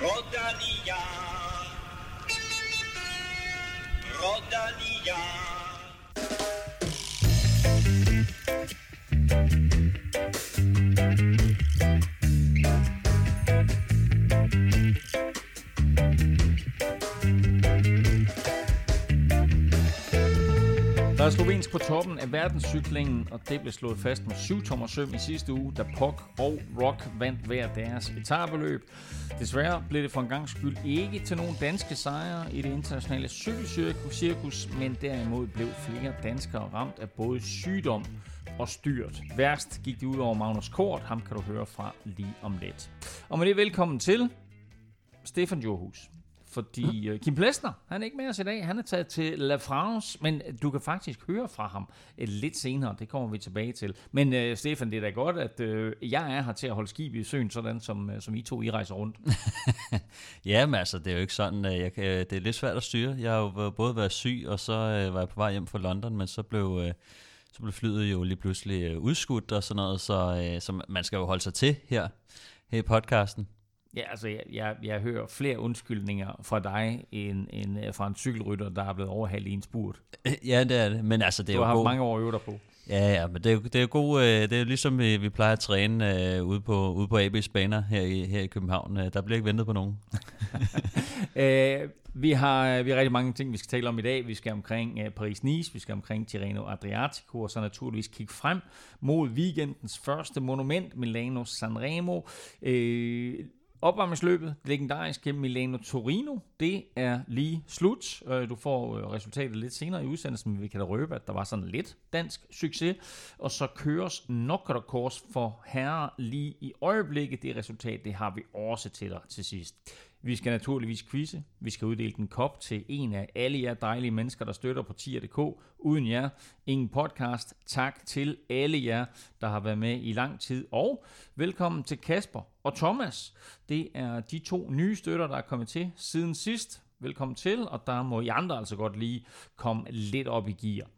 Rodalia, Rodalia. Er slovensk på toppen af verdenscyklingen, og det blev slået fast med 7 tommer søm i sidste uge, da Pog og Rock vandt hver deres etabeløb. Desværre blev det for en gang skyld ikke til nogen danske sejre i det internationale cykelcirkus, men derimod blev flere danskere ramt af både sygdom og styrt. Værst gik det ud over Magnus Kort, ham kan du høre fra lige om lidt. Og med det velkommen til Stefan Johus. Fordi uh, Kim Plesner, han er ikke med os i dag. Han er taget til La France, men øh, du kan faktisk høre fra ham uh, lidt senere. Det kommer vi tilbage til. Men uh, Stefan, det er da godt, at uh, jeg er her til at holde skib i søen, sådan som, uh, som I to I rejser rundt. ja, men altså, det er jo ikke sådan. uh, Jeg kan, det er lidt svært at styre. Jeg har jo både været syg, og så uh, var jeg på vej hjem fra London, men så blev... Uh, så blev flyet jo lige pludselig udskudt og sådan noget, så, uh, så man skal jo holde sig til her, her i podcasten. Ja, altså, jeg, jeg, jeg hører flere undskyldninger fra dig, end, end øh, fra en cykelrytter, der er blevet overhalet i en spurt. Ja, det er det. Men altså, det er du jo har haft god... mange år at øve dig på. Ja, ja, men det er det er jo god, øh, det er ligesom vi, vi plejer at træne øh, ude på, ude på AB's baner her i, her i København. Øh, der bliver ikke ventet på nogen. øh, vi, har, vi har rigtig mange ting, vi skal tale om i dag. Vi skal omkring uh, Paris-Nice, vi skal omkring Tirreno Adriatico, og så naturligvis kigge frem mod weekendens første monument, Milano Sanremo. Øh, Opvarmningsløbet, legendariske Milano Torino, det er lige slut. Øh, du får øh, resultatet lidt senere i udsendelsen, men vi kan da røbe, at der var sådan lidt dansk succes. Og så køres Nokkerkors for herre lige i øjeblikket. Det resultat, det har vi også til dig til sidst. Vi skal naturligvis quizze. Vi skal uddele en kop til en af alle jer dejlige mennesker, der støtter på tier.dk. Uden jer, ingen podcast. Tak til alle jer, der har været med i lang tid. Og velkommen til Kasper og Thomas. Det er de to nye støtter, der er kommet til siden sidst. Velkommen til, og der må I andre altså godt lige komme lidt op i gear.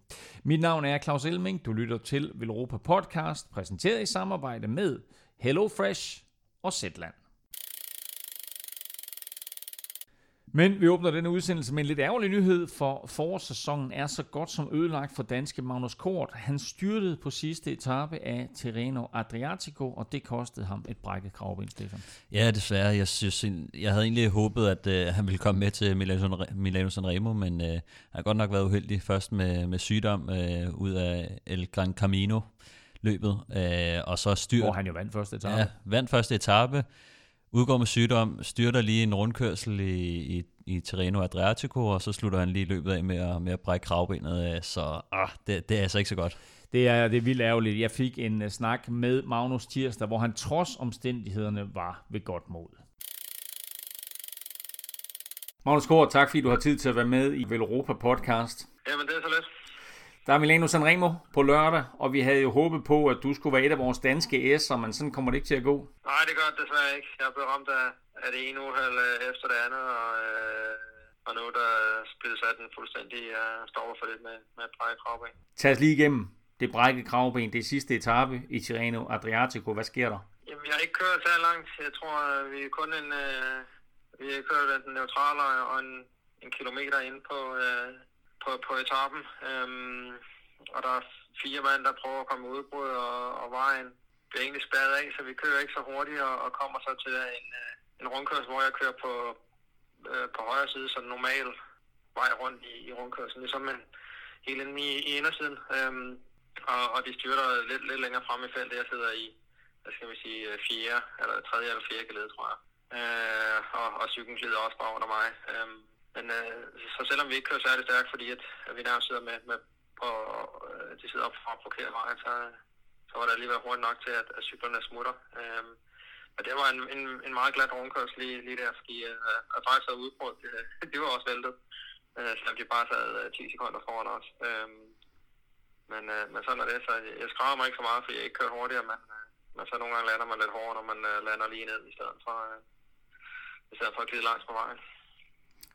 Mit navn er Claus Elming. Du lytter til Velropa Podcast, præsenteret i samarbejde med HelloFresh og Zetland. Men vi åbner denne udsendelse med en lidt ærgerlig nyhed, for forårssæsonen er så godt som ødelagt for danske Magnus Kort. Han styrtede på sidste etape af Tirreno Adriatico, og det kostede ham et brækket kravben, Stefan. Ja, desværre. Jeg, synes, jeg havde egentlig håbet, at uh, han ville komme med til Milano, Sanremo, men uh, han har godt nok været uheldig først med, med sygdom uh, ud af El Gran Camino løbet, uh, og så styrt... Hvor han jo vandt første etape. Ja, vandt første etape udgår med sygdom, styrter lige en rundkørsel i, i, i Terreno Adriatico, og så slutter han lige løbet af med at, med at brække kravbenet, så ah, det, det er altså ikke så godt. Det er, det er vildt ærgerligt. Jeg fik en uh, snak med Magnus Tirsdag, hvor han trods omstændighederne var ved godt mod. Magnus Kort, tak fordi du har tid til at være med i Velropa podcast. Jamen, det er så lidt. Der er Milano Sanremo på lørdag, og vi havde jo håbet på, at du skulle være et af vores danske S'er, men sådan kommer det ikke til at gå. Nej, det gør det desværre ikke. Jeg er blevet ramt af, af det ene uheld efter det andet, og, øh, og nu der spillet sat den fuldstændig uh, stopper for lidt med, med et brækket kravben. Tag os lige igennem det brækket kravben. Det er sidste etape i Tirreno Adriatico. Hvad sker der? Jamen, jeg har ikke kørt så langt. Jeg tror, vi er kun en... Uh, vi har kørt den neutrale og en, en kilometer ind på, uh, på, på etappen. Øhm, og der er fire mand, der prøver at komme udbrud, og, og vejen bliver egentlig spærret af, så vi kører ikke så hurtigt, og, og kommer så til en, øh, en rundkørsel, hvor jeg kører på, øh, på højre side, så normal vej rundt i, i rundkørselen, ligesom en, helt inde i, i indersiden. Øhm, og, og de styrter lidt, lidt længere frem i feltet. Jeg sidder i, hvad skal vi sige, øh, fjerde, eller tredje eller fjerde gelede, tror jeg. Øh, og, og cyklen glider også bare under mig. Øhm, men øh, så selvom vi ikke kører særlig stærkt, fordi at, at vi nærmest sidder med, med på, øh, de sidder op fra forkert vej, så, så var det alligevel hurtigt nok til, at, at cyklerne smutter. Øh, men det var en, en, en meget glat rundkørsel lige, lige der, fordi øh, at faktisk havde udbrudt, det, det var også væltet, øh, selvom de bare sad øh, 10 sekunder foran os. Øh, men, øh, men sådan er det, så jeg, jeg mig ikke så meget, fordi jeg ikke kører hurtigere, men, øh, men så nogle gange lander man lidt hårdere, når man øh, lander lige ned i stedet for, øh, i stedet for at glide langs på vejen.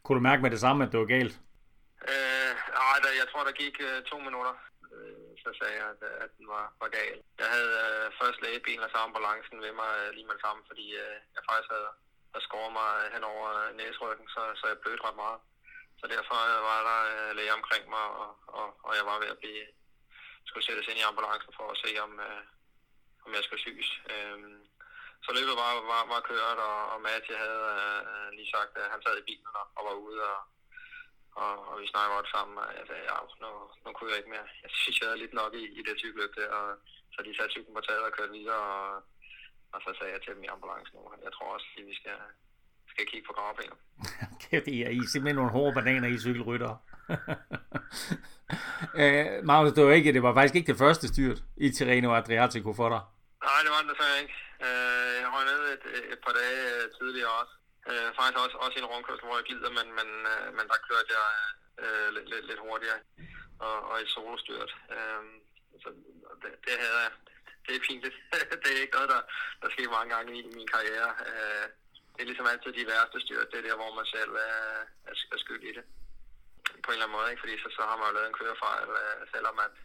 Kunne du mærke med det samme, at det var galt? Øh, nej, der, jeg tror, der gik øh, to minutter, øh, så sagde jeg, at, at den var, var gal. Jeg havde øh, først lægebilen og så ambulancen ved mig øh, lige med det samme, fordi øh, jeg faktisk havde, der skårede mig øh, hen over øh, næsryggen, så, så jeg blødte ret meget. Så derfor øh, var der øh, læge omkring mig, og, og, og jeg var ved at blive, skulle sættes ind i ambulancen for at se, om, øh, om jeg skulle syges. Øhm, så løbet var, var, var kørt, og, og Matti havde øh, lige sagt, at han sad i bilen og, og var ude, og, og, og vi snakkede godt sammen, og jeg sagde, ja, nu, nu kunne jeg ikke mere. Jeg synes, jeg havde lidt nok i, i det cykelløb der, og så de satte cyklen på taget og kørte videre, og, og så sagde jeg til dem i ambulancen nu, jeg tror også, at vi skal, skal kigge på gravbenet. er I er simpelthen nogle hårde bananer i cykelrytter. øh, Magnus, det var, ikke, det var faktisk ikke det første styrt i Tirreno Adriatico for dig. Nej, det var det desværre ikke. Øh, jeg røg ned et, et par dage øh, tidligere også. Øh, faktisk også, også i en rundkørsel, hvor jeg glider, men, men, øh, men der kørte jeg øh, lidt, lidt, lidt hurtigere og, og i solostyret. Øh, så det, det havde jeg. Det er fint. det er ikke noget, der, der sker mange gange i min karriere. Øh, det er ligesom altid de værste styrt. Det er der, hvor man selv er, er, er skyld i det. På en eller anden måde, ikke? fordi så, så har man jo lavet en kørefejl, øh, selvom at,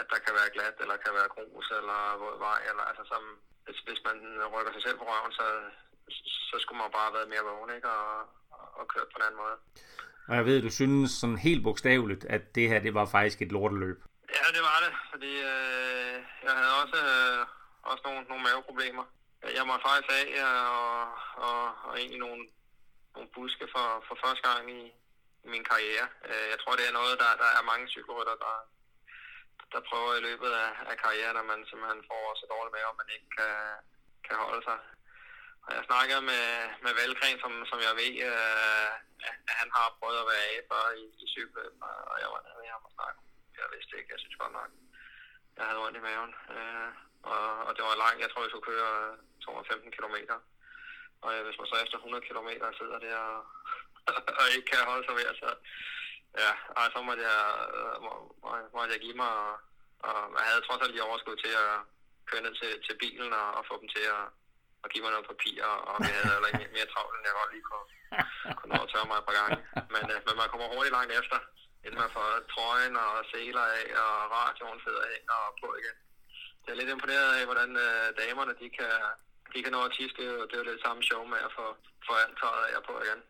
at der kan være glat, eller kan være grus, eller våd vej, eller altså som, hvis, hvis man rykker sig selv på røven, så, så skulle man bare have været mere vågen, ikke? Og, og, og kørt på en anden måde. Og jeg ved, du synes sådan helt bogstaveligt, at det her, det var faktisk et lorteløb. Ja, det var det, fordi øh, jeg havde også, øh, også nogle, nogle maveproblemer. Jeg må faktisk af og, og, og ind i nogle, nogle buske for, for første gang i, i min karriere. Øh, jeg tror, det er noget, der, der er mange cykelrytter, der, der prøver i løbet af, af karrieren, at man simpelthen får så dårligt med, at man ikke kan, kan holde sig. Og jeg snakker med, med Valgren, som, som jeg ved, øh, at han har prøvet at være af for i, i cykeløb, og jeg var nede med ham og snakke. Jeg vidste ikke, jeg synes godt nok, jeg havde ondt i maven. Øh, og, og det var langt, jeg tror, jeg skulle køre 215 km. Og hvis man så efter 100 km sidder der og, og ikke kan holde sig ved, så, ja, ej, så måtte jeg, øh, må, må, måtte jeg give mig, og, og jeg havde trods alt lige overskud til at køre ned til, til bilen og, og få dem til at, at give mig noget papir, og vi havde heller ikke mere travlt, end jeg godt lige kunne, kunne nå at tørre mig et par gange. Men, øh, men man kommer hurtigt langt efter, inden man får trøjen og seler af, og radioen sidder af og på igen. Jeg er lidt imponeret af, hvordan øh, damerne de kan, de kan nå at tisse. Det er jo, det er jo samme show med at få, få alt tøjet af på igen.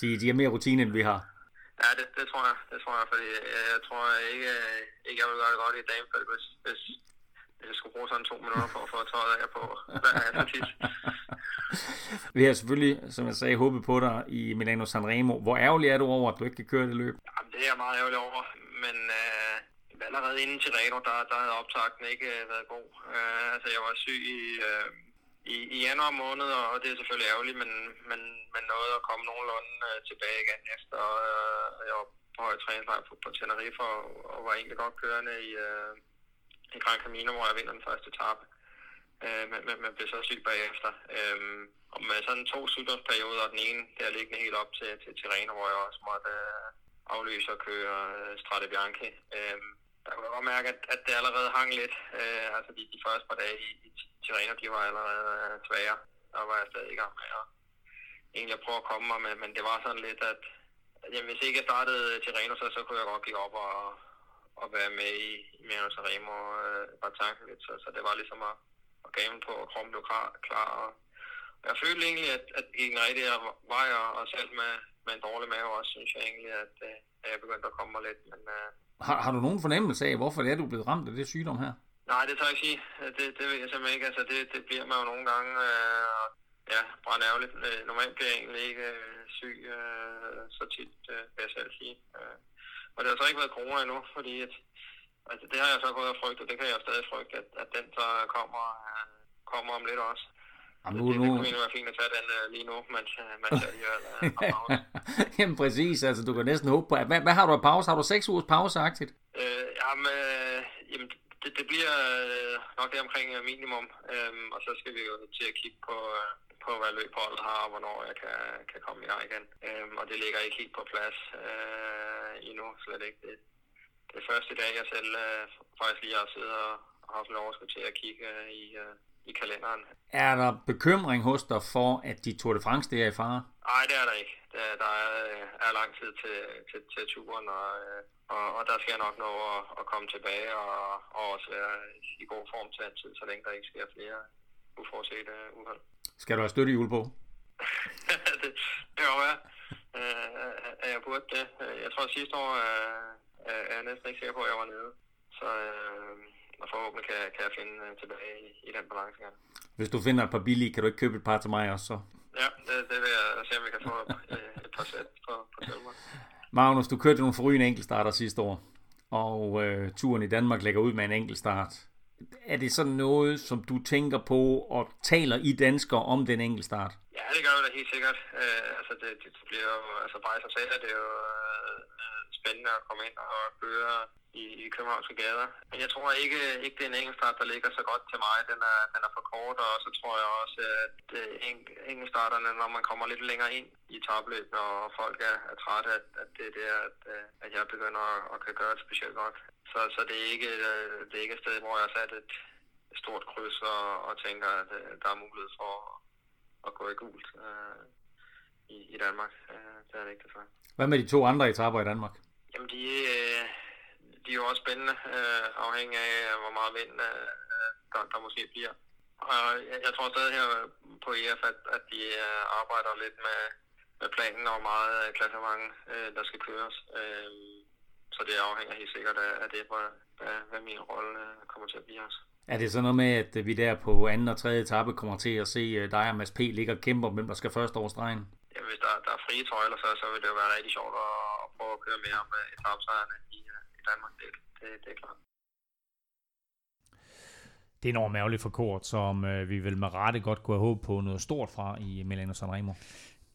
De, de har mere rutine, end vi har. Ja, det, det tror jeg. Det tror jeg, fordi jeg, jeg tror ikke, ikke, jeg vil gøre det godt i damefelt, hvis, hvis, hvis jeg skulle bruge sådan to minutter for at få tøjet af på hver tis. Vi har selvfølgelig, som jeg sagde, håbet på dig i Milano Sanremo. Hvor ærgerlig er du over, at du ikke kan køre det løb? Jamen, det er jeg meget ærgerlig over, men øh, allerede inden til Reno, der, der havde optakten ikke øh, været god. Øh, altså, jeg var syg i, øh, i, i januar måned, og det er selvfølgelig ærgerligt, men, men, men nåede at komme nogenlunde øh, tilbage igen efter. Øh, jeg var på høj træningslejr på, på Tenerife, og, og var egentlig godt kørende i, øh, i Gran Camino, hvor jeg vinder den første etape. Øh, men, men, blev så syg bagefter. Øh, og med sådan to sygdomsperioder, og den ene der liggende helt op til, til Tirreno, hvor jeg også måtte øh, afløse og køre øh, Strade Bianchi. Øh, der kunne jeg godt mærke, at, at det allerede hang lidt. Øh, altså de, de første par dage i, i Tirreno, de var allerede øh, svære. Der var jeg stadig i gang med at egentlig at prøve at komme mig, men, men det var sådan lidt, at, at jamen, hvis ikke jeg startede Tirreno, så, så kunne jeg godt give op og, og være med i, i Milano Sanremo øh, bare tanken lidt. Så, så det var ligesom at, at game på, og kroppen blev klar. klar og, og jeg følte egentlig, at, at i den rigtige vej, og, og selv med, med en dårlig mave også, synes jeg egentlig, at, øh, at jeg begyndte at komme mig lidt. Men, øh, har, har du nogen fornemmelse af, hvorfor det er, du er blevet ramt af det sygdom her? Nej, det tager jeg ikke sige. Det, det ved jeg simpelthen ikke. Altså, det, det bliver man jo nogle gange øh, ja, brændt ærgerligt. Øh, normalt bliver jeg egentlig ikke øh, syg øh, så tit, øh, vil jeg selv sige. Øh, og det har så ikke været corona endnu, fordi at, altså, det har jeg så gået og frygtet, og det kan jeg stadig frygte, at, at den så kommer, øh, kommer om lidt også. Jamen, nu, det, nu... det kunne være fint at tage den uh, lige nu, mens, uh, mens jeg lige uh, Jamen præcis, altså du kan næsten håbe på, at, hvad, hvad har du af pause? Har du seks ugers pauseagtigt? Øh, jamen, øh, jamen det, det bliver øh, nok det omkring minimum, øhm, og så skal vi jo til at kigge på, uh, på hvad løbholdet har, og hvornår jeg kan, kan komme i gang igen. Øhm, og det ligger ikke helt på plads øh, endnu, slet ikke. Det, det er første dag, jeg selv øh, faktisk lige har siddet og haft en overskud til at kigge øh, i, øh, i kalenderen. Er der bekymring hos dig for, at de Tour de France det er i fare? Nej, det er der ikke. Der, der er, er lang tid til, til, til turen, og, og, og der skal jeg nok nå at, at komme tilbage og, og også være i god form til altid, så længe der ikke sker flere uforudsete uheld. Skal du have støttehjul på? det, det håber jeg. Uh, jeg burde det. Jeg tror sidste år, uh, er jeg næsten ikke sikker på, at jeg var nede. Så uh, og forhåbentlig kan, kan jeg finde øh, tilbage i, i den balance igen. Hvis du finder et par billige, kan du ikke købe et par til mig også så? Ja, det, det vil jeg se, om vi kan få et, et par sæt på, på Tølmer. Magnus, du kørte nogle forrygende enkeltstarter sidste år, og øh, turen i Danmark lægger ud med en enkeltstart. Er det sådan noget, som du tænker på og taler i danskere om den enkeltstart? Ja, det gør vi da helt sikkert. Øh, altså, det, det, bliver jo, altså bare i sig selv, er det jo øh, spændende at komme ind og køre i, i københavnske gader. Men jeg tror ikke, ikke det er en engelskstart, der ligger så godt til mig. Den er, den er for kort, og så tror jeg også, at øh, engelskstarterne, når man kommer lidt længere ind i topløb, og folk er, er trætte, at, at det er der, at, øh, at jeg begynder at, at kan gøre det specielt godt. Så, så det, er ikke, øh, det er ikke et sted, hvor jeg har sat et stort kryds og, og tænker, at øh, der er mulighed for at gå i gult øh, i, i Danmark. Øh, det er det ikke det for. Hvad med de to andre etaper i Danmark? Jamen, de, øh, de er jo også spændende, øh, afhængig af, hvor meget vind øh, der, der måske bliver. Og jeg, jeg tror stadig her på EF, at, at de øh, arbejder lidt med, med planen og meget klassement, øh, der skal køres. Øh, så det afhænger helt sikkert af, af det, hvad, hvad, hvad min rolle øh, kommer til at blive også. Er det så noget med, at vi der på anden og tredje etape kommer til at se øh, dig og Mads P. ligge og kæmpe om, hvem der skal først over stregen? Ja, hvis der, der er frie tøjler, så, så vil det jo være rigtig sjovt at, at prøve at køre mere med etapsejrene i, øh, i Danmark. Det, det, det er klart. Det er enormt ærgerligt for kort, som øh, vi vil med rette godt kunne have håbet på noget stort fra i Milano Sanremo.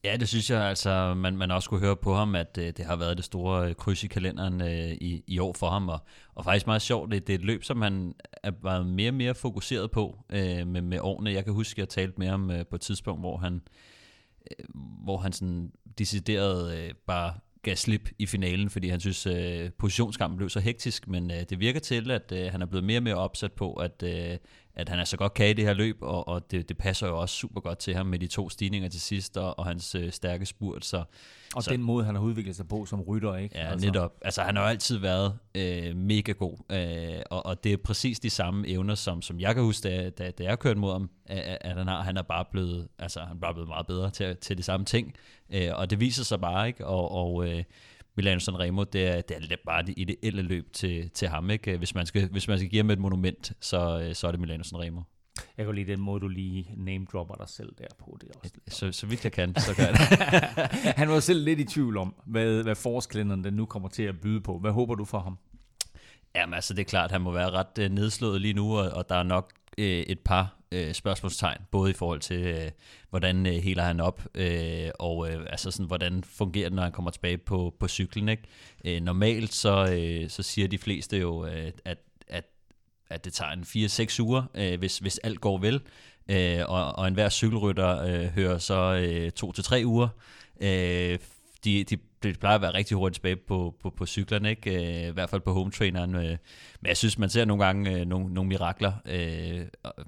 Ja, det synes jeg altså, man, man også kunne høre på ham, at øh, det har været det store øh, kryds i kalenderen øh, i, i år for ham, og, og faktisk meget sjovt, det, det er et løb, som han er været mere og mere fokuseret på øh, med, med årene. Jeg kan huske, at jeg talte med ham øh, på et tidspunkt, hvor han, øh, hvor han sådan decideret øh, bare gav slip i finalen, fordi han synes, øh, positionskampen blev så hektisk, men øh, det virker til, at øh, han er blevet mere og mere opsat på, at, øh, at han er så godt kan i det her løb, og, og det, det passer jo også super godt til ham med de to stigninger til sidst, og, og hans øh, stærke spurt. Så, og så, den måde, han har udviklet sig på som rytter, ikke? Ja, altså. netop. Altså, han har jo altid været øh, mega god, øh, og, og det er præcis de samme evner, som, som jeg kan huske, da, da, da jeg kørte mod ham, at, at han har. Han er bare blevet, altså, han er bare blevet meget bedre til, til de samme ting, øh, og det viser sig bare, ikke? Og, og øh, Milano Sanremo, det er, det er bare det ideelle løb til, til ham, ikke? Hvis man skal, hvis man skal give ham et monument, så, øh, så er det Milano Sanremo. Jeg kan lide den måde, du lige name-dropper dig selv der på. Det er også så, så vidt jeg kan, så gør jeg det. Han var selv lidt i tvivl om, hvad, hvad forårskalenderen den nu kommer til at byde på. Hvad håber du for ham? Jamen altså, det er klart, han må være ret øh, nedslået lige nu, og, og der er nok øh, et par øh, spørgsmålstegn, både i forhold til, øh, hvordan øh, heler han op, øh, og øh, altså sådan, hvordan fungerer det, når han kommer tilbage på, på cyklen. Ikke? Øh, normalt så, øh, så siger de fleste jo, øh, at, at, at det tager en 4-6 uger, øh, hvis, hvis alt går vel, øh, og, og enhver cykelrytter øh, hører så øh, 2-3 uger, øh, de, de det plejer at være rigtig hurtigt tilbage på, på, på cyklerne, ikke? Øh, i hvert fald på home traineren. Øh. Men jeg synes, man ser nogle gange øh, nogle, nogle mirakler. Øh,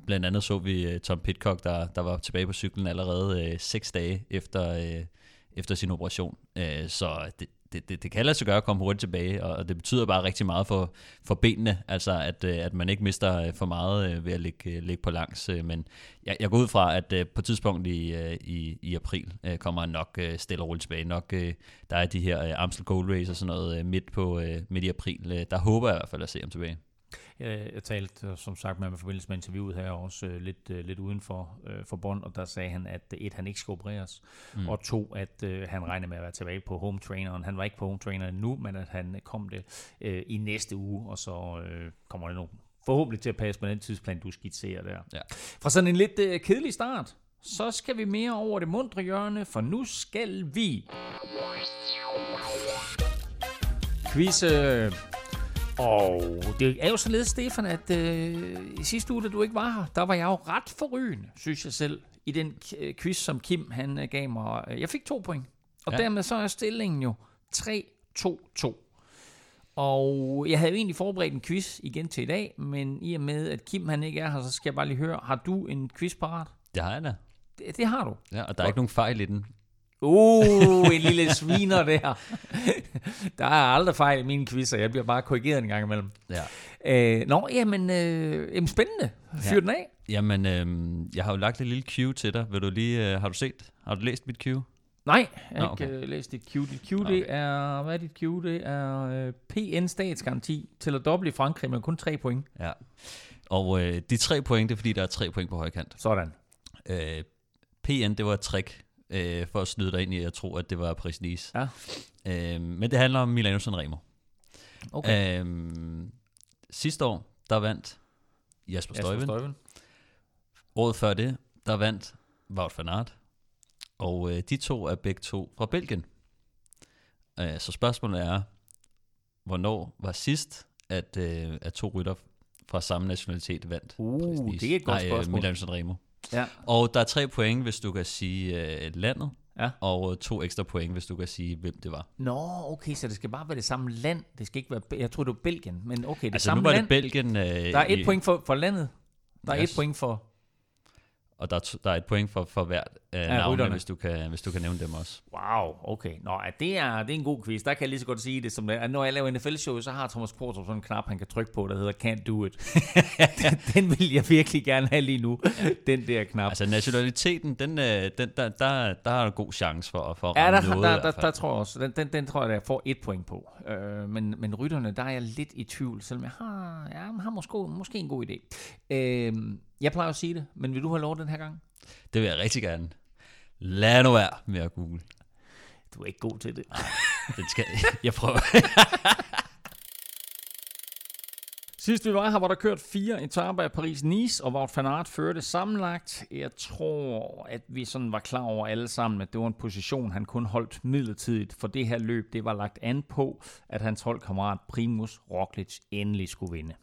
blandt andet så vi øh, Tom Pitcock, der, der var tilbage på cyklen allerede øh, seks dage efter, øh, efter sin operation. Øh, så det, det, det, det kan lade sig gøre at komme hurtigt tilbage, og det betyder bare rigtig meget for, for benene, altså at, øh, at man ikke mister øh, for meget øh, ved at ligge, ligge på langs. Men jeg, jeg går ud fra, at på et tidspunkt i, i, i april kommer han nok stille og roligt tilbage. Nok, der er de her Amstel Gold Race og sådan noget midt, på, midt i april. Der håber jeg i hvert fald at se ham tilbage. Jeg, jeg talte øh, som sagt med ham i forbindelse med interviewet her også øh, lidt, øh, lidt uden for, øh, for bånd, og der sagde han, at et, han ikke skal opereres, mm. og to, at øh, han regner med at være tilbage på home traineren. Han var ikke på home trainer nu, men at han kom det øh, i næste uge, og så øh, kommer det nu forhåbentlig til at passe på den tidsplan, du skitserer der. Ja. Fra sådan en lidt øh, kedelig start, så skal vi mere over det mundre hjørne, for nu skal vi quizze og det er jo således, Stefan, at øh, i sidste uge, da du ikke var her, der var jeg jo ret forrygende, synes jeg selv, i den øh, quiz, som Kim han øh, gav mig. Jeg fik to point, og ja. dermed så er stillingen jo 3-2-2. Og jeg havde jo egentlig forberedt en quiz igen til i dag, men i og med, at Kim han ikke er her, så skal jeg bare lige høre, har du en quiz parat? Det har jeg da. Det, det har du. Ja, og der er ikke nogen fejl i den. Uh, en lille sviner der. der er aldrig fejl i mine quizzer. Jeg bliver bare korrigeret en gang imellem. Ja. Øh, nå, jamen, øh, jamen spændende. Fyr ja. den af. Jamen, øh, jeg har jo lagt et lille cue til dig. Vil du lige, øh, har du set, har du læst mit cue? Nej, jeg har Nå, ikke okay. øh, læst dit Q. Dit Q, det Okay. er, hvad er dit Q? Det er øh, PN statsgaranti til at doble i Frankrig, men kun 3 point. Ja. Og øh, de tre point, det er fordi, der er tre point på højkant. Sådan. Øh, PN, det var et trick øh, for at snyde dig ind i, at jeg tror, at det var Paris Nice. Ja. Øh, men det handler om Milano Sanremo. Okay. Øh, sidste år, der vandt Jasper Jasper Stuyven. Stuyven. Året før det, der vandt Wout van Aert. Og øh, de to er begge to fra Belgien. Øh, så spørgsmålet er, hvornår var sidst, at, øh, at to rytter fra samme nationalitet vandt? Uh, Paris-Nice? det er et godt Nej, spørgsmål. Øh, Milano Sanremo. Ja. Og der er tre point, hvis du kan sige øh, landet, Ja. og øh, to ekstra point, hvis du kan sige, hvem det var. Nå, okay, så det skal bare være det samme land. Det skal ikke være, jeg tror det var Belgien, men okay, det altså samme nu var land. det Belgien. Øh, der er et i- point for, for landet. Der er Yes. et point for... Og der er, der er et point for, for hvert øh, Ja, rytterne. hvis du, kan, hvis du kan nævne dem også. Wow, okay. Nå, at det, er, det er en god quiz. Der kan jeg lige så godt sige det, som det er. At Når jeg laver NFL-show, så har Thomas Kvartrup sådan en knap, han kan trykke på, der hedder Can't Do It. den, den vil jeg virkelig gerne have lige nu. Den der knap. Altså nationaliteten, den, øh, den, der, der, der er en god chance for, for at Ja, ramme der, noget. i der, der, fald. der, tror jeg også. Den, den, den tror jeg, der får et point på. Øh, men, men rytterne, der er jeg lidt i tvivl, selvom jeg har, ja, jeg har måske, måske en god idé. Øh, jeg plejer at sige det, men vil du have lov den her gang? Det vil jeg rigtig gerne. Lad nu være med at google. Du er ikke god til det. Den skal, jeg prøver. Sidst vi var her, var der kørt fire etaper af Paris-Nice, og Wout van Aert førte sammenlagt. Jeg tror, at vi sådan var klar over alle sammen, at det var en position, han kun holdt midlertidigt, for det her løb, det var lagt an på, at hans holdkammerat Primus Roglic endelig skulle vinde.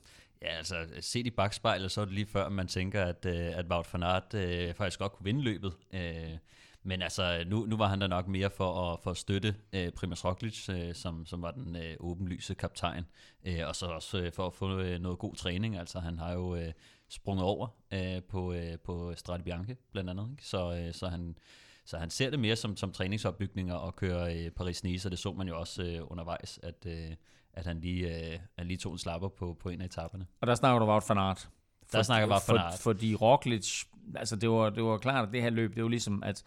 Ja, altså set i bagspejlet, så er det lige før, man tænker, at, øh, at Wout van Aert øh, faktisk godt kunne vinde løbet. Øh, men altså, nu, nu var han der nok mere for at, for at støtte øh, Primoz Roglic, øh, som, som var den øh, åbenlyse kaptajn. Øh, og så også øh, for at få øh, noget god træning. Altså, han har jo øh, sprunget over øh, på, øh, på Strade Bianche, blandt andet. Ikke? Så, øh, så han... Så han ser det mere som, som træningsopbygninger og kører øh, Paris-Nice, og det så man jo også øh, undervejs, at, øh, at han lige, øh, han lige tog en slapper på, på en af etaperne. Og der snakker du Wout van Aert. Der snakker Wout van Aert. For, fordi Roglic, altså det var, det var klart, at det her løb, det var ligesom, at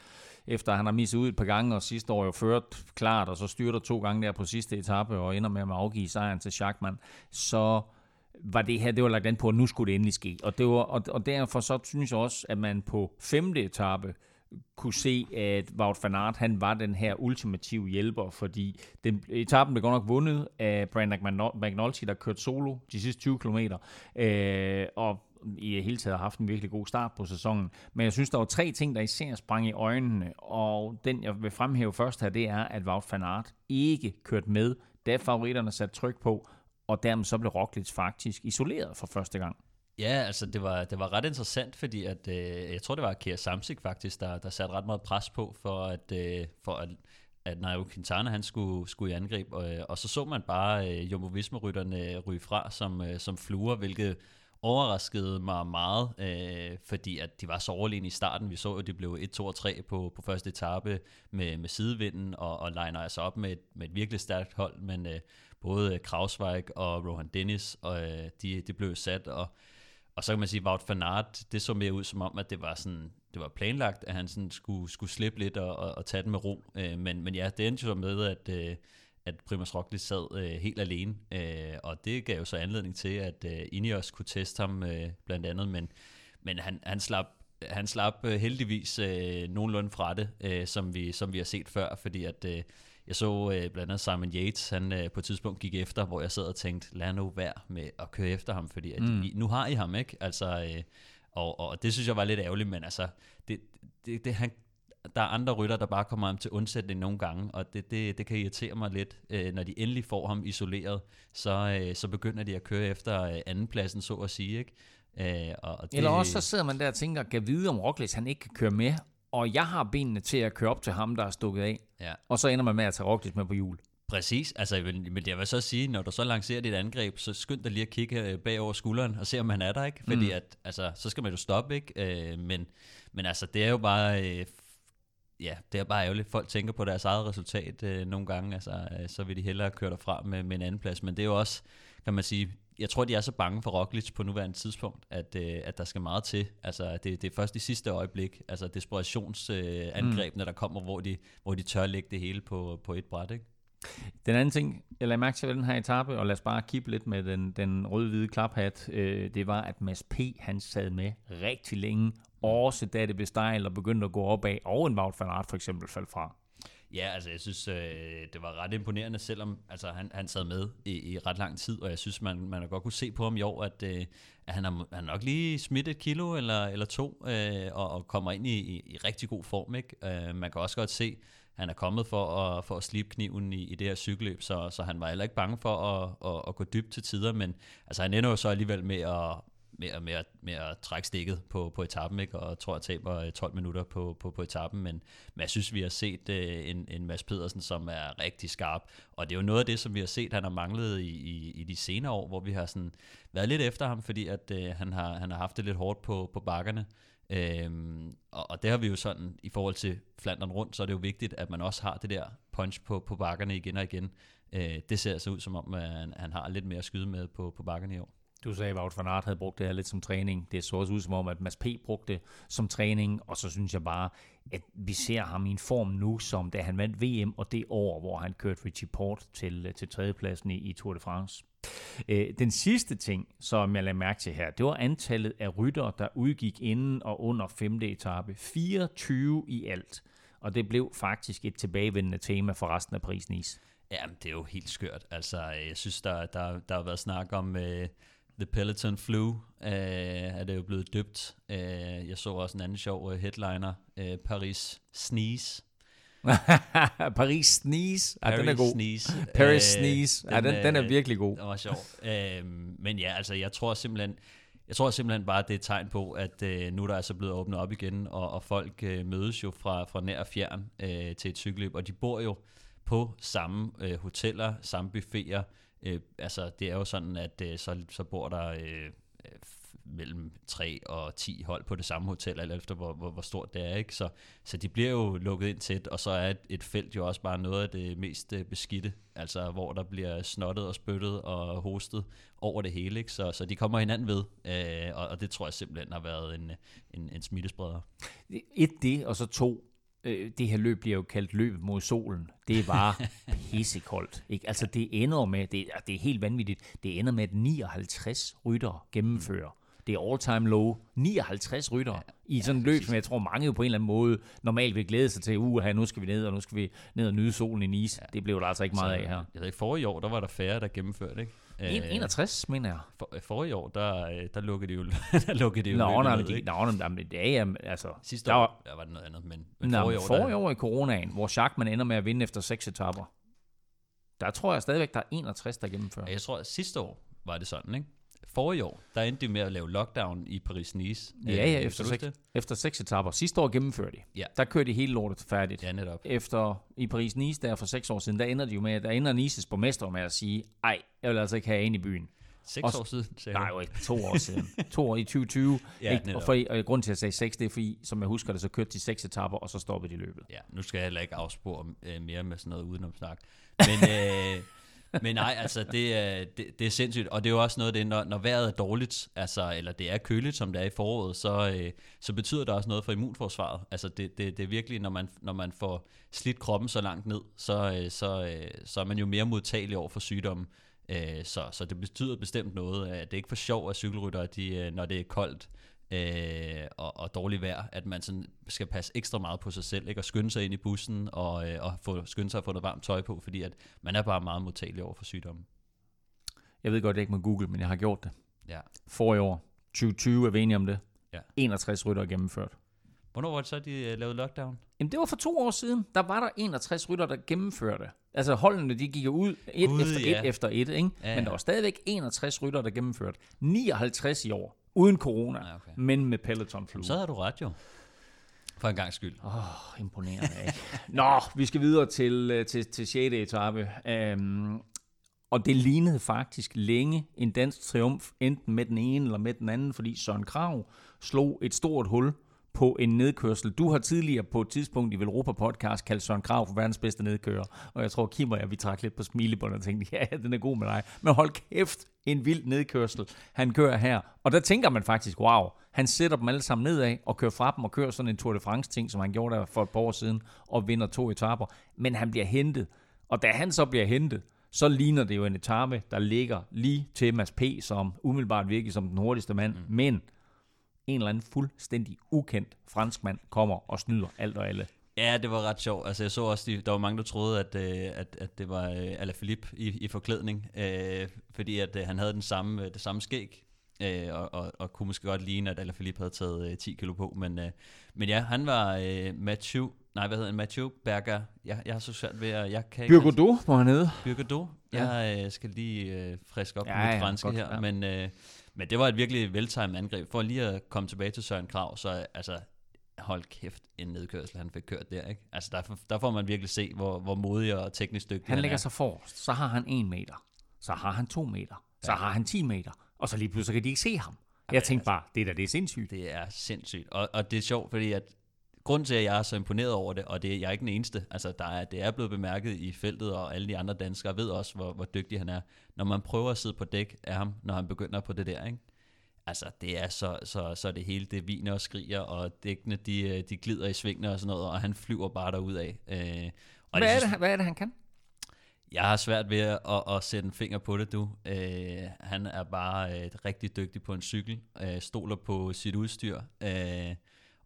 efter han har misset ud et par gange, og sidste år jo ført klart, og så styrter to gange der på sidste etape, og ender med at afgive sejren til Schachmann, så var det her, det var lagt an på, at nu skulle det endelig ske. Og, det var, og, og derfor så synes jeg også, at man på femte etape kunne se, at Wout van Aert, han var den her ultimative hjælper, fordi den, etappen blev godt nok vundet af Brandon McNulty, der kørte solo de sidste 20 km, øh, og i det hele taget har haft en virkelig god start på sæsonen. Men jeg synes, der var tre ting, der især sprang i øjnene, og den, jeg vil fremhæve først her, det er, at Wout van Aert ikke kørte med, da favoritterne satte tryk på, og dermed så blev Roglic faktisk isoleret for første gang. Ja, altså det var, det var ret interessant, fordi at, øh, jeg tror, det var Kea Samsik faktisk, der, der satte ret meget pres på, for at, øh, for at, at Nairo Quintana han skulle, skulle i angreb, og, øh, og så så man bare øh, Jumbo Visma-rytterne ryge fra som, øh, som fluer, hvilket overraskede mig meget, øh, fordi at de var så overlegne i starten. Vi så jo, at de blev 1, 2 og 3 på, på første etape med, med sidevinden, og, og liner altså op med et, med et virkelig stærkt hold, men øh, både Krausweig og Rohan Dennis, og, øh, de, de blev sat, og og så kan man sige, at Wout van Aert, det så mere ud som om, at det var sådan, det var planlagt, at han sådan skulle, skulle slippe lidt og, og, og tage den med ro. Øh, men, men ja, det endte jo så med, at, øh, at Primus Roglic sad øh, helt alene, øh, og det gav jo så anledning til, at øh, Ineos kunne teste ham øh, blandt andet, men, men han, han slap han slap øh, heldigvis øh, nogenlunde fra det, øh, som, vi, som vi har set før, fordi at øh, jeg så øh, blandt andet Simon Yates, han øh, på et tidspunkt gik efter, hvor jeg sad og tænkte, lad nu være med at køre efter ham, fordi at mm. I, nu har I ham, ikke? Altså, øh, og, og det synes jeg var lidt ærgerligt, men altså, det, det, det, han, der er andre rytter, der bare kommer ham til undsætning nogle gange, og det, det, det kan irritere mig lidt. Øh, når de endelig får ham isoleret, så, øh, så begynder de at køre efter øh, andenpladsen, så at sige, ikke? Øh, og det, Eller også så sidder man der og tænker, kan vide om Roglic han ikke kan køre med, og jeg har benene til at køre op til ham, der er stukket af. Ja. Og så ender man med at tage Roglic med på jul. Præcis, altså, men, men jeg vil så sige, når du så lancerer dit angreb, så skynd dig lige at kigge øh, bag over skulderen og se, om han er der, ikke? Fordi mm. at, altså, så skal man jo stoppe, ikke? Øh, men, men altså, det er jo bare, øh, ja, det er bare ærgerligt. Folk tænker på deres eget resultat øh, nogle gange, altså, øh, så vil de hellere køre derfra med, med en anden plads. Men det er jo også, kan man sige, jeg tror, de er så bange for Roglic på nuværende tidspunkt, at, øh, at der skal meget til. Altså, det, det er først i sidste øjeblik, altså desperationsangrebene, øh, der kommer, hvor de, hvor de tør lægge det hele på, på et bræt, ikke? Den anden ting, jeg lader mærke til ved den her etape, og lad os bare kippe lidt med den, den røde-hvide klaphat, øh, det var, at Mads P. han sad med rigtig længe, også da det blev stejl og begyndte at gå opad, og en Wout van Aert for eksempel faldt fra. Ja, altså jeg synes, øh, det var ret imponerende, selvom altså, han, han sad med i, i ret lang tid, og jeg synes, man, man har godt kunne se på ham i år, at, øh, at han har han nok lige smidt et kilo eller, eller to, øh, og, og kommer ind i, i, i rigtig god form. Ikke? Øh, man kan også godt se, han er kommet for at, for at slippe kniven i, i det her cykelløb, så, så han var heller ikke bange for at, at, at gå dybt til tider, men altså, han ender jo så alligevel med at, med, at, med, at, med at trække stikket på, på etappen, ikke? og tror, jeg taber øh, 12 minutter på, på, på etappen, men, men jeg synes, vi har set øh, en, en Mads Pedersen, som er rigtig skarp, og det er jo noget af det, som vi har set, han har manglet i, i, i de senere år, hvor vi har sådan været lidt efter ham, fordi at øh, han, har, han har haft det lidt hårdt på, på bakkerne, Øhm, og, og det har vi jo sådan, i forhold til Flandern rundt, så er det jo vigtigt, at man også har det der punch på, på bakkerne igen og igen. Øh, det ser så ud som om, at han, han har lidt mere at skyde med på, på bakkerne i år. Du sagde, at Wout van Aert havde brugt det her lidt som træning. Det så også ud som om, at Mads P. brugte det som træning, og så synes jeg bare, at vi ser ham i en form nu, som da han vandt VM, og det år, hvor han kørte Richie Port til, til tredjepladsen i, i Tour de France. Øh, den sidste ting, som jeg lagde mærke til her, det var antallet af rytter, der udgik inden og under femte etape. 24 i alt. Og det blev faktisk et tilbagevendende tema for resten af Paris-Nice. Ja, det er jo helt skørt. Altså, jeg synes, der, der, der har været snak om... Øh The Peloton Flu øh, er det jo blevet døbt. Øh, jeg så også en anden sjov uh, headliner, øh, Paris Sneeze. Paris Sneeze, ja, Paris den er god. Sneeze. Paris øh, Sneeze, ja, den, den er virkelig god. Det var sjov. øh, men ja, altså jeg tror simpelthen, jeg tror simpelthen bare, det er et tegn på, at øh, nu er der altså blevet åbnet op igen, og, og folk øh, mødes jo fra, fra nær og fjern øh, til et cykelløb, og de bor jo på samme øh, hoteller, samme buffeter, Øh, altså, det er jo sådan, at øh, så, så bor der øh, mellem 3 og 10 hold på det samme hotel, eller efter hvor, hvor, hvor stort det er. Ikke? Så, så de bliver jo lukket ind tæt, og så er et, et felt jo også bare noget af det mest øh, beskidte, altså hvor der bliver snottet og spyttet og hostet over det hele. Ikke? Så, så de kommer hinanden ved, øh, og, og det tror jeg simpelthen har været en, en, en smittespreder. Et det, og så to, øh, det her løb bliver jo kaldt løb mod solen. Det er bare pissekoldt. Ikke? Altså det ender med, det, det er helt vanvittigt, det ender med, at 59 rytter gennemfører. Det er all-time low. 59 rytter ja, i sådan et løb, som jeg tror mange jo på en eller anden måde normalt vil glæde sig til. Uh, her, nu skal vi ned, og nu skal vi ned og nyde solen i Nice. Ja. Det blev der altså ikke meget så, af her. Jeg ved ikke, forrige år, der var der færre, der gennemførte, ikke? 61, mener jeg. For, for i år, der, der lukkede det jo, der lukkede det jo Nå, nej, de, nå, nej, men det er altså... Sidste der år var, der var det noget andet, men, men Nå, forrige år, forrige der, år i coronaen, hvor Schachmann ender med at vinde efter seks etapper, der tror jeg stadigvæk, der er 61, der gennemfører. Ja, jeg tror, at sidste år var det sådan, ikke? Forrige år, der endte de med at lave lockdown i Paris-Nice. Ja, ja, efter, seks, efter seks etapper. Sidste år gennemførte de. Ja. Der kørte de hele lortet færdigt. Ja, netop. Efter i Paris-Nice, der for seks år siden, der ender de jo med, der ender Nices borgmester med at sige, ej, jeg vil altså ikke have en i byen. Seks Også- år siden, sagde Nej, jo ikke to år siden. to år i 2020. Ja, ikke? Og, for, og grund til, at jeg sagde seks, det er fordi, som jeg husker det, så kørte de seks etapper, og så stoppede de løbet. Ja, nu skal jeg heller ikke afspore øh, mere med sådan noget udenomsnak. Men, øh, men nej, altså det er, det, det er sindssygt, og det er jo også noget af det, når, når vejret er dårligt, altså, eller det er køligt, som det er i foråret, så, øh, så betyder det også noget for immunforsvaret. Altså det, det, det er virkelig, når man, når man får slidt kroppen så langt ned, så, øh, så, øh, så er man jo mere modtagelig over for sygdommen. Øh, så, så det betyder bestemt noget. At Det er ikke for sjov, at cykelryttere, de, øh, når det er koldt, øh, og, og dårligt vejr, at man sådan skal passe ekstra meget på sig selv, ikke? og skynde sig ind i bussen, og, øh, og få, skynde sig at få noget varmt tøj på, fordi at man er bare meget modtagelig over for sygdommen. Jeg ved godt, det ikke må google, men jeg har gjort det. Ja. For i år. 2020 er vi enige om det. Ja. 61 rytter gennemført. Hvornår var det så, de øh, lavede lockdown? Jamen, det var for to år siden. Der var der 61 rytter, der gennemførte. Altså, holdene, de gik ud et Gud, efter ja. et efter et, ikke? Ja, Men der ja. var stadigvæk 61 rytter, der gennemførte. 59 i år. Uden corona, Ja, okay. men med peloton flu. Så havde du ret jo. For en gang skyld. Åh, oh, imponerende, ikke? Nå, vi skal videre til, øh, til, til 6. etape. Um, og det lignede faktisk længe en dansk triumf, enten med den ene eller med den anden, fordi Søren Krav slog et stort hul på en nedkørsel. Du har tidligere på et tidspunkt i Velropa podcast kaldt Søren Krav for verdens bedste nedkører, og jeg tror, Kim og jeg, vi trak lidt på smilebåndet og tænkte, ja, den er god med dig. Men hold kæft, en vild nedkørsel, han kører her. Og der tænker man faktisk, wow, han sætter dem alle sammen nedad og kører fra dem og kører sådan en Tour de France ting, som han gjorde der for et par år siden, og vinder to etaper. Men han bliver hentet. Og da han så bliver hentet, så ligner det jo en etape, der ligger lige til Mads P., som umiddelbart virker som den hurtigste mand. Mm. Men en eller anden fuldstændig ukendt franskmand kommer og snyder alt og alle. Ja, det var ret sjovt. Altså, jeg så også, de, der var mange, der troede, at, øh, at, at det var øh, Alaphilippe i, i forklædning, øh, fordi at øh, han havde den samme, øh, det samme skæg, øh, og, og, og kunne måske godt ligne, at Alaphilippe havde taget øh, 10 kilo på. Men, øh, men ja, han var øh, Mathieu, nej, hvad hedder han, Mathieu Berger. Jeg, jeg har så svært ved at, jeg kan ikke... Byrgodo må han hedde. Byrgodo. Ja. Jeg øh, skal lige øh, friske op Ja, på mit ja, franske godt, her, ja. men... Øh, men det var et virkelig veltimet angreb. For lige at komme tilbage til Søren Krav, så altså, hold kæft, en nedkørsel, han fik kørt der. Ikke? Altså, der, der får man virkelig se, hvor, hvor modig og teknisk dygtig Han han lægger er. sig forrest. Så har han en meter. Så har han to meter. Så har han 10 meter. Og så lige pludselig kan de ikke se ham. Jeg tænkte bare, det er da det er sindssygt. Det er sindssygt. Og, og det er sjovt, fordi at grunden til, at jeg er så imponeret over det, og det, jeg er ikke den eneste, altså der er, det er blevet bemærket i feltet, og alle de andre danskere ved også, hvor, hvor dygtig han er. Når man prøver at sidde på dæk af ham, når han begynder på det der, ikke? Altså, det er så, så, så det hele, det viner og skriger, og dækkene, de, øh, de glider i svingene og sådan noget, og han flyver bare derud af. Øh, og Hvad er, det, hvad er det, han kan? jeg har svært ved at, at, at sætte en finger på det, du. Øh, han er bare øh, rigtig dygtig på en cykel, øh, stoler på sit udstyr. Øh,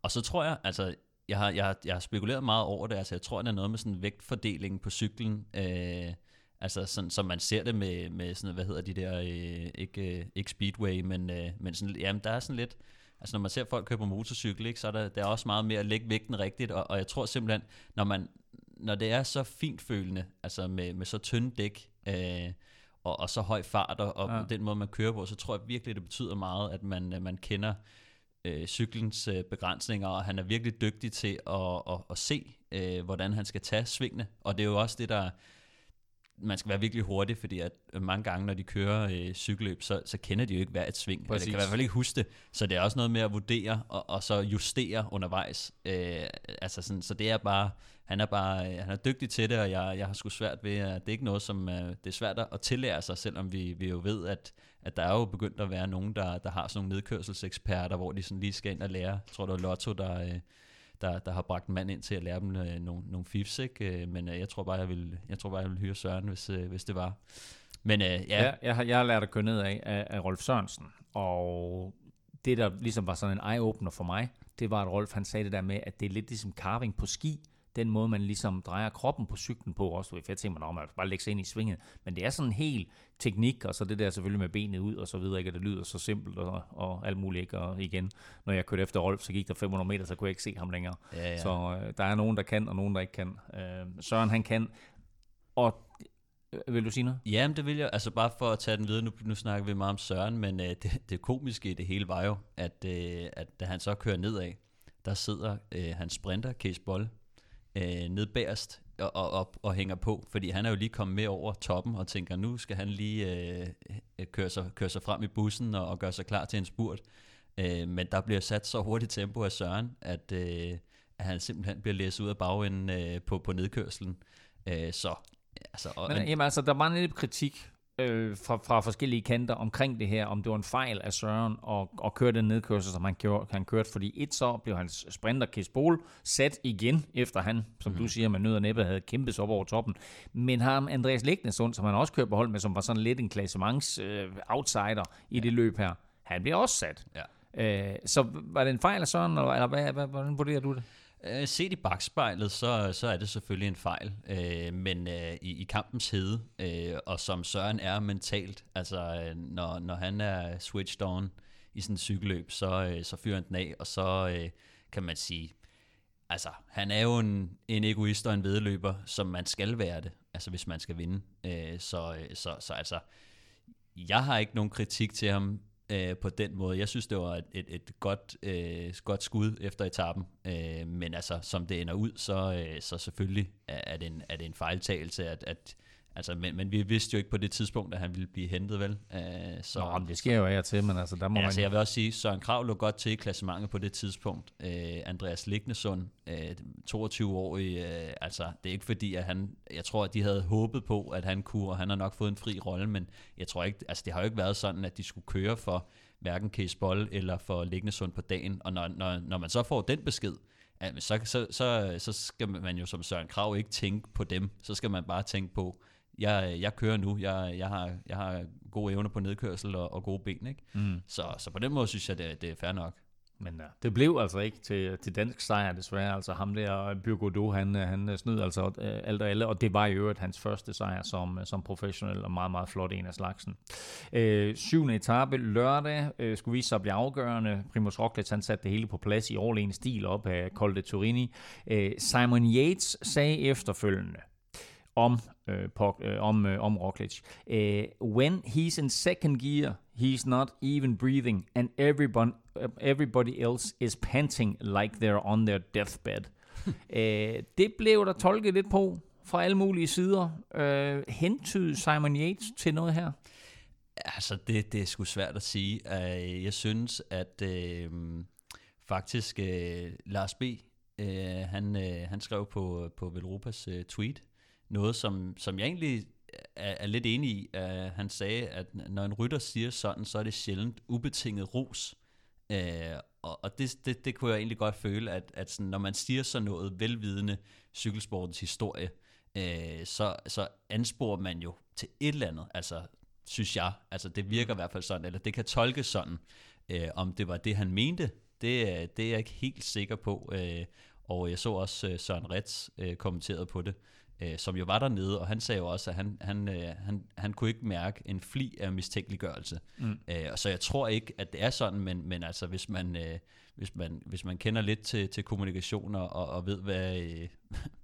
og så tror jeg, altså, jeg har, jeg, jeg har spekuleret meget over det, altså jeg tror, det er noget med sådan vægtfordelingen på cyklen, øh, altså sådan, som man ser det med, med sådan, hvad hedder de der, øh, ikke, øh, ikke speedway, men, øh, men sådan, jamen, der er sådan lidt, altså når man ser folk køre på motorcykel, ikke, så er der, der er også meget mere at lægge vægten rigtigt, og, og jeg tror simpelthen, når man, når det er så fint følende, altså med, med så tynde dæk, øh, og, og så høj fart, og, og Ja. den måde, man kører på, så tror jeg virkelig, det betyder meget, at man, at man kender øh, cyklens øh, begrænsninger, og han er virkelig dygtig til at, at, at se, øh, hvordan han skal tage svingene, og det er jo også det, der man skal være virkelig hurtig, fordi at mange gange, når de kører øh, cykelløb, så, så kender de jo ikke hver et sving. Eller Præcis. kan i hvert fald ikke huske det. Så det er også noget med at vurdere, og, og så justere undervejs. Øh, altså sådan, så det er bare, han er bare, øh, han er dygtig til det, og jeg, jeg har sgu svært ved, at det er ikke noget, som, øh, det er svært at tillære sig, selvom vi, vi jo ved, at, at der er jo begyndt at være nogen, der, der har sådan nogle nedkørselseksperter, hvor de sådan lige skal ind og lære. Jeg tror, det var Lotto, der, øh, der, der har bragt en mand ind til at lære dem øh, nogle, nogle fifs, ikke? Øh, men øh, jeg tror bare, jeg vil, jeg tror bare, jeg vil hyre Søren, hvis, øh, hvis det var. Men øh, ja, Ja, ja, jeg, har, jeg har lært at køre ned af, af, af Rolf Sørensen, og det, der ligesom var sådan en eye-opener for mig, det var, at Rolf han sagde det der med, at det er lidt ligesom carving på ski, den måde, man ligesom drejer kroppen på cyklen på også. Tænker mig, at man bare lægge sig ind i svinget. Men det er sådan en hel teknik, og så det der selvfølgelig med benet ud, og så videre, ikke? at det lyder så simpelt, og, og alt muligt, ikke? Og igen, når jeg kørte efter Rolf, så gik der 500 meter, så kunne jeg ikke se ham længere. ja, ja. Så øh, der er nogen, der kan, og nogen, der ikke kan. Øh, Søren, han kan. Og øh, vil du sige noget? Jamen, det vil jeg, altså bare for at tage den videre, nu, nu snakker vi meget om Søren, men øh, det, det komiske i det hele var jo, at, øh, at da han så kører nedad, der sidder øh, hans sprinter, Case Boll, øh, ned bagerst og, og, og, og hænger på, fordi han er jo lige kommet med over toppen og tænker, nu skal han lige øh, øh, køre, sig, køre sig frem i bussen og, og gøre sig klar til en spurt. Øh, men der bliver sat så hurtigt tempo af Søren, at, øh, at han simpelthen bliver læst ud af bagenden øh, på, på nedkørselen. Øh, så altså, og, Men, jamen, altså, der var lidt kritik øh, fra, fra forskellige kanter omkring det her, om det var en fejl af Søren at, at køre den nedkørsel, som han, gjorde, han kørte, fordi et så blev hans sprinter Kees Bol sat igen, efter han, som mm. du siger, med nød og næppe havde kæmpet sig op over toppen. Men ham Andreas Lægnesund, som han også kørte på hold med, som var sådan lidt en klassements øh, outsider i ja. det løb her, han bliver også sat. Ja. Øh, så var det en fejl af Søren, eller, eller hvad, hvad, hvordan vurderer du det? Øh, set i bagspejlet, så, så er det selvfølgelig en fejl, øh, men øh, i, i kampens hede, øh, og som Søren er mentalt, altså øh, når, når han er switched on i sådan en cykelløb, så, øh, så fyrer han den af, og så øh, kan man sige, altså han er jo en, en egoist og en vedløber, som man skal være det, altså hvis man skal vinde. Øh, så, øh, så, så altså, jeg har ikke nogen kritik til ham øh, på den måde. Jeg synes, det var et, et, et godt, øh, godt skud efter etappen. Øh, men altså, som det ender ud, så, øh, så selvfølgelig er, det en, er det en fejltagelse, at, at, Altså, men, men vi vidste jo ikke på det tidspunkt, at han ville blive hentet, vel? Uh, så, Nå, det sker jo af til, men altså, der må ja, man... Altså, jeg vil også sige, Søren Krav lå godt til i klassementet på det tidspunkt. Uh, Andreas Lignesund, uh, 22-årig, uh, altså, det er ikke fordi, at han... Jeg tror, at de havde håbet på, at han kunne, og han har nok fået en fri rolle, men jeg tror ikke... Altså, det har jo ikke været sådan, at de skulle køre for hverken Case Boll eller for Lignesund på dagen, og når, når, når man så får den besked, så, så, så, så skal man jo som Søren Krav ikke tænke på dem, så skal man bare tænke på, jeg, jeg kører nu, jeg, jeg, har, jeg har gode evner på nedkørsel og, og gode ben, ikke? Mm. Så, så på den måde synes jeg, det, det er fair nok. Men ja, det blev altså ikke til, til dansk sejr, desværre. Altså ham der, Byrgodo, han, han snød altså øh, alt og alle, og det var i øvrigt hans første sejr som, som professionel, og meget, meget flot en af slagsen. Øh, syvende etape lørdag øh, skulle vise sig at blive afgørende. Primus Roglic, han satte det hele på plads i overlegen stil op af Col de Turini. Øh, Simon Yates sagde efterfølgende, om, øh, på, øh, om, øh, om Roglic. Uh, when he's in second gear, he's not even breathing, and everyone, everybody else is panting like they're on their deathbed. uh, det blev der tolket lidt på fra alle mulige sider. Uh, hentydede Simon Yates til noget her? Altså, det, det er sgu svært at sige. Uh, jeg synes, at uh, faktisk uh, Lars B., uh, han, uh, han skrev på, på Velropas uh, tweet, noget, som, som jeg egentlig er, er lidt enig i. Uh, han sagde, at når en rytter siger sådan, så er det sjældent ubetinget ros. Uh, og og det, det, det kunne jeg egentlig godt føle, at, at sådan, når man siger sådan noget velvidende cykelsportens historie, øh, så, så ansporer man jo til et eller andet, altså synes jeg. Altså det virker i hvert fald sådan, eller det kan tolkes sådan. øh, om det var det, han mente, det, det er jeg ikke helt sikker på. øh, og jeg så også øh, Søren Rets øh, kommenteret på det øh, som jo var dernede, og han sagde jo også, at han, han, øh, han, han kunne ikke mærke en fli af mistænkeliggørelse. Mm. Øh, så jeg tror ikke, at det er sådan, men, men altså, hvis man, øh, hvis, man, hvis man kender lidt til, til kommunikation og, og ved, hvad, øh,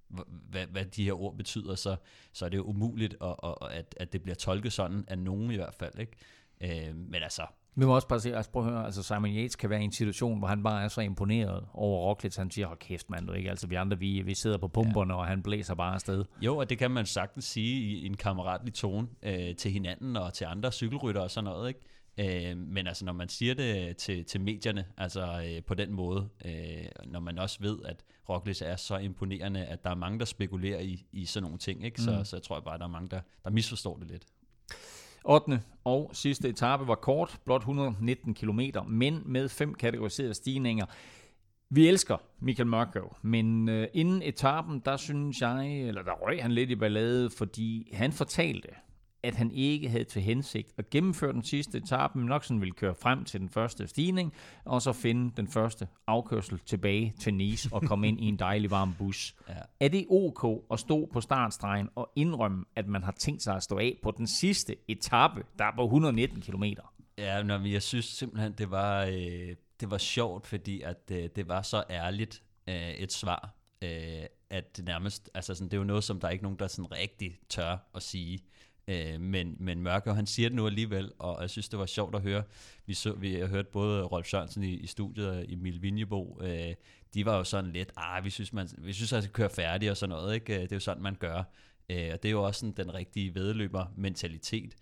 hvad, hvad de her ord betyder, så, så er det jo umuligt, at, at, at det bliver tolket sådan af nogen i hvert fald. Ikke? Øh, men altså, vi må også bare se, altså prøv at høre, altså Simon Yates kan være i en situation, hvor han bare er så imponeret over Roglic, han siger, hold kæft mand, du ikke, altså vi andre, vi, vi sidder på pumperne, ja. og han blæser bare afsted. Jo, og det kan man sagtens sige i en kammeratlig tone øh, til hinanden og til andre cykelrytter og sådan noget, ikke? Øh, men altså, når man siger det til, til medierne, altså øh, på den måde, øh, når man også ved, at Roglic er så imponerende, at der er mange, der spekulerer i, i sådan nogle ting, ikke? Så, mm. så jeg tror jeg bare, at der er mange, der, der misforstår det lidt. 8. og sidste etape var kort, blot 119 km, men med fem kategoriserede stigninger. Vi elsker Michael Mørkøv, men øh, inden etappen, der synes jeg, eller der røg han lidt i ballade, fordi han fortalte, at han ikke havde til hensigt at gennemføre den sidste etape, men nok sådan ville køre frem til den første stigning, og så finde den første afkørsel tilbage til Nice og komme ind i en dejlig varm bus. Ja. Er det ok at stå på startstregen og indrømme, at man har tænkt sig at stå af på den sidste etape, der er på 119 km? Ja, men jeg synes simpelthen, det var, øh, det var sjovt, fordi at øh, det var så ærligt øh, et svar, øh, at det nærmest, altså sådan, det er jo noget, som der er ikke nogen, der sådan rigtig tør at sige. Øh, men, men Mørke, han siger det nu alligevel, og jeg synes, det var sjovt at høre. Vi, så, vi har hørt både Rolf Sørensen i, i studiet og Emil Vinjebo, øh, de var jo sådan lidt, ah, vi synes, man, vi synes, at skal køre færdig og sådan noget, ikke? Øh, det er jo sådan, man gør. Øh, og det er jo også sådan den rigtige vedløber-mentalitet.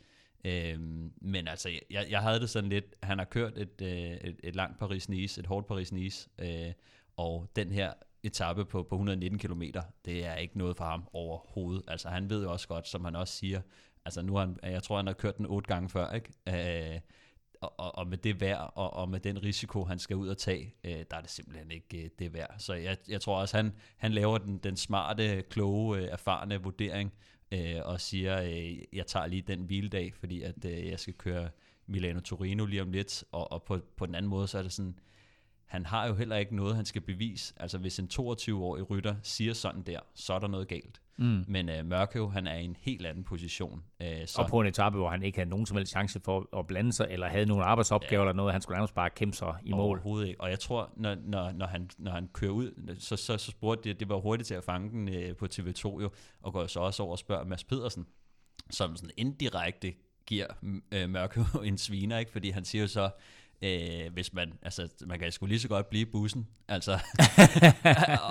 Øh, men altså, jeg, jeg havde det sådan lidt, han har kørt et, øh, et, et langt Paris-Nice, et hårdt Paris-Nice, øh, og den her etape på, på 119 km, det er ikke noget for ham overhovedet. Altså han ved jo også godt, som han også siger, altså nu har han, øh, jeg tror han har kørt den otte gange før, ikke? Øh, og, og, og med det værd, og, og med den risiko, han skal ud og tage, øh, der er det simpelthen ikke øh, det værd. Så jeg, jeg tror også, han, han laver den, den smarte, kloge, øh, erfarne vurdering, øh, og siger, øh, jeg tager lige den hviledag, fordi at øh, jeg skal køre Milano-Torino lige om lidt, og, og på, på den anden måde, så er det sådan, han har jo heller ikke noget, han skal bevise. Altså hvis en 22-årig rytter siger sådan der, så er der noget galt. Mm. Men uh, Mørkøv, han er i en helt anden position. Uh, så og på en etape, hvor han ikke havde nogen som helst chance for at blande sig, eller havde nogle arbejdsopgaver ja. eller noget, han skulle nærmest bare kæmpe sig i mål. Overhovedet ikke. Og jeg tror, når, når, når, han, når han kører ud, så, så, så spurgte det, det var hurtigt til at fange den uh, på TV2 jo, og går så også over og spørger Mads Pedersen, som sådan indirekte giver uh, Mørkøv en sviner, ikke? fordi han siger jo så, øh, hvis man, altså, man kan sgu lige så godt blive bussen, altså,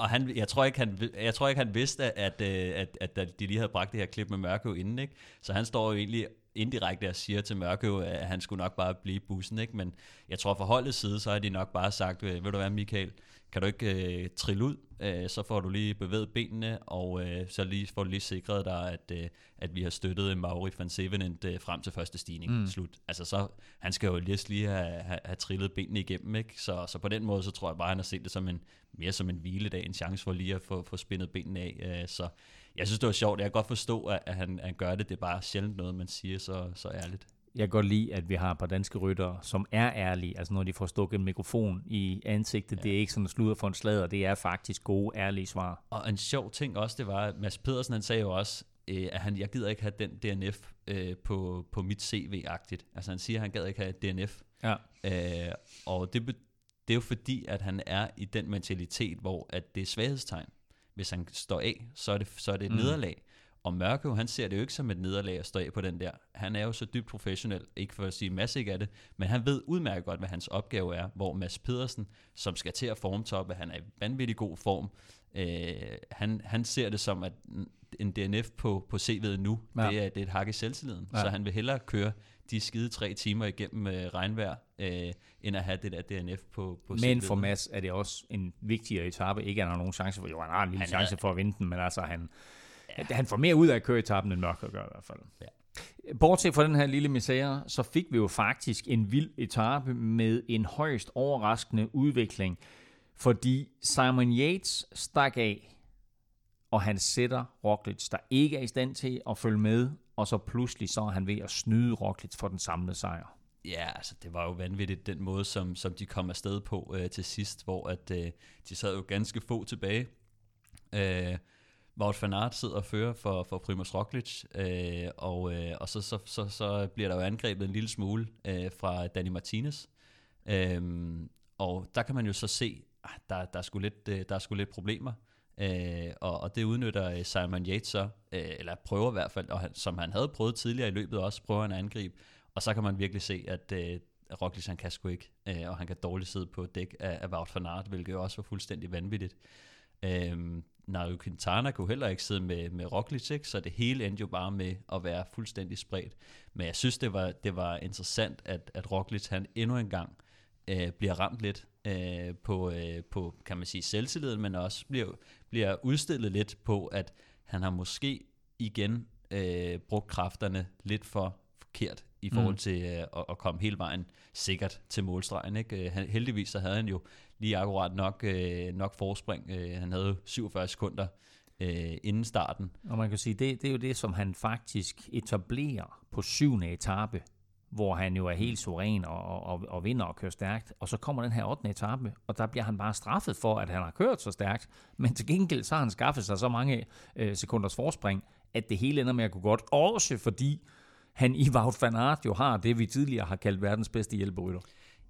og han, jeg tror ikke, han, jeg tror ikke, han vidste, at, at, at, at de lige havde bragt det her klip med Mørkøv inden, ikke? Så han står jo egentlig indirekte og siger til Mørkøv, at han skulle nok bare blive bussen, ikke? Men jeg tror fra holdets side, så har de nok bare sagt, ved du hvad Michael, kan du ikke øh, trille ud, øh, så får du lige bevæget benene, og øh, så lige, får du lige sikret dig, at, øh, at vi har støttet Mauri van Sevenent øh, frem til første stigning. Mm. Slut. Altså så, han skal jo lige, lige have, have, have trillet benene igennem, ikke? Så, så på den måde, så tror jeg bare, han har set det som en, mere som en hviledag, en chance for lige at få, få spændet benene af. Øh, så jeg synes, det var sjovt. Jeg kan godt forstå, at, at han, han gør det. Det er bare sjældent noget, man siger så, så ærligt jeg kan godt lide, at vi har et par danske ryttere, som er ærlige. Altså når de får stukket en mikrofon i ansigtet, ja. det er ikke sådan en sludder for en slader, det er faktisk gode, ærlige svar. Og en sjov ting også, det var, at Mads Pedersen han sagde jo også, øh, at han, jeg gider ikke have den DNF øh, på, på mit CV-agtigt. Altså han siger, at han gad ikke have DNF. Ja. Øh, og det, det er jo fordi, at han er i den mentalitet, hvor at det er svaghedstegn. Hvis han står af, så er det, så er det et mm. nederlag. Og Mørke, han ser det jo ikke som et nederlag at stå af på den der. Han er jo så dybt professionel, ikke for at sige masse ikke af det, men han ved udmærket godt, hvad hans opgave er, hvor Mads Pedersen, som skal til at formtoppe, han er i vanvittig god form, øh, han, han ser det som, at en DNF på, på CV'et nu, ja. det, er, det er et hak i selvtilliden, ja. så han vil hellere køre de skide tre timer igennem øh, regnvejr, øh, end at have det der DNF på, på Men for Mads er det også en vigtigere etape, ikke at han har nogen chance for, jo han har en lille han chance er, for at vinde den, men altså han, Ja. Han får mere ud af at køre etappen, end Mørker gør i hvert fald. Ja. Bortset fra den her lille misære, så fik vi jo faktisk en vild etape med en højst overraskende udvikling, fordi Simon Yates stak af, og han sætter Roglic, der ikke er i stand til at følge med, og så pludselig så er han ved at snyde Roglic for den samlede sejr. Ja, altså det var jo vanvittigt den måde, som, som de kom afsted på øh, til sidst, hvor at øh, de sad jo ganske få tilbage. Øh, Wout van Aert sidder og fører for, for Primoz Roglic, øh, og, øh, og så, så, så, så bliver der jo angrebet en lille smule øh, fra Danny Martinez. Øh, og der kan man jo så se, at ah, der, der, er sgu lidt, øh, der er sgu lidt problemer. Øh, og, og det udnytter øh, Simon Yates så, øh, eller prøver i hvert fald, og han, som han havde prøvet tidligere i løbet også, prøver han at angribe. Og så kan man virkelig se, at øh, Roglic han kan sgu ikke, øh, og han kan dårligt sidde på dæk af, af Wout van Aert, hvilket jo også var fuldstændig vanvittigt. Øh, Nairo Quintana kunne heller ikke sidde med, med Roglic, ikke? så det hele endte jo bare med at være fuldstændig spredt. Men jeg synes, det var, det var interessant, at, at Roglic han endnu en gang øh, bliver ramt lidt øh, på, øh, på, kan man sige, selvtilliden, men også bliver, bliver udstillet lidt på, at han har måske igen øh, brugt kræfterne lidt for forkert i forhold mm. til øh, at, at komme hele vejen sikkert til målstregen. Ikke? Øh, heldigvis så havde han jo lige akkurat nok, øh, nok forspring. Øh, han havde 47 sekunder øh, inden starten. Og man kan sige, det, det er jo det, som han faktisk etablerer på syvende etape, hvor han jo er helt suveræn og, og, og vinder og kører stærkt. Og så kommer den her 8. etape, og der bliver han bare straffet for, at han har kørt så stærkt. Men til gengæld så har han skaffet sig så mange øh, sekunders forspring, at det hele ender med at gå godt. Også fordi han i Wout van Aert jo har det, vi tidligere har kaldt verdens bedste hjælperytter.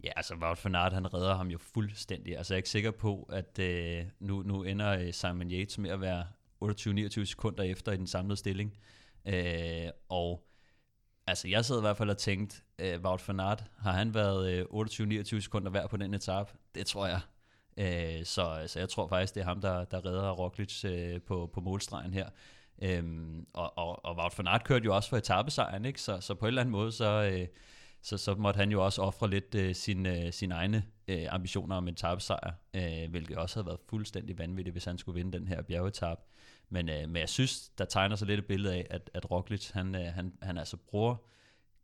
Ja, altså Wout van Aert, han redder ham jo fuldstændig. Altså jeg er ikke sikker på, at øh, nu, nu ender øh, Simon Yates med at være 28-29 sekunder efter i den samlede stilling. Øh, og altså jeg sad i hvert fald og tænkte, øh, Wout van Aert, har han været øh, 28-29 sekunder hver på den etape? Det tror jeg. Øh, så altså, jeg tror faktisk, det er ham, der, der redder Roglic øh, på, på målstregen her. Øhm, og, og, og Wout van Aert kørte jo også for etappesejren, ikke? Så, så på en eller anden måde, så, øh, så, så måtte han jo også ofre lidt øh, sin, øh, sine egne øh, ambitioner om en tabsejr, øh, hvilket også havde været fuldstændig vanvittigt, hvis han skulle vinde den her bjergetab. Men, øh, men jeg synes, der tegner sig lidt et billede af, at, at Roglic, han, øh, han, han altså bruger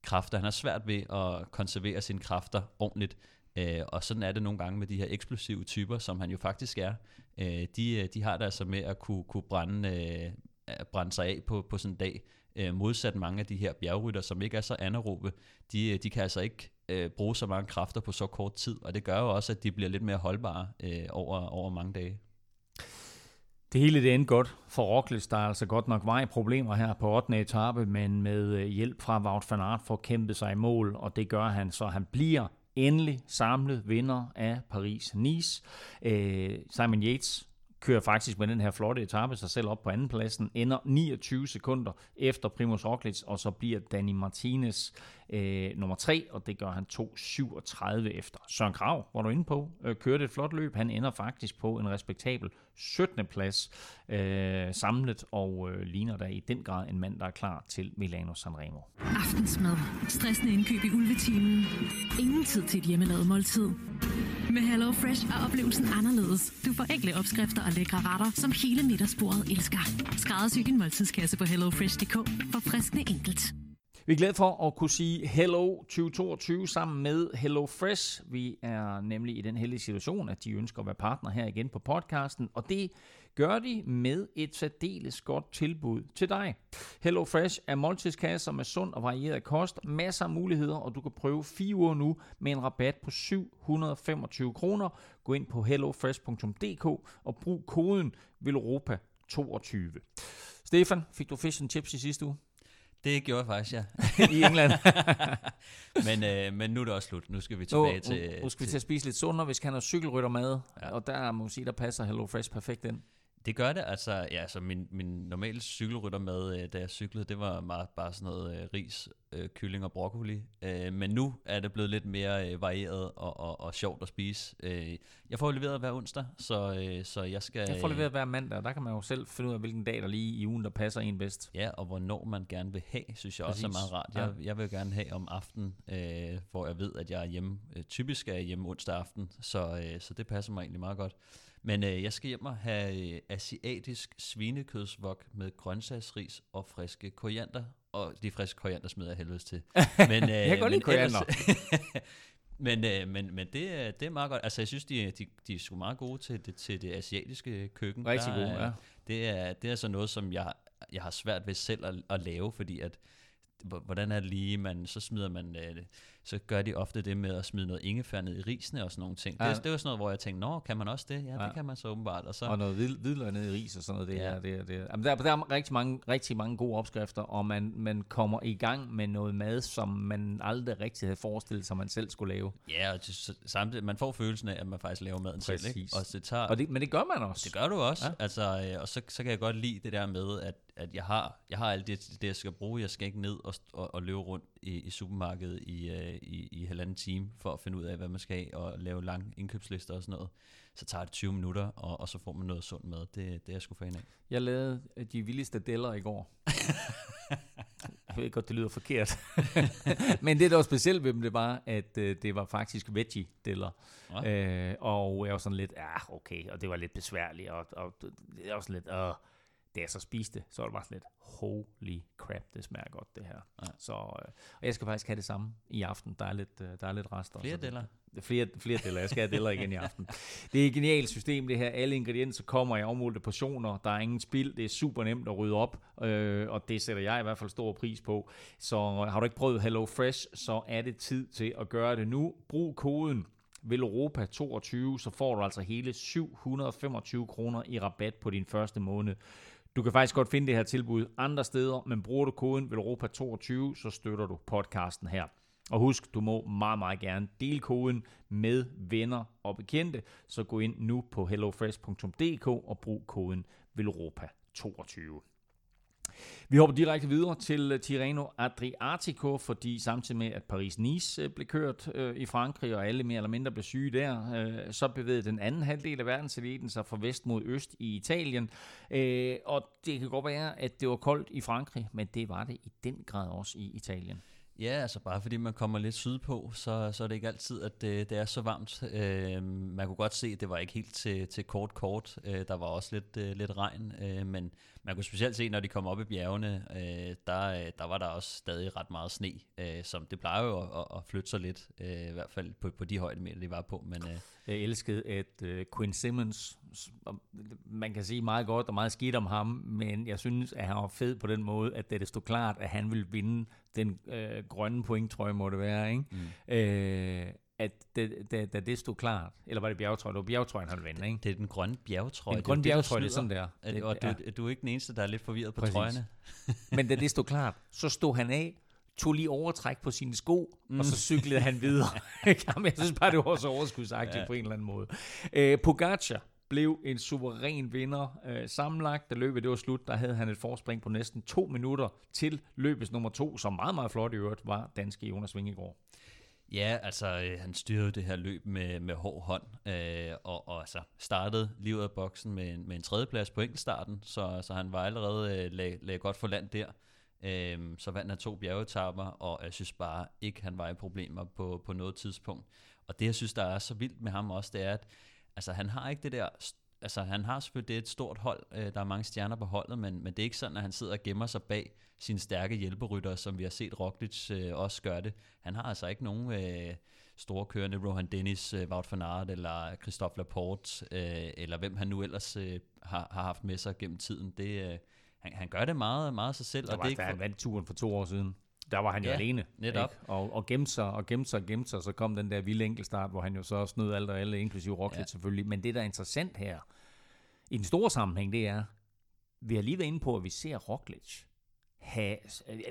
kræfter. Han har svært ved at konservere sine kræfter ordentligt, Øh, og sådan er det nogle gange med de her eksplosive typer, som han jo faktisk er. Øh, de, øh, de har det altså med at kunne, kunne brænde, øh, brænde sig af på, på sådan en dag. Øh, modsat mange af de her bjergrytter, som ikke er så anaerobe, de, øh, de kan altså ikke øh, bruge så mange kræfter på så kort tid, og det gør jo også, at de bliver lidt mere holdbare øh, over, over mange dage. Det hele det endte godt for Roglic, der er altså godt nok var i problemer her på 8. etape, men med øh, hjælp fra Wout van Aert får kæmpet sig i mål, og det gør han, så han bliver endelig samlet vinder af Paris-Nice. Øh, Simon Yates kører faktisk med den her flotte etape sig selv op på andenpladsen, ender 29 sekunder efter Primoz Roglic, og så bliver Danny Martinez øh, nummer 3, og det gør han 2.37 efter. Søren Krav, hvor du inde på, øh, kørte et flot løb. Han ender faktisk på en respektabel 17. plads øh, samlet, og øh, ligner der i den grad en mand, der er klar til Milano Sanremo. Aftensmad. Stressende indkøb i ulvetimen. Ingen tid til et hjemmelavet måltid. Med Hello Fresh er oplevelsen anderledes. Du får enkle opskrifter og lækre retter, som hele middagsbordet elsker. Skræddersy din måltidskasse på hellofresh.dk for friskende enkelt. Vi er glade for at kunne sige Hello 2022 sammen med Hello Fresh. Vi er nemlig i den heldige situation, at de ønsker at være partner her igen på podcasten, og det gør de med et særdeles godt tilbud til dig. Hello Fresh er måltidskasser med sund og varieret kost, masser af muligheder, og du kan prøve fire uger nu med en rabat på 725 kroner. Gå ind på hellofresh.dk og brug koden VELOROPA22. Stefan, fik du fish and chips i sidste uge? Det gjorde jeg faktisk, ja. I England. men, øh, men nu er det også slut. Nu skal vi tilbage nu, til... Nu, skal vi til at spise lidt sundere, hvis vi kan have cykelryttermad. Ja. Og der må man sige, der passer Hello Fresh perfekt ind. Det gør det, altså, ja, altså min, min normale cykelrytter med, øh, da jeg cyklede, det var meget bare sådan noget øh, ris, øh, kylling og broccoli. Men nu er det blevet lidt mere varieret og, og, og sjovt at spise. Jeg får leveret hver onsdag, så, så jeg skal... Jeg får leveret hver mandag, og der kan man jo selv finde ud af, hvilken dag der lige i ugen, der passer en bedst. Ja, og hvornår man gerne vil have, synes jeg Præcis. også er meget rart. Jeg, jeg vil gerne have om aftenen, hvor jeg ved, at jeg er hjemme. Typisk er jeg hjemme onsdag aften, så, så det passer mig egentlig meget godt. Men øh, jeg skal hjem og have øh, asiatisk svinekødsvok med grøntsagsris og friske koriander. Og de friske koriander smider jeg helvedes til. Men, øh, jeg kan godt lide koriander. men, øh, men, men det, det er meget godt. Altså, jeg synes, de, de, de er sgu meget gode til det, til det asiatiske køkken. Rigtig gode, ja. Det er, det er så noget, som jeg, jeg har svært ved selv at, at lave, fordi at hvordan er det lige, man, så smider man, øh, så gør de ofte det med at smide noget ingefær ned i risene og sådan nogle ting. Ja. Det, det var sådan noget, hvor jeg tænkte, nå, kan man også det? Ja, ja. det kan man så åbenbart. Og, så, og noget hvid, hvidløg ned i ris og sådan noget. Det ja. er, det er, det er. Jamen, der, der er rigtig mange, rigtig mange gode opskrifter, og man, man kommer i gang med noget mad, som man aldrig rigtig havde forestillet sig, man selv skulle lave. Ja, og det, samtidig, man får følelsen af, at man faktisk laver maden Præcis. selv. Ikke? Og det tager, og det, men det gør man også. Det gør du også. Ja. Altså, øh, og så, så kan jeg godt lide det der med, at at jeg har, jeg har alt det, det, jeg skal bruge. Jeg skal ikke ned og, og, og løbe rundt i, i supermarkedet i, uh, i, i halvanden time for at finde ud af, hvad man skal have, og lave lange indkøbslister og sådan noget. Så tager det 20 minutter, og, og så får man noget sundt mad. Det, det er jeg sgu fan af. Jeg lavede de vildeste deller i går. jeg ved godt, det lyder forkert. Men det, der var specielt ved dem, det var, at øh, det var faktisk veggie-deller. Ja. Øh, og jeg var sådan lidt, ja, okay, og det var lidt besværligt, og, og det var sådan lidt, øh, da jeg så spiste, så var det bare sådan lidt, holy crap, det smager godt det her. Ja. Så, øh, og jeg skal faktisk have det samme i aften. Der er lidt, øh, der er lidt rester. Flere deller? Flere, flere deller. Jeg skal have deller igen i aften. Det er et genialt system, det her. Alle ingredienser kommer i afmålte portioner. Der er ingen spild. Det er super nemt at rydde op, øh, og det sætter jeg i hvert fald stor pris på. Så har du ikke prøvet Hello Fresh, så er det tid til at gøre det nu. Brug koden Europa 22, så får du altså hele 725 kroner i rabat på din første måned. Du kan faktisk godt finde det her tilbud andre steder, men bruger du koden VELROPA22, så støtter du podcasten her. Og husk, du må meget, meget gerne dele koden med venner og bekendte, så gå ind nu på hellofresh.dk og brug koden VELROPA22. Vi hopper direkte videre til øh, Tirreno Adriatico, fordi samtidig med, at Paris-Nice øh, blev kørt øh, i Frankrig, og alle mere eller mindre blev syge der, øh, så bevægede den anden halvdel af verdenseliten sig fra vest mod øst i Italien. Øh, og det kan godt være, at det var koldt i Frankrig, men det var det i den grad også i Italien. Ja, altså bare fordi man kommer lidt sydpå, så, så er det ikke altid, at det, det er så varmt. Øh, man kunne godt se, at det var ikke helt til, til kort kort. Øh, der var også lidt, øh, lidt regn, øh, men man kunne specielt se, når de kom op i bjergene, øh, der, der var der også stadig ret meget sne, øh, som det plejer jo at, at flytte sig lidt, øh, i hvert fald på, på de højdemeter, de var på. Men, øh, jeg elskede, at uh, Quinn Simmons, man kan sige meget godt og meget skidt om ham, men jeg synes, at han var fed på den måde, at det stod klart, at han ville vinde den øh, grønne point, tror jeg må det være, ikke? Mm. Øh, at det, det, da det stod klart, eller var det bjergetrøje? Det var bjergetrøjen, han vendte, ikke? Det er den grønne bjergetrøje. Den grønne bjergetrøje, det er sådan der. Det, og du, du er ikke den eneste, der er lidt forvirret på Præcis. trøjerne. Men da det stod klart, så stod han af, tog lige overtræk på sine sko, mm. og så cyklede han videre. jeg synes bare, det var så overskudsagtigt ja. på en eller anden måde. Øh, Pogacar, blev en suveræn vinder. Øh, sammenlagt, da løbet det var slut, der havde han et forspring på næsten to minutter til løbets nummer to, som meget, meget flot i øvrigt var danske Jonas Vingegaard. Ja, altså øh, han styrede det her løb med, med hård hånd, øh, og, og altså, startede livet af boksen med, en, med en tredjeplads på enkeltstarten, så, så han var allerede øh, lag, lag godt for land der. Øh, så vandt han to bjergetapper, og jeg synes bare ikke, han var i problemer på, på noget tidspunkt. Og det, jeg synes, der er så vildt med ham også, det er, at altså, han har ikke det der altså han har selvfølgelig det er et stort hold, øh, der er mange stjerner på holdet, men, men det er ikke sådan, at han sidder og gemmer sig bag sine stærke hjælperytter, som vi har set Roglic øh, også gøre det. Han har altså ikke nogen øh, store kørende, Rohan Dennis, øh, Wout van Aert eller Christophe Laporte, øh, eller hvem han nu ellers øh, har, har haft med sig gennem tiden. Det, øh, han, han gør det meget, meget sig selv. Og var, det ikke for... han vandt turen for to år siden. Der var han jo ja, alene. Netop. Ikke? Og, og gemte sig, og gemte sig, og gemte sig, så kom den der vilde enkeltstart, hvor han jo så snød alt og alle, inklusive Roglic ja. selvfølgelig. Men det, der er interessant her, i den store sammenhæng, det er, vi har lige været inde på, at vi ser Roglic have,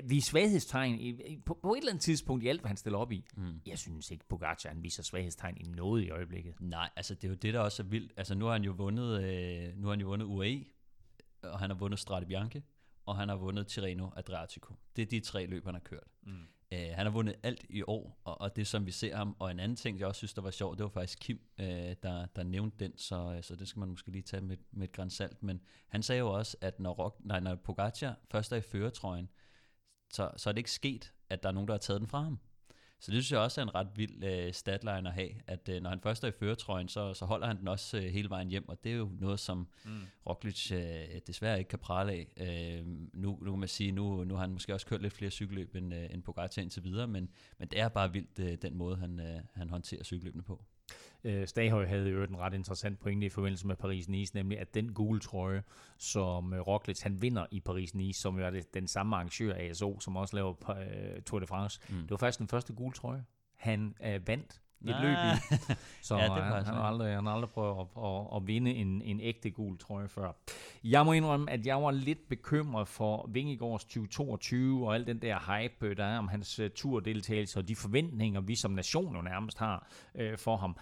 vi svaghedstegn i, på, på et eller andet tidspunkt i alt, hvad han stiller op i. Mm. Jeg synes ikke, Pogacar han viser svaghedstegn i noget i øjeblikket. Nej, altså det er jo det, der også er vildt. Altså nu har han jo vundet, øh, nu har han jo vundet UAE, og han har vundet Strade Bianche, og han har vundet Tirreno Adriatico. Det er de tre løb, han har kørt. Mm. Uh, han har vundet alt i år, og, og det som vi ser ham. Og en anden ting, jeg også synes, der var sjovt, det var faktisk Kim, uh, der, der nævnte den, så, så det skal man måske lige tage med, med et græns salt. Men han sagde jo også, at når, Rock, nej, når Pogacar først er i føretrøjen, så, så er det ikke sket, at der er nogen, der har taget den fra ham. Så det synes jeg også er en ret vild øh, statline at have, at øh, når han først er i føretrøjen, så, så holder han den også øh, hele vejen hjem, og det er jo noget, som mm. Roglic øh, desværre ikke kan prale af. Øh, nu, nu kan man sige, nu, nu har han måske også kørt lidt flere cykelløb end, øh, end Pogacar indtil videre, men, men det er bare vildt, øh, den måde, han, øh, han håndterer cykelløbene på. Øh, Staghøj havde jo en ret interessant pointe i forbindelse med Paris-Nice, nemlig at den gule trøje, som øh, Roglic han vinder i Paris-Nice, som jo er det, den samme arrangør ASO, som også laver øh, Tour de France, mm. det var faktisk den første gule trøje, han øh, vandt et løb i. Så ja, det han, han, har aldrig, han har aldrig prøvet at, at, at vinde en, en ægte gul trøje før. Jeg må indrømme, at jeg var lidt bekymret for Vingegaards 2022 og al den der hype, der er om hans uh, turdeltagelse og de forventninger, vi som nation jo nærmest har uh, for ham.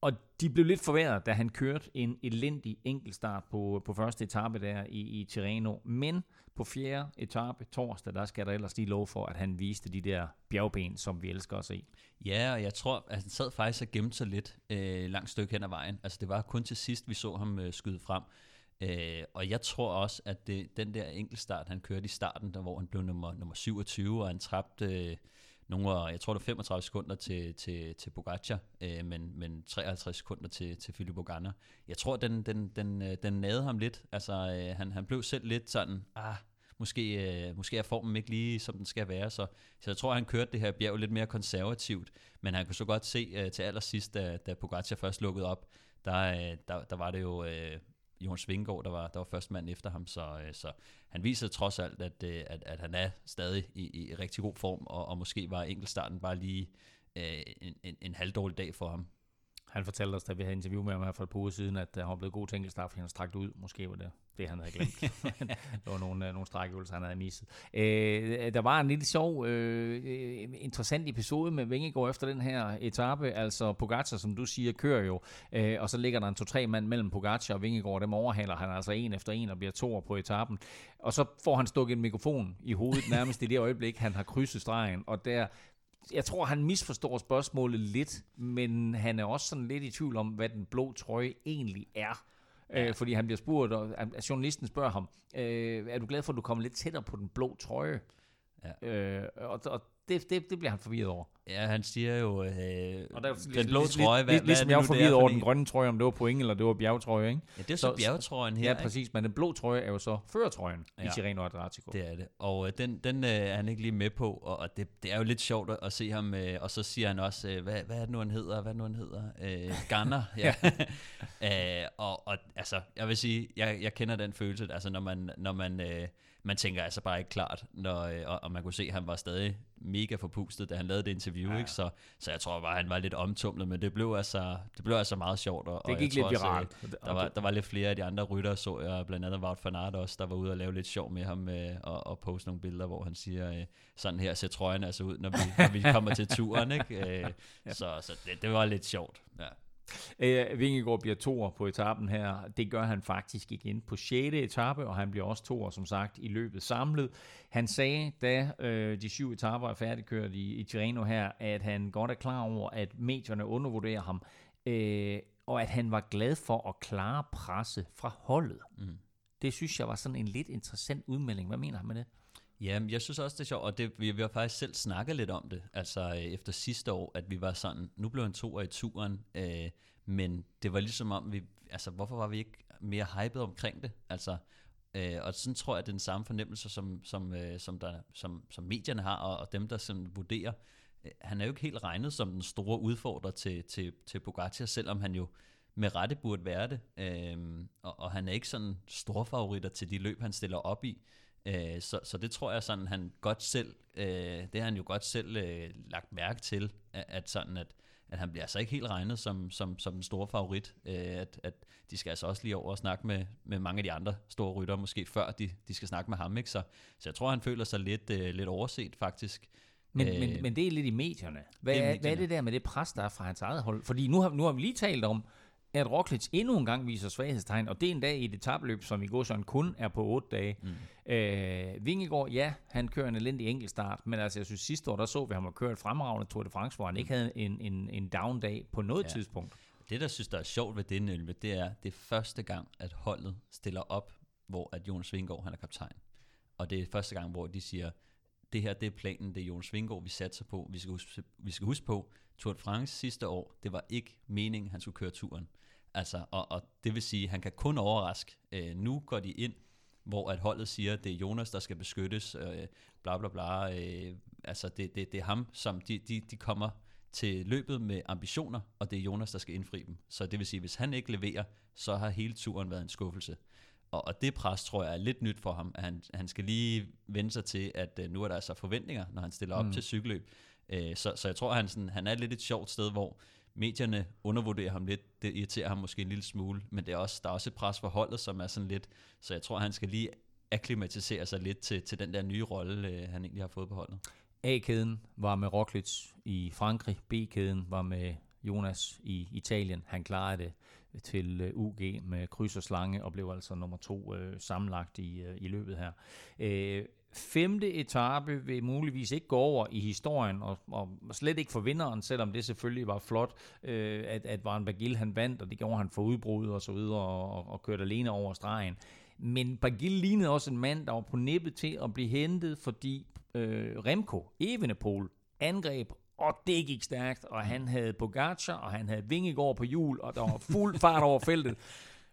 Og de blev lidt forværret, da han kørte en elendig enkeltstart på, på første etape der i, i Tirreno. Men på fjerde etape torsdag, der skal der ellers lige lov for, at han viste de der bjergben, som vi elsker at se. Ja, og jeg tror, at han sad faktisk og gemte sig lidt øh, langt stykke hen ad vejen. Altså det var kun til sidst, vi så ham øh, skyde frem. Øh, og jeg tror også, at det, den der enkeltstart, han kørte i starten, der hvor han blev nummer, nummer 27, og han tabte... Øh, nogle, jeg tror det var 35 sekunder til, til, til Pogacar, øh, men, men 53 sekunder til, til Filippo Ogana. Jeg tror, den, den, den, øh, den nade ham lidt. Altså, øh, han, han blev selv lidt sådan, ah, måske, øh, måske er formen ikke lige, som den skal være. Så, så jeg tror, han kørte det her bjerg lidt mere konservativt, men han kunne så godt se øh, til allersidst, da, da Pogacar først lukkede op, der, øh, der, der var det jo øh, Johan Svinggaard, der var, der var første mand efter ham, så, øh, så han viser trods alt, at, øh, at, at han er stadig i, i rigtig god form, og, og måske var enkeltstarten bare lige øh, en, en, en halvdårlig dag for ham. Han fortalte os, da vi havde interview med ham her for et par uger siden, at han var blevet god til enkeltstart, fordi han strakt ud. Måske var det det, han havde glemt. der var nogle, øh, nogle strækøvelser, han havde misset. Øh, der var en lille sjov, øh, interessant episode med Vingegaard efter den her etape. Altså Pogacar, som du siger, kører jo, øh, og så ligger der en to-tre mand mellem Pogacar og Vingegaard. Dem overhaler han altså en efter en og bliver to på etappen. Og så får han stukket en mikrofon i hovedet nærmest i det øjeblik, han har krydset stregen. Og der jeg tror, han misforstår spørgsmålet lidt, men han er også sådan lidt i tvivl om, hvad den blå trøje egentlig er. Ja. Øh, fordi han bliver spurgt, og journalisten spørger ham, øh, er du glad for, at du kommer lidt tættere på den blå trøje? Ja. Øh, og, og det, det, det bliver han forvirret over. Ja, han siger jo, øh, og der, den blå trøje, hvad, ligesom hvad er jeg var forvirret over den grønne trøje, om det var point eller det var bjergetrøje, ikke? Ja, det er så, så bjergetrøjen her. Ja, præcis, men den blå trøje er jo så føretrøjen ja, i Tirreno Adriatico. Det er det, og øh, den, den øh, er han ikke lige med på, og, og det, det er jo lidt sjovt at, at se ham, øh, og så siger han også, øh, hvad, hvad er det nu, han hedder? Hvad er det nu, han hedder? Øh, Gunner, ja. øh, og, og altså, jeg vil sige, jeg, jeg kender den følelse, altså når man, når man øh, man tænker altså bare ikke klart, når, øh, og, og man kunne se, at han var stadig mega forpustet, da han lavede det interview, ja. ikke? Så, så jeg tror bare, han var lidt omtumlet, men det blev altså, det blev altså meget sjovt. Og, det gik lidt viralt. Der var, der var lidt flere af de andre rytter, så jeg blandt andet Wout van Aert også, der var ude og lave lidt sjov med ham øh, og, og poste nogle billeder, hvor han siger, øh, sådan her ser trøjen altså ud, når vi, når vi kommer til turen. Ikke? Øh, ja. Så, så det, det var lidt sjovt. Ja. Øh, Vingegaard bliver toer på etappen her. Det gør han faktisk igen på 6. etape, og han bliver også toer, som sagt, i løbet samlet. Han sagde, da øh, de syv etapper er færdigkørt i, i Tirreno her, at han godt er klar over, at medierne undervurderer ham, øh, og at han var glad for at klare presse fra holdet. Mm. Det synes jeg var sådan en lidt interessant udmelding. Hvad mener han med det? Jamen, jeg synes også, det er sjovt, og det, vi, vi har faktisk selv snakket lidt om det, altså øh, efter sidste år, at vi var sådan, nu blev han to i turen, øh, men det var ligesom om, vi, altså hvorfor var vi ikke mere hyped omkring det, altså, øh, og sådan tror jeg, det er den samme fornemmelse, som, som, øh, som, der, som, som medierne har, og, og dem, der sådan vurderer, øh, han er jo ikke helt regnet som den store udfordrer til, til, til Pogacar, selvom han jo med rette burde være det, øh, og, og han er ikke sådan stor favoritter til de løb, han stiller op i, Øh, så, så det tror jeg sådan, han godt selv, øh, det har han jo godt selv øh, lagt mærke til, at, at sådan, at, at han bliver altså ikke helt regnet som, som, som den store favorit. Øh, at, at de skal altså også lige over og snakke med, med mange af de andre store rytter, måske før de, de skal snakke med ham. Ikke? Så, så jeg tror, han føler sig lidt, øh, lidt overset faktisk. Men, øh, men, men det er lidt i medierne. Hvad, det er, medierne. hvad er det der med det pres, der er fra hans eget hold? Fordi nu har, nu har vi lige talt om, at Roglic endnu en gang viser svaghedstegn, og det er en dag i et etabløb, som i går sådan kun er på 8 dage. Mm. Øh, Vingegaard, ja, han kører en elendig enkeltstart, men altså jeg synes sidste år, der så vi ham køre et fremragende Tour de France, hvor han ikke havde en, en, en down-dag på noget ja. tidspunkt. Det, der synes, der er sjovt ved det, Nølve, det er, det er første gang, at holdet stiller op, hvor at Jonas Vingegaard, han er kaptajn. Og det er første gang, hvor de siger, det her, det er planen, det er Jonas Vingegaard, vi satser på. Vi skal huske, vi skal huske på, Tour de France sidste år, det var ikke meningen, han skulle køre turen. Altså, og, og det vil sige, at han kan kun overraske. Øh, nu går de ind, hvor at holdet siger, at det er Jonas, der skal beskyttes, øh, bla bla bla. Øh, altså, det, det, det er ham, som de, de, de kommer til løbet med ambitioner, og det er Jonas, der skal indfri dem. Så det vil sige, at hvis han ikke leverer, så har hele turen været en skuffelse. Og, og det pres, tror jeg, er lidt nyt for ham, han, han skal lige vende sig til, at øh, nu er der altså forventninger, når han stiller op mm. til cykelløb. Øh, så, så jeg tror, han, sådan, han er lidt et sjovt sted, hvor medierne undervurderer ham lidt. Det irriterer ham måske en lille smule, men det er også, der er også et pres for holdet, som er sådan lidt, så jeg tror, han skal lige akklimatisere sig lidt til, til den der nye rolle, øh, han egentlig har fået på holdet. A-kæden var med Roglic i Frankrig, B-kæden var med Jonas i Italien. Han klarede det til øh, UG med kryds og slange og blev altså nummer to øh, sammenlagt i, øh, i løbet her. Øh, femte etape vil muligvis ikke gå over i historien, og, og slet ikke for vinderen, selvom det selvfølgelig var flot, øh, at, at Van Bagil han vandt, og det gjorde han for udbrud og så videre, og, og kørte alene over stregen. Men Bagil lignede også en mand, der var på nippet til at blive hentet, fordi øh, Remco, Evenepoel, angreb og det gik stærkt, og han havde Pogacar, og han havde Vingegaard på hjul, og der var fuld fart over feltet.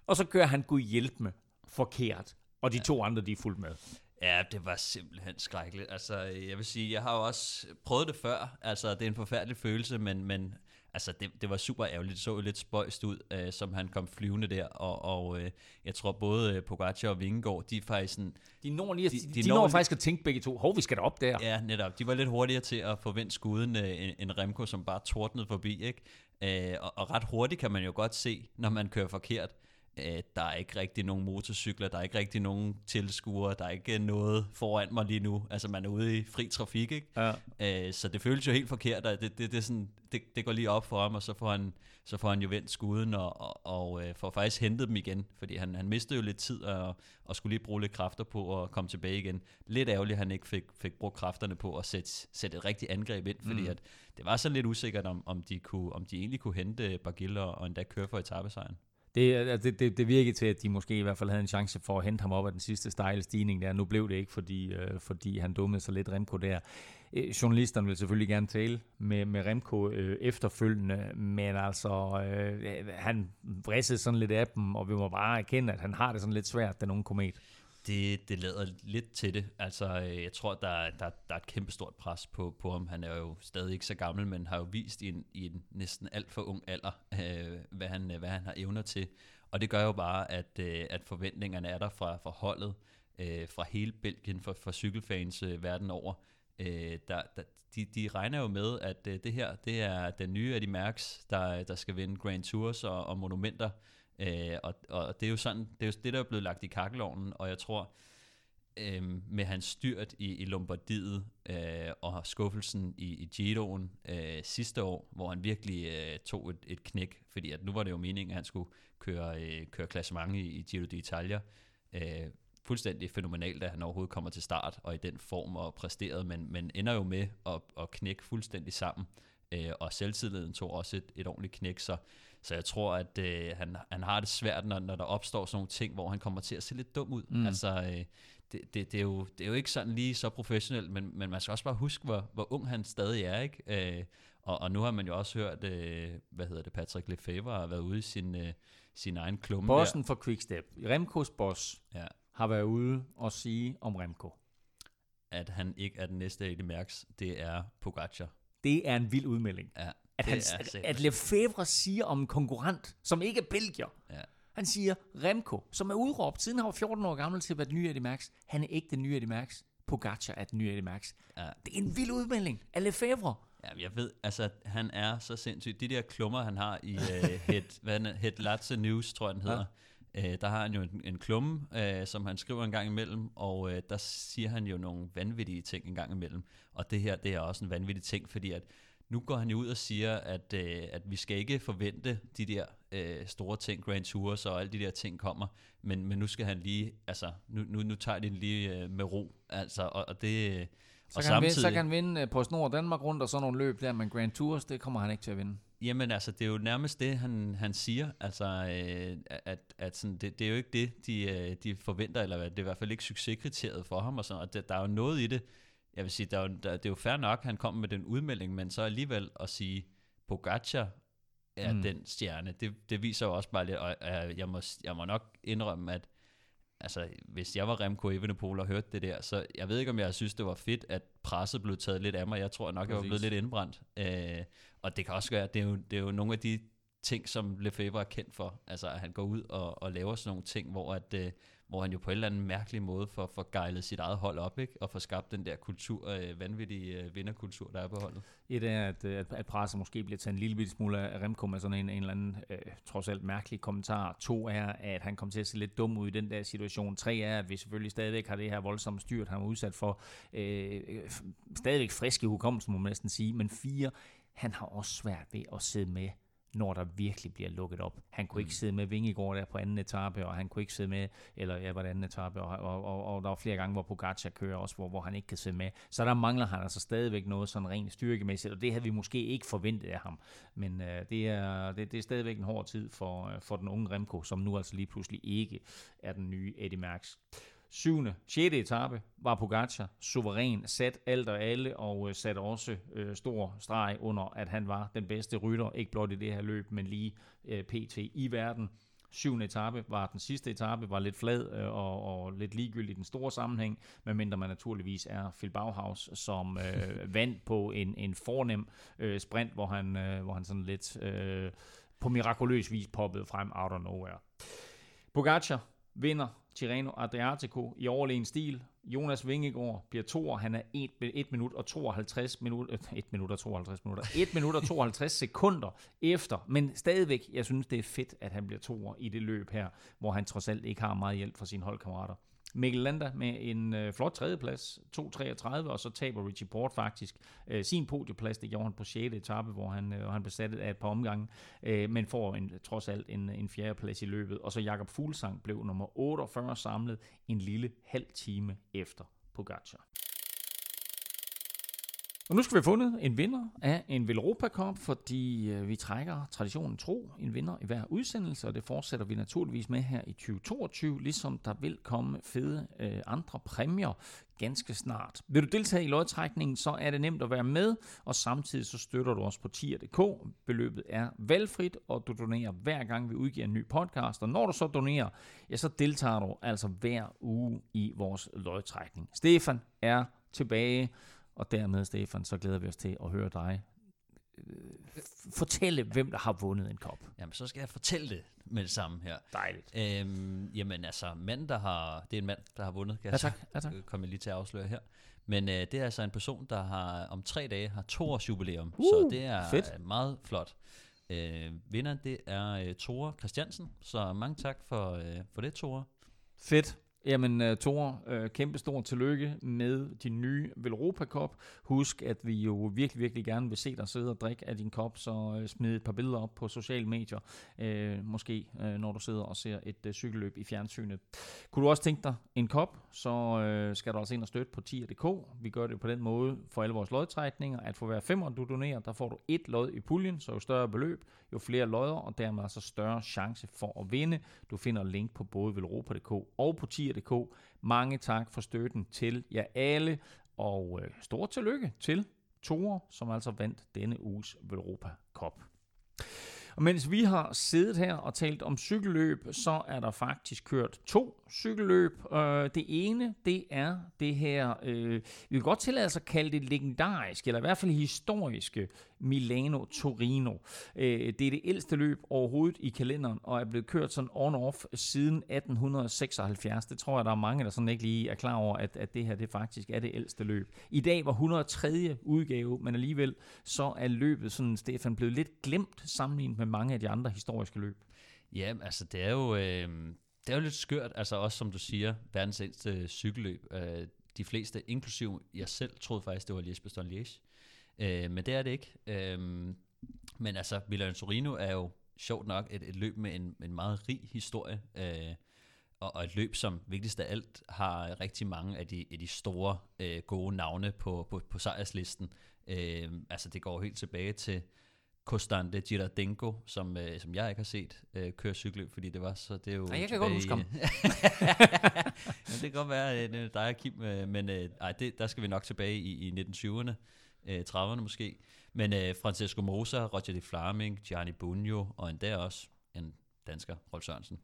Og så kører han Gud hjælp med forkert, og de to andre, de er fuldt med. Ja, det var simpelthen skrækkeligt. Altså, jeg vil sige, jeg har jo også prøvet det før. Altså, det er en forfærdelig følelse, men, men altså, det, det var super ærgerligt. Det så jo lidt spøjst ud, øh, som han kom flyvende der. Og, og øh, jeg tror både øh, Pogacar og Vingegaard, de er faktisk sådan... De når, lige, de, de, de når, når faktisk at tænke begge to, hov, vi skal da op der. Ja, netop. De var lidt hurtigere til at forvente skuden øh, end Remco, som bare tordnede forbi. Ikke? Øh, og, og ret hurtigt kan man jo godt se, når man kører forkert, Øh, der er ikke rigtig nogen motorcykler, der er ikke rigtig nogen tilskuere, der er ikke noget foran mig lige nu. Altså man er ude i fri trafik, ikke? Ja. Øh, så det føles jo helt forkert, og det, det, det, er sådan, det, det går lige op for ham, og så får han, så får han jo vendt skuden og, og, og øh, får faktisk hentet dem igen, fordi han, han mistede jo lidt tid og, og skulle lige bruge lidt kræfter på at komme tilbage igen. Lidt ærgerligt, at han ikke fik, fik brugt kræfterne på at sætte, sætte et rigtigt angreb ind, fordi mm. at det var så lidt usikkert, om, om, de kunne, om de egentlig kunne hente Bagil og, og endda køre for etappesejren. Det, altså, det, det, det virkede til, at de måske i hvert fald havde en chance for at hente ham op af den sidste stejle stigning der. Nu blev det ikke, fordi, øh, fordi han dummede sig lidt Remko der. Øh, journalisterne vil selvfølgelig gerne tale med, med Remko øh, efterfølgende, men altså, øh, han vrissede sådan lidt af dem, og vi må bare erkende, at han har det sådan lidt svært, den unge komet. Det, det lader lidt til det. Altså, øh, jeg tror, der, der, der er et kæmpestort pres på, på ham. Han er jo stadig ikke så gammel, men har jo vist i en, i en næsten alt for ung alder, øh, hvad, han, hvad han har evner til. Og det gør jo bare, at, øh, at forventningerne er der fra, fra holdet, øh, fra hele Belgien, fra, fra cykelfans øh, verden over. Øh, der, der, de, de regner jo med, at øh, det her det er den nye af de mærks, der, der skal vinde Grand Tours og, og monumenter. Øh, og, og det er jo sådan, det er jo det, der er blevet lagt i kakkelovnen, og jeg tror, øh, med hans styrt i, i Lombardiet øh, og skuffelsen i, i Giroen øh, sidste år, hvor han virkelig øh, tog et, et knæk, fordi at nu var det jo meningen, at han skulle køre, øh, køre klassement i, i Giro d'Italia. Øh, fuldstændig fænomenalt, at han overhovedet kommer til start og i den form og præsteret, men, men ender jo med at, at knække fuldstændig sammen. Øh, og selvtilliden tog også et, et ordentligt knæk, så, så jeg tror, at øh, han, han har det svært, når, når der opstår sådan nogle ting, hvor han kommer til at se lidt dum ud. Mm. Altså, øh, det, det, det, er jo, det er jo ikke sådan lige så professionelt, men, men man skal også bare huske, hvor, hvor ung han stadig er, ikke? Øh, og, og nu har man jo også hørt, øh, hvad hedder det, Patrick Lefebvre har været ude i sin, øh, sin egen klumme Bossen for Quickstep, Remkos boss, Ja, har været ude og sige om Remko. at han ikke er den næste Eddie Merckx, det er Pogacar. Det er en vild udmelding. Ja, At, han, at, sindssygt. at Lefebvre siger om en konkurrent, som ikke er belgier. Ja. Han siger, Remko, som er udråbt, siden han var 14 år gammel til at være den nye Eddie Max, han er ikke den nye Eddie Max. Pogacar er den nye Eddie Max. Ja. Det er en vild udmelding af Lefebvre. Ja, jeg ved, altså han er så sindssyg. De der klummer, han har i uh, Head, hvad er Head Latze News, tror jeg den hedder, ja. uh, der har han jo en, en klumme, uh, som han skriver en gang imellem, og uh, der siger han jo nogle vanvittige ting en gang imellem. Og det her, det er også en vanvittig ting, fordi at nu går han jo ud og siger, at, uh, at vi skal ikke forvente de der uh, store ting, Grand Tours og alle de der ting kommer, men, men nu skal han lige, altså nu, nu, nu tager de den lige uh, med ro, altså, og, og det... Så og kan, han vinde, så kan han vinde øh, på Snor Danmark rundt og sådan nogle løb der, men Grand Tours, det kommer han ikke til at vinde. Jamen altså, det er jo nærmest det, han, han siger, altså, øh, at, at sådan, det, det er jo ikke det, de, øh, de forventer, eller det er i hvert fald ikke succeskriteriet for ham, og, sådan, og det, der er jo noget i det, jeg vil sige, der er jo, der, det er jo fair nok, han kom med den udmelding, men så alligevel at sige, Pogacar er Mm. den stjerne, det, det viser jo også bare lidt, og jeg må, jeg må nok indrømme, at altså, hvis jeg var Remco Evenepoel og hørte det der, så jeg ved ikke, om jeg synes, det var fedt, at presset blev taget lidt af mig. Jeg tror nok, jeg var Præcis. blevet lidt indbrændt. Øh, og det kan også være, det er, jo, det er jo nogle af de ting, som Lefebvre er kendt for. Altså, at han går ud og, og laver sådan nogle ting, hvor, at, øh, hvor han jo på en eller anden mærkelig måde får, får gejlet sit eget hold op, ikke? og får skabt den der kultur, øh, vanvittige øh, vinderkultur, der er på holdet. Et er, at, øh, at, at presset måske bliver taget en lille bitte smule af Remco med sådan en, en eller anden øh, trods alt mærkelig kommentar. To er, at han kommer til at se lidt dum ud i den der situation. Tre er, at vi selvfølgelig stadigvæk har det her voldsomme styrt, han er udsat for. Øh, stadigvæk friske hukommelse, må man næsten sige. Men fire, han har også svært ved at sidde med når der virkelig bliver lukket op. Han kunne ikke sidde med Vingegaard der på anden etape, og han kunne ikke sidde med, eller ja, på den anden etape, og, og, og, og der var flere gange, hvor Pogacar kører også, hvor, hvor han ikke kan sidde med. Så der mangler han altså stadigvæk noget sådan rent styrkemæssigt, og det havde vi måske ikke forventet af ham. Men øh, det, er, det, det er stadigvæk en hård tid for, øh, for den unge Remco, som nu altså lige pludselig ikke er den nye Eddie Merckx. Syvende, sjette etape var Pogacar suveræn, sat alt og alle, og øh, sat også øh, stor streg under, at han var den bedste rytter, ikke blot i det her løb, men lige øh, pt. i verden. Syvende etape var den sidste etape, var lidt flad øh, og, og lidt ligegyldig i den store sammenhæng, medmindre man naturligvis er Phil Bauhaus, som øh, vandt på en, en fornem øh, sprint, hvor han, øh, hvor han sådan lidt øh, på mirakuløs vis poppede frem out of nowhere. Pogacar vinder Tirreno Adriatico i overlegen stil. Jonas Vingegaard bliver toer. Han er 1, 1 minut og 52 minutter, 1 minut og 52 minutter, 1 minut og 52 sekunder efter. Men stadigvæk, jeg synes, det er fedt, at han bliver toer i det løb her, hvor han trods alt ikke har meget hjælp fra sine holdkammerater. Mikkel Landa med en øh, flot tredjeplads, 2.33, og så taber Richie Port faktisk øh, sin podieplads. Det gjorde han på 6. etape, hvor han, øh, han blev sat af et par omgange, øh, men får en, trods alt en, en fjerdeplads i løbet. Og så Jakob Fuglsang blev nummer 48 samlet en lille halv time efter Pogacar. Og nu skal vi have fundet en vinder af en Velropa Cup, fordi øh, vi trækker traditionen tro en vinder i hver udsendelse, og det fortsætter vi naturligvis med her i 2022, ligesom der vil komme fede øh, andre præmier ganske snart. Vil du deltage i lodtrækningen, så er det nemt at være med, og samtidig så støtter du os på tier.dk. Beløbet er valgfrit, og du donerer hver gang vi udgiver en ny podcast, og når du så donerer, ja, så deltager du altså hver uge i vores lodtrækning. Stefan er tilbage, og dermed, Stefan, så glæder vi os til at høre dig øh, fortælle, hvem der har vundet en kop. Jamen, så skal jeg fortælle det med det samme her. Dejligt. Øhm, jamen altså, mand, der har, det er en mand, der har vundet, kan Ja, tak. Ja, tak. kommer jeg lige til at afsløre her. Men øh, det er altså en person, der har om tre dage har to års jubilæum, Uh, så det er fedt. meget flot. Øh, vinderen, det er øh, Tore Christiansen, så mange tak for, øh, for det, Tore. Fedt. Jamen, øh, Thor, øh, kæmpe stor tillykke med din nye Velropa Cup. Husk, at vi jo virkelig, virkelig gerne vil se dig sidde og drikke af din kop, så øh, smid et par billeder op på sociale medier, øh, måske når du sidder og ser et cykelløb i fjernsynet. Kunne du også tænke dig en kop, så skal du altså ind og støtte på 10.dk. Vi gør det på den måde for alle vores lodtrækninger, at for hver femmer du donerer, der får du et lod i puljen, så jo større beløb, jo flere lodder, og dermed altså større chance for at vinde. Du finder link på både velropa.dk og på 10 papir.dk. Mange tak for støtten til jer alle, og øh, stor tillykke til Tore, som altså vandt denne uges Europa Cup. Og mens vi har siddet her og talt om cykelløb, så er der faktisk kørt to cykelløb. Øh, det ene, det er det her, øh, vi vil godt tillade os at kalde det legendariske, eller i hvert fald historiske Milano-Torino. Øh, det er det ældste løb overhovedet i kalenderen, og er blevet kørt sådan on-off siden 1876. Det tror jeg, der er mange, der sådan ikke lige er klar over, at, at det her det faktisk er det ældste løb. I dag var 103. udgave, men alligevel så er løbet sådan, Stefan, blevet lidt glemt sammenlignet med mange af de andre historiske løb. Ja, altså det er jo... Øh det er jo lidt skørt, altså også som du siger, verdens ældste cykelløb. Øh, de fleste, inklusiv jeg selv, troede faktisk, det var Liège-Bastogne-Liège. Øh, men det er det ikke. Øh, men altså, Milan Torino er jo sjovt nok et, et løb med en, en meget rig historie. Øh, og, og et løb, som vigtigst af alt har rigtig mange af de, af de store øh, gode navne på, på, på sejrslisten. Øh, altså det går helt tilbage til Costante Girardenko, som, øh, som jeg ikke har set øh, køre cykelløb, fordi det var så, det er jo... Nej, jeg kan godt huske ham. det kan godt være, at det er dig og Kim, øh, men øh, ej, det, der skal vi nok tilbage i, i 1920'erne, øh, 30'erne måske. Men øh, Francesco Moser, Roger de Flaming, Gianni Bugno, og endda også en dansker, Rolf Sørensen,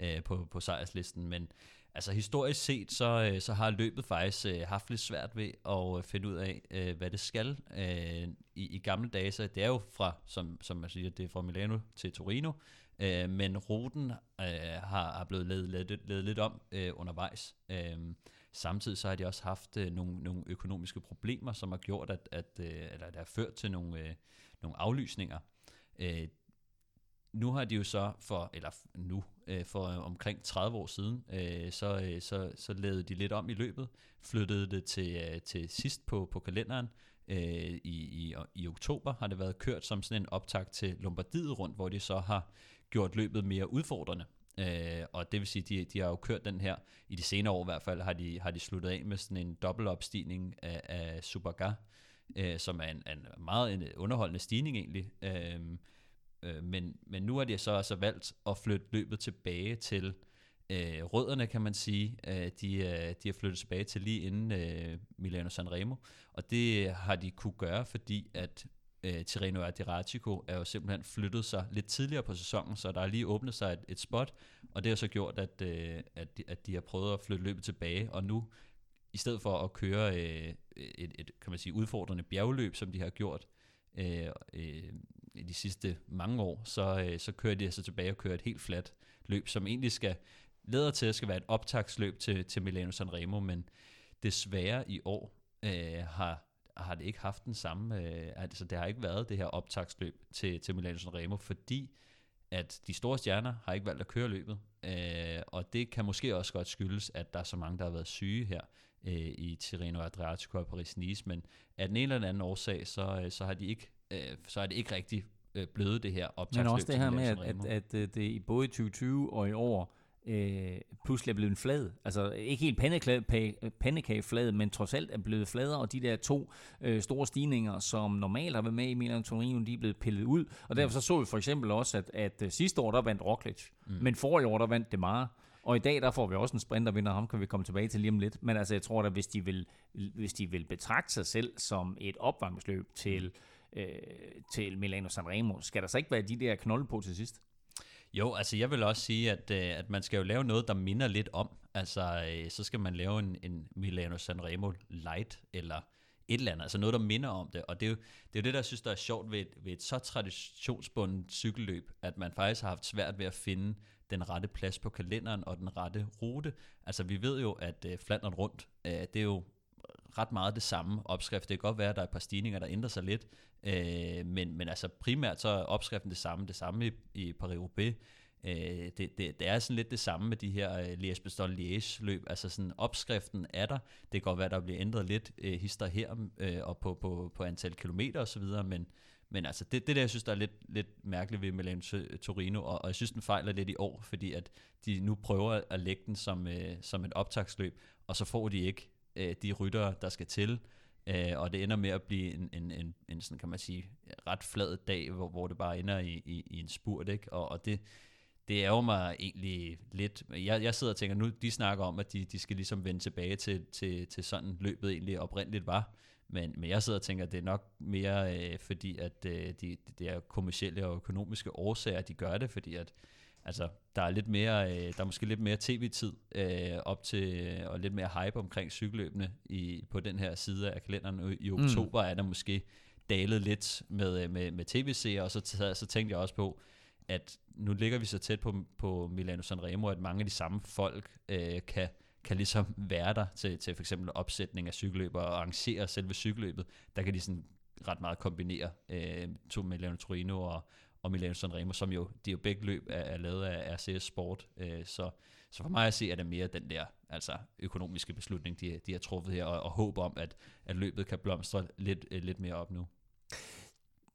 øh, på, på sejrslisten. Men Altså historisk set, så, øh, så har løbet faktisk øh, haft lidt svært ved at øh, finde ud af, øh, hvad det skal. Øh, i, I gamle dage, så det er jo fra, som, som man siger, det er fra Milano til Torino, øh, men ruten øh, har, har blevet lavet, lavet, lavet lidt om øh, undervejs. Øh, samtidig så har de også haft øh, nogle, nogle økonomiske problemer, som har gjort, at, at øh, eller det har ført til nogle, øh, nogle aflysninger. Øh, nu har de jo så for, eller nu, øh, for omkring 30 år siden, øh, så, øh, så, så lavede de lidt om i løbet, flyttede det til, øh, til sidst på, på kalenderen. Øh, i, i, I oktober har det været kørt som sådan en optag til Lombardiet rundt, hvor de så har gjort løbet mere udfordrende. Øh, og det vil sige, de, de har jo kørt den her, i de senere år i hvert fald, har de, har de sluttet af med sådan en dobbeltopstigning af, af Superga, øh, som er en, en meget en underholdende stigning egentlig. Øh, Øh, men, men nu har de så altså valgt at flytte løbet tilbage til øh, rødderne, kan man sige. Øh, de, øh, de har flyttet tilbage til lige inden øh, Milano Sanremo, og det har de kunne gøre, fordi at øh, Tirreno Adriatico er jo simpelthen flyttet sig lidt tidligere på sæsonen, så der er lige åbnet sig et, et spot, og det har så gjort, at, øh, at, de, at de har prøvet at flytte løbet tilbage, og nu i stedet for at køre øh, et, et kan man sige, udfordrende bjergløb, som de har gjort øh, øh, i de sidste mange år, så, øh, så kører de altså tilbage og kører et helt fladt løb, som egentlig skal leder til at skal være et optagsløb til, til Milano Sanremo, men desværre i år øh, har, har det ikke haft den samme, øh, altså det har ikke været det her optagsløb til, til Milano Sanremo, fordi at de store stjerner har ikke valgt at køre løbet, øh, og det kan måske også godt skyldes, at der er så mange, der har været syge her øh, i Tirreno Adriatico og Paris-Nice, men af den ene eller anden årsag, så, øh, så har de ikke øh, så er det ikke rigtig øh, blevet det her optagsløb. Men også det her med, at, at, at, at det både i 2020 og i år øh, pludselig er blevet en flad. Altså ikke helt pandekageflad, men trods alt er blevet fladere, og de der to øh, store stigninger, som normalt har været med i Milan Torino, de er blevet pillet ud. Og derfor så så vi for eksempel også, at, at øh, sidste år der vandt Roglic, mm. men forrige år der vandt Demar. Og i dag der får vi også en sprintervinder, ham kan vi komme tilbage til lige om lidt. Men altså jeg tror at hvis de vil, hvis de vil betragte sig selv som et opvarmningsløb til mm øh, til Milano Sanremo. Skal der så ikke være de der knolde på til sidst? Jo, altså jeg vil også sige, at, øh, at man skal jo lave noget, der minder lidt om. Altså, øh, så skal man lave en, en Milano Sanremo Light, eller et eller andet, altså noget, der minder om det. Og det er jo det, er jo det der jeg synes, der er sjovt ved et, ved et så traditionsbundet cykelløb, at man faktisk har haft svært ved at finde den rette plads på kalenderen og den rette rute. Altså vi ved jo, at øh, Flandern rundt, øh, det er jo ret meget det samme opskrift. Det kan godt være, at der er et par stigninger, der ændrer sig lidt, øh, men, men altså primært så er opskriften det samme. Det samme i, i Paris-Roubaix. Øh, det, det, det er sådan lidt det samme med de her øh, liège bastogne liège løb altså sådan opskriften er der, det kan godt være, der bliver ændret lidt øh, hister her, øh, og på, på, på antal kilometer osv., men, men altså det, det der, jeg synes, der er lidt, lidt mærkeligt ved Milano Torino, og, og jeg synes, den fejler lidt i år, fordi at de nu prøver at lægge den som, øh, som et optagsløb, og så får de ikke øh, de ryttere, der skal til, øh, og det ender med at blive en, en, en, en sådan, kan man sige, ret flad dag, hvor, hvor det bare ender i, i, i en spurt, ikke? Og, og det, det ærger mig egentlig lidt. Jeg, jeg sidder og tænker, nu de snakker om, at de, de skal ligesom vende tilbage til, til, til sådan løbet egentlig oprindeligt var. Men, men jeg sidder og tænker, at det er nok mere øh, fordi, at øh, de, det er kommersielle og økonomiske årsager, de gør det, fordi at altså, der er lidt mere, øh, der er måske lidt mere tv-tid øh, op til, og lidt mere hype omkring cykelløbene i, på den her side af kalenderen. I mm. oktober mm. er der måske dalet lidt med, øh, med, med tv-serier, og så, så tænkte jeg også på, at nu ligger vi så tæt på, på Milano Sanremo, at mange af de samme folk øh, kan, kan ligesom være der til, til for eksempel opsætning af cykelløb og arrangere selve cykelløbet. Der kan de sådan ret meget kombinere øh, to Milano Torino og, og Milano Sanremo, som jo, de jo begge løb er, er lavet af RCS Sport. Øh, så, så for mig at se, er det mere den der altså økonomiske beslutning, de, de har truffet her, og, og håb om, at, at løbet kan blomstre lidt, øh, lidt mere op nu.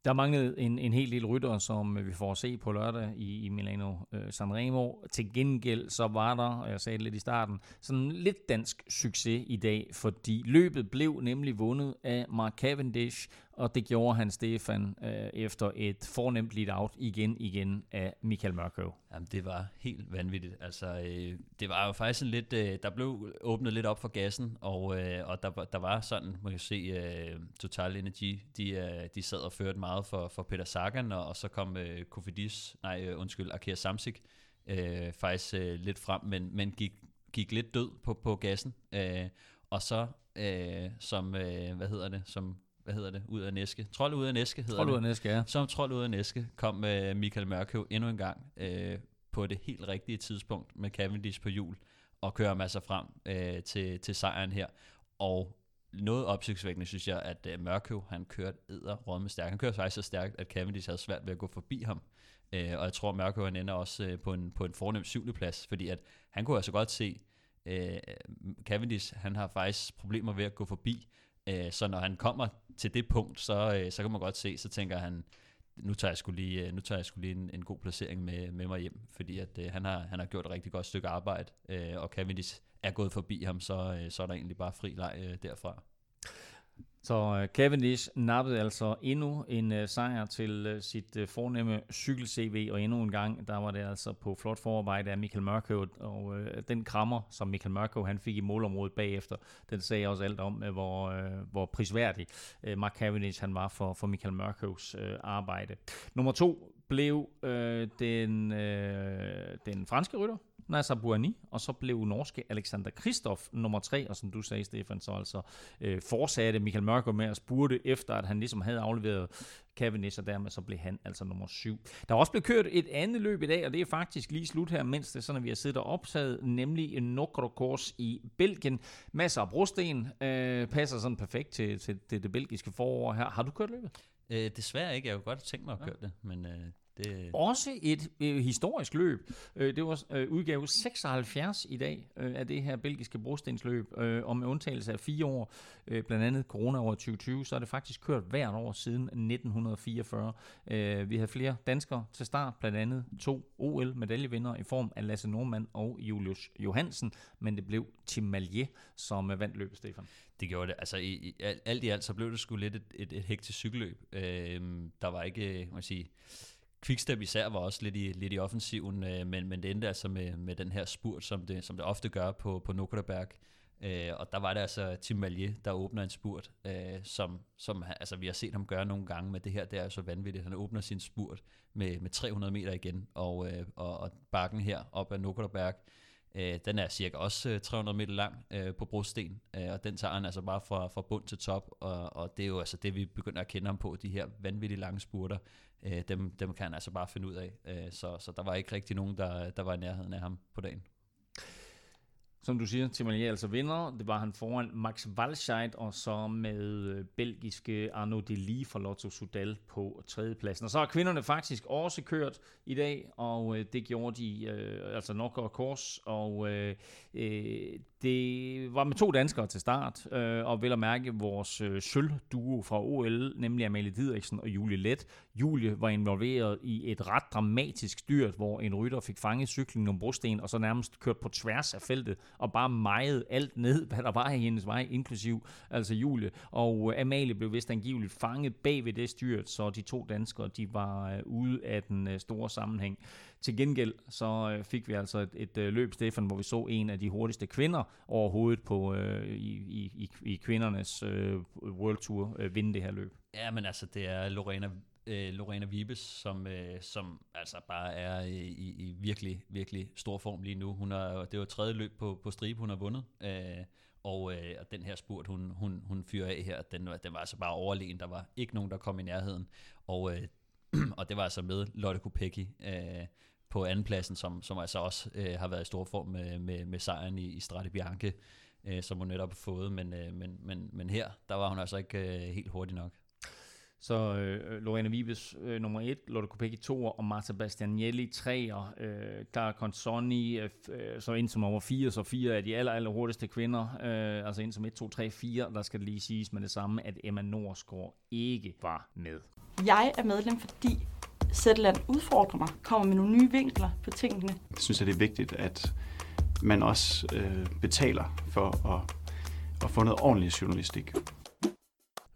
Der manglede en, en helt del rytter, som vi får at se på lørdag i, i Milano øh, Sanremo. Til gengæld så var der, og jeg sagde det lidt i starten, sådan lidt dansk succes i dag, fordi løbet blev nemlig vundet af Mark Cavendish, og det gjorde han Stefan øh, efter et fornemt lead-out igen igen af Michael Mørkøv. Jamen, det var helt vanvittigt. Altså, øh, det var jo faktisk en lidt, øh, der blev åbnet lidt op for gassen, og, øh, og der, der var sådan, man kan se, øh, Total Energy, de, øh, de sad og førte meget for, for Peter Sagan, og, og så kom øh, Kofidis, nej, øh, undskyld, Akira Samsik, øh, faktisk øh, lidt frem, men, men gik, gik lidt død på, på gassen. Øh, og så, øh, som, øh, hvad hedder det, som hvad hedder det, ud af næske. Trold ud af næske hedder trold ud af næske, ja. Som trold ud af næske kom uh, Michael Mørkøv endnu en gang uh, på det helt rigtige tidspunkt med Cavendish på jul og kører masser frem uh, til, til sejren her. Og noget opsigtsvækkende synes jeg, at uh, Mørkøv, han kørte æder med stærkt. Han kørte faktisk så stærkt, at Cavendish havde svært ved at gå forbi ham. Uh, og jeg tror, at Mørkøv han ender også uh, på, en, på en fornem syvende plads, fordi at han kunne altså godt se, uh, Cavendish, han har faktisk problemer ved at gå forbi, Øh, så når han kommer til det punkt, så, øh, så kan man godt se, så tænker han, nu tager jeg skulle lige, øh, nu tager jeg skulle lige en, en god placering med, med mig hjem, fordi at, øh, han, har, han har gjort et rigtig godt stykke arbejde, øh, og Cavendish er gået forbi ham, så, øh, så er der egentlig bare fri leg øh, derfra. Så øh, Cavendish nappede altså endnu en øh, sejr til øh, sit fornemme cykel-CV, og endnu en gang, der var det altså på flot forarbejde af Michael Mørkøv, og den krammer, som Michael Mørkøv han fik i målområdet bagefter, den sagde også alt om, hvor, hvor prisværdig Mark Cavendish han var for, for Michael Mørkøvs arbejde. Nummer to blev øh, den, øh, den franske rytter, Nasser Bouani, og så blev norske Alexander Kristoff nummer tre, og som du sagde, Stefan, så altså øh, fortsatte Michael Mørker med at spurte efter, at han ligesom havde afleveret Cavendish, og dermed så blev han altså nummer syv. Der er også blevet kørt et andet løb i dag, og det er faktisk lige slut her, mens det er sådan, at vi har siddet og optaget, nemlig en Nokro-kurs i Belgien. Masser af brosten, øh, passer sådan perfekt til, til, til det belgiske forår her. Har du kørt løbet? Øh, desværre ikke. Jeg kunne godt tænke mig at køre ja. det, men... Øh det... Også et øh, historisk løb. Øh, det var øh, udgave 76 i dag øh, af det her belgiske brostensløb, øh, og med undtagelse af fire år, øh, blandt andet corona over 2020, så er det faktisk kørt hvert år siden 1944. Øh, vi havde flere danskere til start, blandt andet to OL-medaljevinder i form af Lasse Normand og Julius Johansen, men det blev Tim Malier, som øh, vandt løbet, Stefan. Det gjorde det. Altså i, i, alt i alt, så blev det sgu lidt et, et, et hektisk cykelløb. Øh, der var ikke, må jeg sige, Quickstep især var også lidt i, lidt i offensiven, øh, men, men det endte altså med, med den her spurt, som det, som det ofte gør på, på Nukuderberg. Øh, og der var det altså Tim Malier, der åbner en spurt, øh, som, som altså, vi har set ham gøre nogle gange, men det her det er så vanvittigt. Han åbner sin spurt med, med 300 meter igen, og, øh, og, og bakken her op ad Nukuderberg, øh, den er cirka også øh, 300 meter lang øh, på brosten, øh, og den tager han altså bare fra, fra bund til top, og, og det er jo altså det, vi begynder at kende ham på, de her vanvittigt lange spurter øh, dem, dem kan han altså bare finde ud af. Øh, så, så der var ikke rigtig nogen, der, der var i nærheden af ham på dagen som du siger, Timalier altså vinder. Det var han foran Max Walscheid, og så med øh, belgiske Arnaud Delis fra Lotto Sudal på tredjepladsen. Og så har kvinderne faktisk også kørt i dag, og øh, det gjorde de øh, altså nok og kors, og øh, øh, det var med to danskere til start, øh, og vel at mærke vores øh, sølvduo fra OL, nemlig Amalie Didriksen og Julie Let. Julie var involveret i et ret dramatisk styrt, hvor en rytter fik fanget cyklen om brosten, og så nærmest kørt på tværs af feltet, og bare mejede alt ned, hvad der var i hendes vej, inklusiv altså Julie. Og øh, Amalie blev vist angiveligt fanget bag ved det styrt, så de to danskere, de var øh, ude af den øh, store sammenhæng. Til gengæld så fik vi altså et, et løb, Stefan, hvor vi så en af de hurtigste kvinder overhovedet på, øh, i, i, i kvindernes øh, World Tour øh, vinde det her løb. Ja, men altså, det er Lorena øh, Lorena Vibes, som, øh, som altså bare er øh, i, i virkelig, virkelig stor form lige nu. Hun er, det var tredje løb på, på stribe, hun har vundet. Øh, og, øh, og den her spurt, hun, hun, hun fyrer af her, den, den var altså bare overlegen. Der var ikke nogen, der kom i nærheden. Og, øh, og det var altså med Lotte Kopecki øh, på andenpladsen, som, som altså også øh, har været i stor form med, med, med sejren i, i Strade Bianche, øh, som hun netop har fået. Men, øh, men, men, men her, der var hun altså ikke øh, helt hurtig nok. Så øh, Lorena Vibes øh, nummer 1, Lotte Kopecky 2 og Marta Bastianelli 3, øh, Clara Consoni øh, så ind som nummer 4, så fire af de aller, aller hurtigste kvinder, øh, altså ind som 1, 2, 3, 4, der skal det lige siges med det samme, at Emma Norsgaard ikke var med. Jeg er medlem, fordi Zetland udfordrer mig, kommer med nogle nye vinkler på tingene. Jeg synes, at det er vigtigt, at man også øh, betaler for at, at få noget ordentlig journalistik.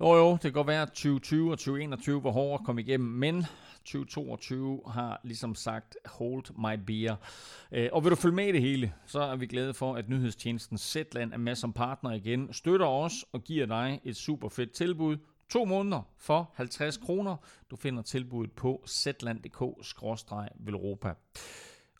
Jo jo, det kan godt være, at 2020 og 2021 var hårdere at komme igennem, men 2022 har ligesom sagt, hold my beer. Øh, og vil du følge med i det hele, så er vi glade for, at nyhedstjenesten Zetland er med som partner igen, støtter os og giver dig et super fedt tilbud. To måneder for 50 kroner. Du finder tilbuddet på zland.dk-velropa.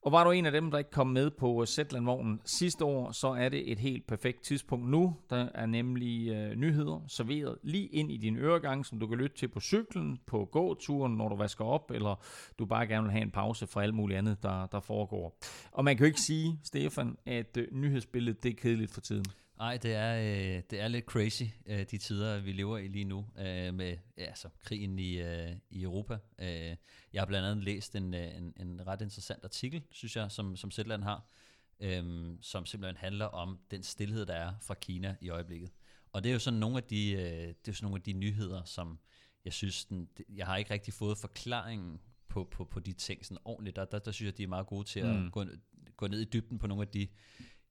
Og var du en af dem, der ikke kom med på Zetland-vognen sidste år, så er det et helt perfekt tidspunkt nu. Der er nemlig øh, nyheder serveret lige ind i din øregang, som du kan lytte til på cyklen, på gåturen, når du vasker op, eller du bare gerne vil have en pause fra alt muligt andet, der, der foregår. Og man kan jo ikke sige, Stefan, at øh, nyhedsbilledet det er kedeligt for tiden. Nej, det er, øh, det er lidt crazy, øh, de tider, vi lever i lige nu, øh, med ja, altså, krigen i, øh, i Europa. Øh, jeg har blandt andet læst en, øh, en, en ret interessant artikel, synes jeg, som, som Zetland har, øh, som simpelthen handler om den stillhed, der er fra Kina i øjeblikket. Og det er jo sådan nogle af de, øh, det er sådan nogle af de nyheder, som jeg synes, den, jeg har ikke rigtig fået forklaringen på, på, på de ting sådan ordentligt. Der, der, der synes jeg, de er meget gode til mm. at gå, gå ned i dybden på nogle af de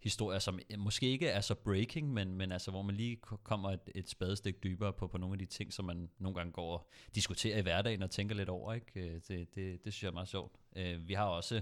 historier, som måske ikke er så breaking, men, men altså, hvor man lige kommer et, et spadestik dybere på, på nogle af de ting, som man nogle gange går og diskuterer i hverdagen og tænker lidt over. Ikke? Øh, det, det, det synes jeg er meget sjovt. Øh, vi har også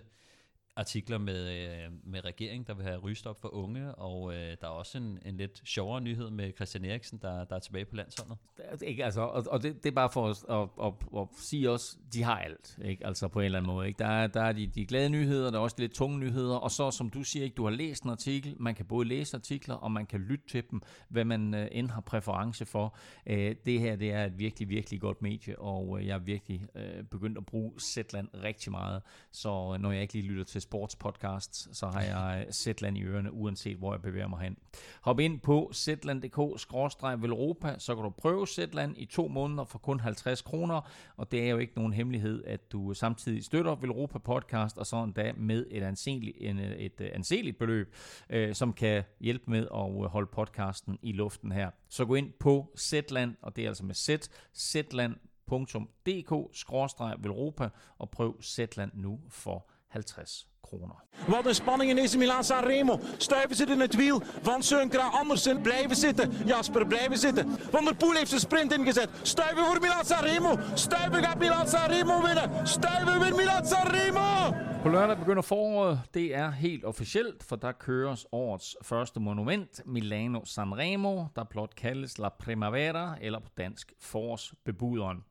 artikler med, øh, med regeringen, der vil have rygestop for unge, og øh, der er også en, en lidt sjovere nyhed med Christian Eriksen, der, der er tilbage på landsholdet. Ikke, altså, og, og det, det er bare for at, at, at, at sige også, de har alt, ikke? altså på en eller anden måde. Ikke? Der, er, der er de, de glade nyheder, der er også de lidt tunge nyheder, og så som du siger, ikke, du har læst en artikel, man kan både læse artikler, og man kan lytte til dem, hvad man øh, end har præference for. Øh, det her, det er et virkelig, virkelig godt medie, og øh, jeg er virkelig øh, begyndt at bruge Zetland rigtig meget, så øh, når jeg ikke lige lytter til sportspodcasts, så har jeg øh, Zetland i ørerne, uanset hvor jeg bevæger mig hen. Hop ind på zetland.dk-velropa, så kan du prøve Zetland i to måneder for kun 50 kroner, og det er jo ikke nogen hemmelighed, at du samtidig støtter Velropa podcast, og så endda med et anseligt, et øh, anseligt beløb, øh, som kan hjælpe med at øh, holde podcasten i luften her. Så gå ind på Zetland, og det er altså med Z, zetland.dk-velropa, og prøv Zetland nu for 50 kroner. Wat een spanning in deze Milan Sanremo. Stuiven zit in het wiel van Sønkra Andersen. Blijven zitten. Jasper, blijven zitten. Van der Poel heeft zijn sprint ingezet. Stuiven voor Milan Sanremo. Stuiven gaat Milan Sanremo winnen. Stuiven wint Milan Sanremo. På lørdag begynder foråret. Det er helt officielt, for der køres årets første monument, Milano Sanremo, der blot kaldes La Primavera, eller på dansk Forårsbebuderen.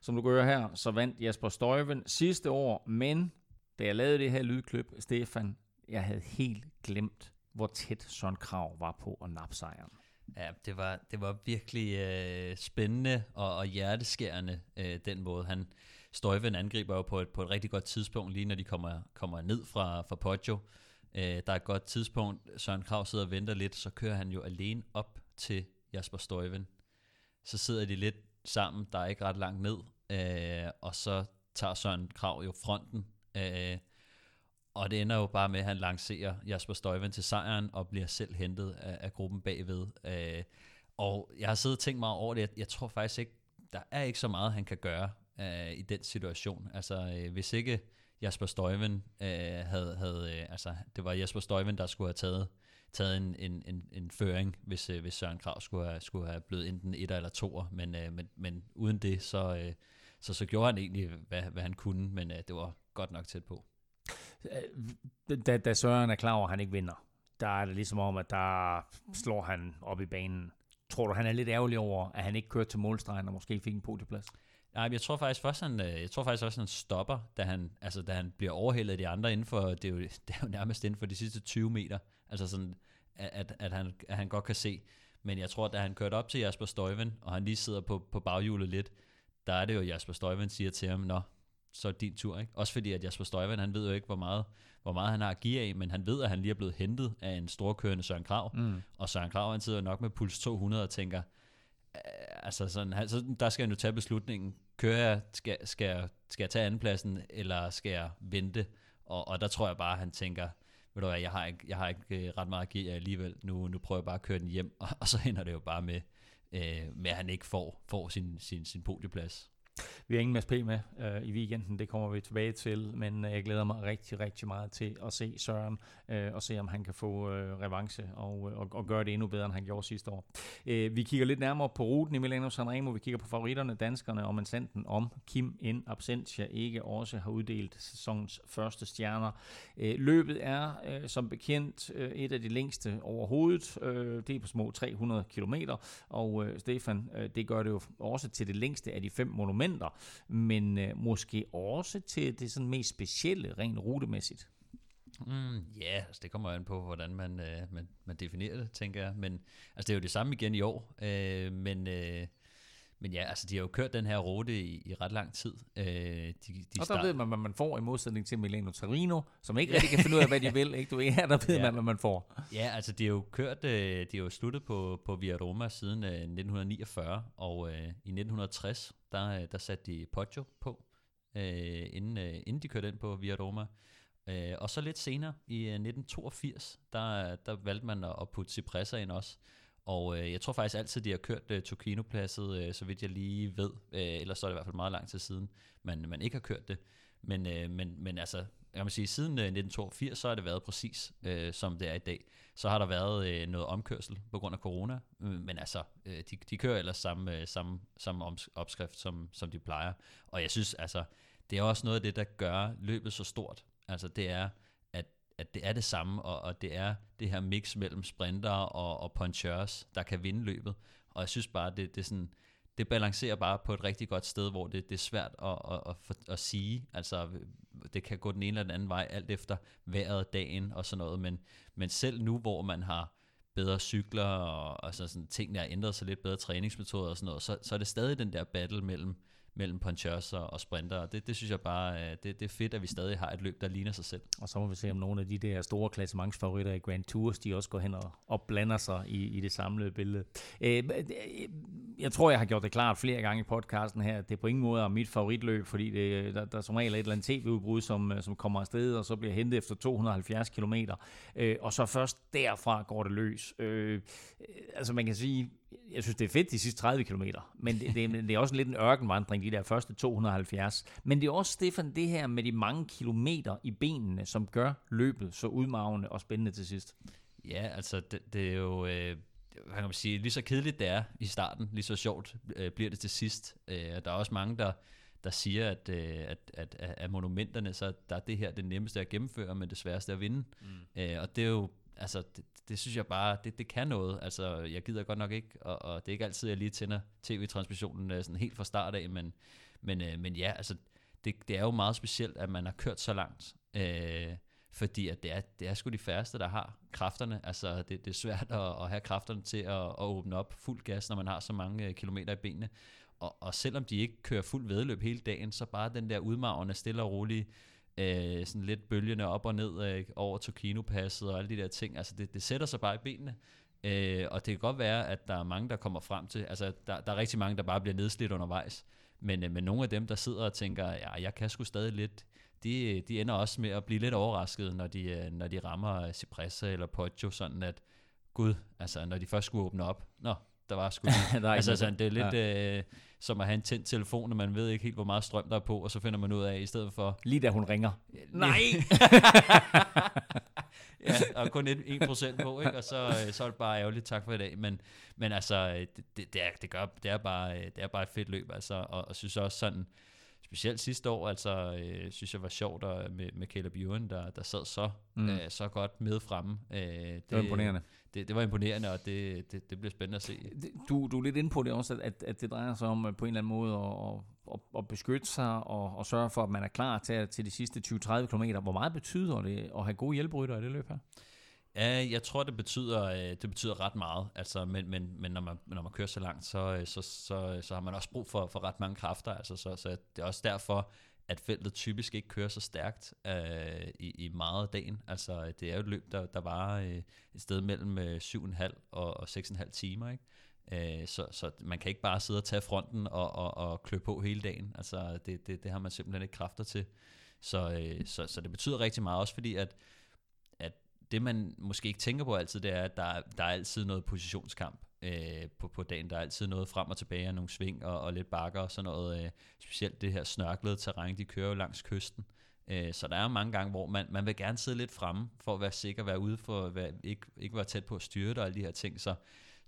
Som du kan høre her, så vandt Jasper Støjven sidste år, men da jeg lavede det her lydklip, Stefan, jeg havde helt glemt, hvor tæt Søren Krav var på at nappe sejren. Ja, det var, det var virkelig øh, spændende og, og hjerteskærende, øh, den måde. Han, Støjven angriber jo på et, på et rigtig godt tidspunkt, lige når de kommer, kommer ned fra, fra Poggio. Øh, der er et godt tidspunkt, Søren Krav sidder og venter lidt, så kører han jo alene op til Jasper Støjven. Så sidder de lidt sammen, der er ikke ret langt ned, øh, og så tager Søren Krav jo fronten, øh, og det ender jo bare med, at han lancerer Jasper Støjven til sejren, og bliver selv hentet af, af gruppen bagved. Øh, og jeg har siddet og tænkt meget over det, jeg, jeg tror faktisk ikke, der er ikke så meget, han kan gøre øh, i den situation. Altså, øh, hvis ikke Jasper Støjven øh, havde, havde øh, altså, det var Jasper Støjven, der skulle have taget, taget en, en, en, en føring, hvis, øh, hvis Søren Krav skulle have, skulle have blevet enten et eller to, men, øh, men, men uden det, så, øh, så, så gjorde han egentlig, hvad, hvad han kunne, men øh, det var godt nok tæt på. Da, da Søren er klar over, at han ikke vinder, der er det ligesom om, at der slår han op i banen. Tror du, han er lidt ærgerlig over, at han ikke kørte til målstregen og måske fik en podieplads? Nej, jeg tror faktisk først, han, øh, jeg tror faktisk også, han stopper, da han, altså, da han bliver overhældet af de andre inden for, det er, jo, det er jo nærmest inden for de sidste 20 meter. Altså sådan, at, at, han, at han godt kan se. Men jeg tror, da han kørte op til Jasper Støjven, og han lige sidder på, på baghjulet lidt, der er det jo, Jasper Støjven siger til ham, nå, så er din tur. Ikke? Også fordi, at Jasper Støjven, han ved jo ikke, hvor meget, hvor meget han har at give af, men han ved, at han lige er blevet hentet af en storkørende Søren Krav. Mm. Og Søren Krav, han sidder nok med puls 200 og tænker, altså sådan, så der skal han jo tage beslutningen. Kører jeg, skal, skal, jeg, skal jeg tage andenpladsen, eller skal jeg vente? Og, og der tror jeg bare, han tænker, ved du hvad, jeg har ikke, jeg har ikke øh, ret meget at give jer alligevel, nu, nu prøver jeg bare at køre den hjem, og, og så ender det jo bare med, øh, med at han ikke får, får sin, sin, sin podieplads. Vi har ingen Mads P. med øh, i weekenden, det kommer vi tilbage til, men øh, jeg glæder mig rigtig, rigtig meget til at se Søren øh, og se, om han kan få øh, revanche og, øh, og, og gøre det endnu bedre, end han gjorde sidste år. Øh, vi kigger lidt nærmere på ruten i Milano Sanremo, vi kigger på favoritterne, danskerne og sanden om Kim in absentia ikke også har uddelt sæsonens første stjerner. Øh, løbet er øh, som bekendt øh, et af de længste overhovedet. Øh, det er på små 300 km, og øh, Stefan, øh, det gør det jo også til det længste af de fem monumenter momenter, men øh, måske også til det sådan mest specielle, rent rutemæssigt. Mm, ja, yeah, altså det kommer an på, hvordan man, øh, man, man definerer det, tænker jeg. Men altså, det er jo det samme igen i år, øh, men... Øh, men ja, altså de har jo kørt den her rute i, i ret lang tid. Øh, de, de og der ved man, hvad man får i modsætning til Milano Torino, som ikke rigtig kan finde ud af, hvad de vil. Ikke? Du ved, her der ved ja. man, hvad man får. Ja, altså de har jo kørt, øh, de har jo sluttet på, på Via Roma siden øh, 1949, og øh, i 1960, der, øh, der satte de Poggio på, øh, inden, øh, inden de kørte ind på Via Roma. Øh, og så lidt senere, i øh, 1982, der, der valgte man at putte Cipressa ind også. Og øh, jeg tror faktisk altid, de har kørt øh, Tokino-pladset, øh, så vidt jeg lige ved. Øh, ellers så er det i hvert fald meget lang tid siden, man, man ikke har kørt det. Men, øh, men, men altså, jeg må sige, siden øh, 1982, så har det været præcis, øh, som det er i dag. Så har der været øh, noget omkørsel på grund af corona, øh, men altså, øh, de, de kører ellers samme, øh, samme, samme opskrift, som, som de plejer. Og jeg synes, altså, det er også noget af det, der gør løbet så stort. Altså, det er, at det er det samme, og, og det er det her mix mellem sprinter og, og punchers, der kan vinde løbet. Og jeg synes bare, det, det, er sådan, det balancerer bare på et rigtig godt sted, hvor det, det er svært at, at, at, at sige. Altså, det kan gå den ene eller den anden vej, alt efter vejret, dagen og sådan noget. Men, men selv nu, hvor man har bedre cykler, og, og så sådan, tingene har ændret sig lidt bedre træningsmetoder og sådan noget, så, så er det stadig den der battle mellem mellem punchers og, og sprinter, og det, det synes jeg bare, øh, det, det er fedt, at vi stadig har et løb, der ligner sig selv. Og så må vi se, om nogle af de der store klassementsfavoritter i Grand Tours, de også går hen og, og blander sig i, i det samlede billede. Øh, jeg tror, jeg har gjort det klart flere gange i podcasten her, at det på ingen måde er mit favoritløb, fordi det, der, der som regel et eller andet tv-udbrud, som, øh, som kommer afsted, og så bliver hentet efter 270 km, øh, og så først derfra går det løs. Øh, altså man kan sige, jeg synes, det er fedt de sidste 30 km, men det, det, det er også lidt en ørkenvandring, de der første 270. Men det er også, Stefan, det her med de mange kilometer i benene, som gør løbet så udmavende og spændende til sidst. Ja, altså det, det er jo... Øh kan man sige, lige så kedeligt det er i starten, lige så sjovt øh, bliver det til sidst. Øh, der er også mange, der, der siger, at, øh, at, at, at monumenterne, så der er det her det nemmeste at gennemføre, men det sværeste at vinde. Mm. Øh, og det er jo altså, det, det synes jeg bare, det, det kan noget. Altså, jeg gider godt nok ikke, og, og det er ikke altid, jeg lige tænder tv-transmissionen øh, sådan helt fra start af, men, men, øh, men ja, altså, det, det er jo meget specielt, at man har kørt så langt, øh, fordi at det, er, det er sgu de færreste, der har kræfterne. Altså, det, det er svært at, at have kræfterne til at, at åbne op fuld gas, når man har så mange øh, kilometer i benene. Og, og selvom de ikke kører fuld vedløb hele dagen, så bare den der udmavende, stille og rolige øh, sådan lidt bølgende op og ned øh, over Tokino-passet og alle de der ting. Altså det, det sætter sig bare i benene. Øh, og det kan godt være, at der er mange, der kommer frem til, altså der, der er rigtig mange, der bare bliver nedslidt undervejs. Men, øh, men nogle af dem, der sidder og tænker, ja, jeg kan sgu stadig lidt, de, de ender også med at blive lidt overrasket, når de, øh, når de rammer Cipressa eller Poggio, sådan at, gud, altså når de først skulle åbne op, nå, der var sgu Der er altså sådan, det er lidt ja. øh, som at have en tændt telefon, og man ved ikke helt, hvor meget strøm der er på, og så finder man ud af, i stedet for, Lige da hun ringer. Nej! ja, og kun 1% på, ikke? og så, øh, så er det bare ærgerligt, tak for i dag. Men, men altså, øh, det, det, det, er, det, gør, det, er bare, øh, det er bare et fedt løb, altså, og, og synes også sådan, specielt sidste år, altså, øh, synes jeg var sjovt og, med, med Caleb Ewan, der, der sad så, mm. øh, så godt med fremme. Øh, det, var imponerende. Det, det var imponerende, og det, det, det bliver spændende at se. Du, du er lidt inde på det også, at, at, at det drejer sig om øh, på en eller anden måde at, at, at beskytte sig og, og sørge for, at man er klar til, til de sidste 20-30 km. Hvor meget betyder det at have gode hjælperytter i det løb her? Ja, jeg tror, det betyder, øh, det betyder ret meget. Altså, men men, men når, man, når man kører så langt, så, øh, så, så, øh, så har man også brug for, for ret mange kræfter. Altså, så, så det er også derfor, at feltet typisk ikke kører så stærkt øh, i, i meget af dagen. Altså, det er jo et løb, der, der var øh, et sted mellem øh, 7,5 og, og 6,5 timer. Ikke? Øh, så, så man kan ikke bare sidde og tage fronten og, og, og klø på hele dagen. Altså, det, det, det har man simpelthen ikke kræfter til. Så, øh, så, så det betyder rigtig meget, også fordi at det man måske ikke tænker på altid, det er, at der, der er altid noget positionskamp øh, på, på dagen. Der er altid noget frem og tilbage og nogle sving og, og lidt bakker og sådan noget. Øh, specielt det her snørklede terræn, de kører jo langs kysten. Øh, så der er mange gange, hvor man, man vil gerne sidde lidt fremme, for at være sikker, være ude for at være, ikke, ikke være tæt på at styre det og alle de her ting. Så,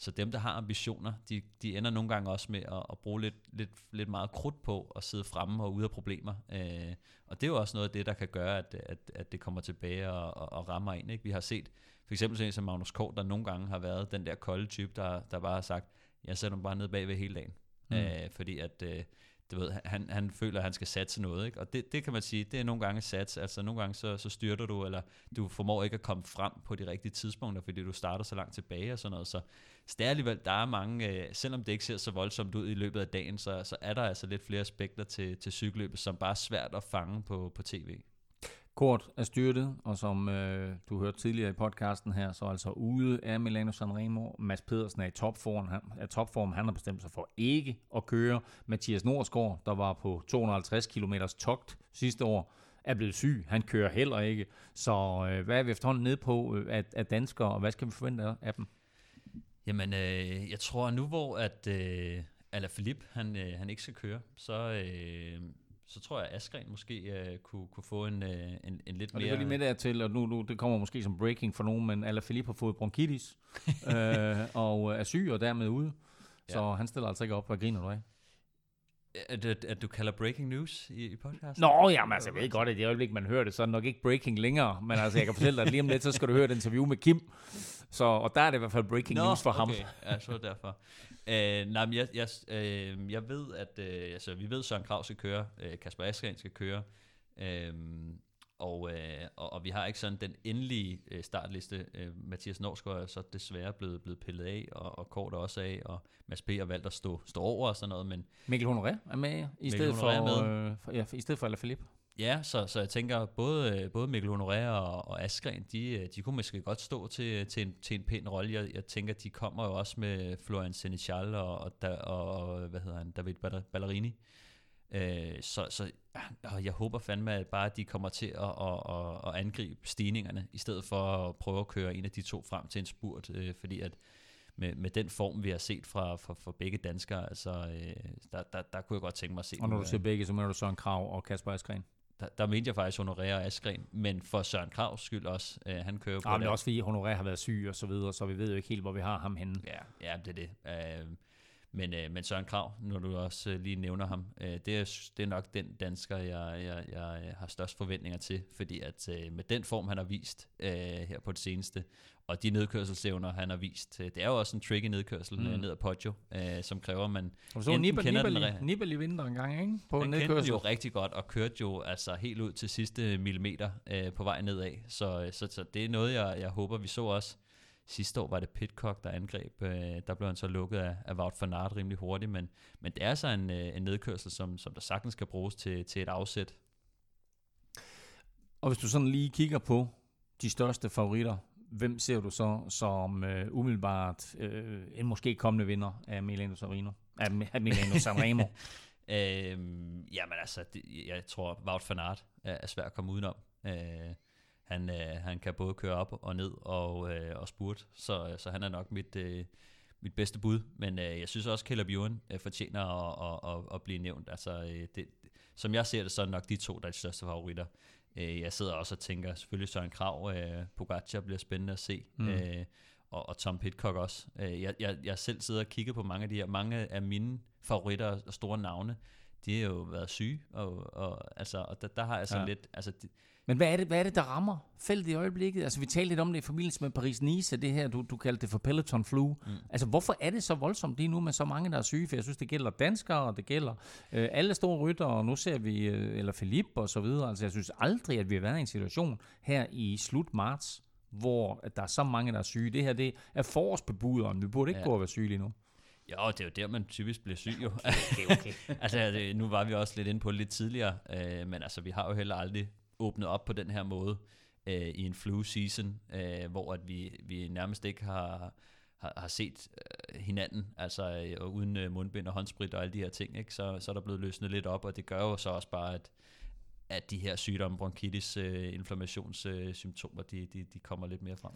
så dem, der har ambitioner, de, de ender nogle gange også med at, at bruge lidt, lidt, lidt meget krudt på at sidde fremme og ude af problemer. Øh, og det er jo også noget af det, der kan gøre, at, at, at det kommer tilbage og, og, og rammer ind. Ikke? Vi har set for eksempel sådan en som Magnus Kort, der nogle gange har været den der kolde type, der, der bare har sagt, jeg sætter mig bare ned bagved hele dagen. Mm. Øh, fordi at... Øh, du ved, han, han føler, at han skal satse noget, ikke? og det, det kan man sige, det er nogle gange sats, altså nogle gange så, så styrter du, eller du formår ikke at komme frem på de rigtige tidspunkter, fordi du starter så langt tilbage og sådan noget, så, så det er alligevel, der er mange, øh, selvom det ikke ser så voldsomt ud i løbet af dagen, så, så er der altså lidt flere aspekter til, til cykelløbet, som bare er svært at fange på, på tv. Kort er styrtet, og som øh, du hørte tidligere i podcasten her, så altså ude af Milano Sanremo. Mads Pedersen er i topform. Han, er topform. han har bestemt sig for ikke at køre. Mathias Norsgaard, der var på 250 km togt sidste år, er blevet syg. Han kører heller ikke. Så øh, hvad er vi efterhånden nede på øh, af, af danskere, og hvad skal vi forvente af dem? Jamen, øh, jeg tror nu, hvor at øh, Alaphilippe, han, øh, han ikke skal køre, så, øh, så tror jeg, at Askren måske øh, kunne, kunne få en, øh, en, en lidt og mere... det er lige med dertil, og nu, nu, det kommer måske som breaking for nogen, men Alaphilippe har fået bronkitis øh, og er syg og dermed ude. Så Ja. han stiller altså ikke op. Hvad griner du af? At, at, at du kalder breaking news i, i podcasten? Nå, jamen altså, jeg ved godt, at i det øjeblik, man hører det, så er det nok ikke breaking længere. Men altså, jeg kan fortælle dig, at lige om lidt, så skal du høre et interview med Kim. Så, og der er det i hvert fald breaking news for ham. okay. Ja, så er det derfor. Øh, nej, men jeg, jeg, øh, jeg ved, at øh, altså, vi ved, at Søren Krav skal køre, øh, Kasper Askren skal køre, øh, og, øh, og, og vi har ikke sådan den endelige øh, startliste. Øh, Mathias Norsgaard er så desværre blevet, blevet pillet af, og, og Kort også af, og Mads P. har valgt at stå, stå over og sådan noget, men Mikkel Honoré er med i stedet for, med. øh, for, ja, i stedet for Alaphilippe. Ja, så, så jeg tænker, både, øh, både Mikkel Honoré og, og Askren, de, øh, de kunne måske godt stå til, til, en, til en pæn rolle. Jeg, jeg tænker, de kommer jo også med Florian Senechal og, og, og, og hvad hedder han, David Baller- Ballerini. Øh, så, så og jeg håber fandme, at bare de kommer til at, at, at, at angribe stigningerne, i stedet for at prøve at køre en af de to frem til en spurt, øh, fordi at med, med den form, vi har set fra, fra, fra begge danskere, altså, øh, der, der, der kunne jeg godt tænke mig at se Og når du nogle- siger begge, så mener du Søren Krav og Kasper Askren. der, der mente jeg faktisk Honoré og Askren, men for Søren Kravs skyld også. Øh, han kører på Ja, men det også fordi Honoré har været syg og så videre, så vi ved jo ikke helt, hvor vi har ham henne. Ja, ja det er det. Øh, men, øh, men Søren Krav, når du også øh, lige nævner ham, øh, det, er, det er nok den dansker, jeg, jeg, jeg har størst forventninger til, fordi at øh, med den form, han har vist øh, her på det seneste, og de nedkørselsevner, han har vist, øh, det er jo også en tricky nedkørsel mm. ned ad Poggio, øh, som kræver, at man Og så enten Nibali, kender den Nibali, re- Nibali vinter en gang, ikke? På han kendte den nedkørsel. jo rigtig godt og kørte jo altså helt ud til sidste millimeter øh, på vej nedad. Så, så, så det er noget, jeg, jeg håber, vi så også. Sidste år var det Pitcock, der angreb. Øh, der blev han så lukket af, af Wout van Aert rimelig hurtigt, men, men det er så en, øh, en nedkørsel, som, som der sagtens kan bruges til, til et afsæt. Og hvis du sådan lige kigger på de største favoritter, hvem ser du så som øh, umiddelbart øh, en måske kommende vinder af Milano Sanremo? Af, af Milano Sanremo? Øhm, jamen altså, det, jeg tror, Wout van Aert er, er svært at komme udenom. Øh, han, øh, han kan både køre op og ned og, øh, og spurt, så, så han er nok mit, øh, mit bedste bud. Men øh, jeg synes også, Caleb Ewan øh, fortjener at, at, at, at blive nævnt. Altså, øh, det, som jeg ser det, så er nok de to, der er de største favoritter. Øh, jeg sidder også og tænker, selvfølgelig Søren Krav, øh, Pogacar bliver spændende at se. Mm. Øh, og, og Tom Pitcock også. Øh, jeg, jeg, jeg selv sidder og kigger på mange af de her, mange af mine favoritter og store navne, de har jo været syge, og, og, altså, og der, der har jeg sådan ja. lidt, altså, de, Men hvad er, det, hvad er det, der rammer feltet i øjeblikket? Altså, vi talte lidt om det i forbindelse med Paris-Nice, det her, du, du kaldte det for Peloton Flu. Mm. Altså, hvorfor er det så voldsomt lige nu med så mange, der er syge? For jeg synes, det gælder danskere, og det gælder øh, alle store rytter, og nu ser vi, øh, eller Philippe og så videre. Altså, jeg synes aldrig, at vi har været i en situation her i slut marts, hvor at der er så mange, der er syge. Det her, det er forårsbebuderen. Vi burde ikke ja. gå og være syge lige nu. Jo, det er jo der, man typisk bliver syg jo. Okay, okay. altså, det, nu var vi også lidt inde på det lidt tidligere, øh, men altså, vi har jo heller aldrig åbnet op på den her måde øh, i en flu season, øh, hvor at vi, vi nærmest ikke har, har, har set øh, hinanden, altså øh, uden øh, mundbind og håndsprit og alle de her ting, ikke? Så, så er der blevet løsnet lidt op, og det gør jo så også bare, at, at de her sygdomme, bronkitis, øh, inflammationssymptomer, de, de, de kommer lidt mere frem.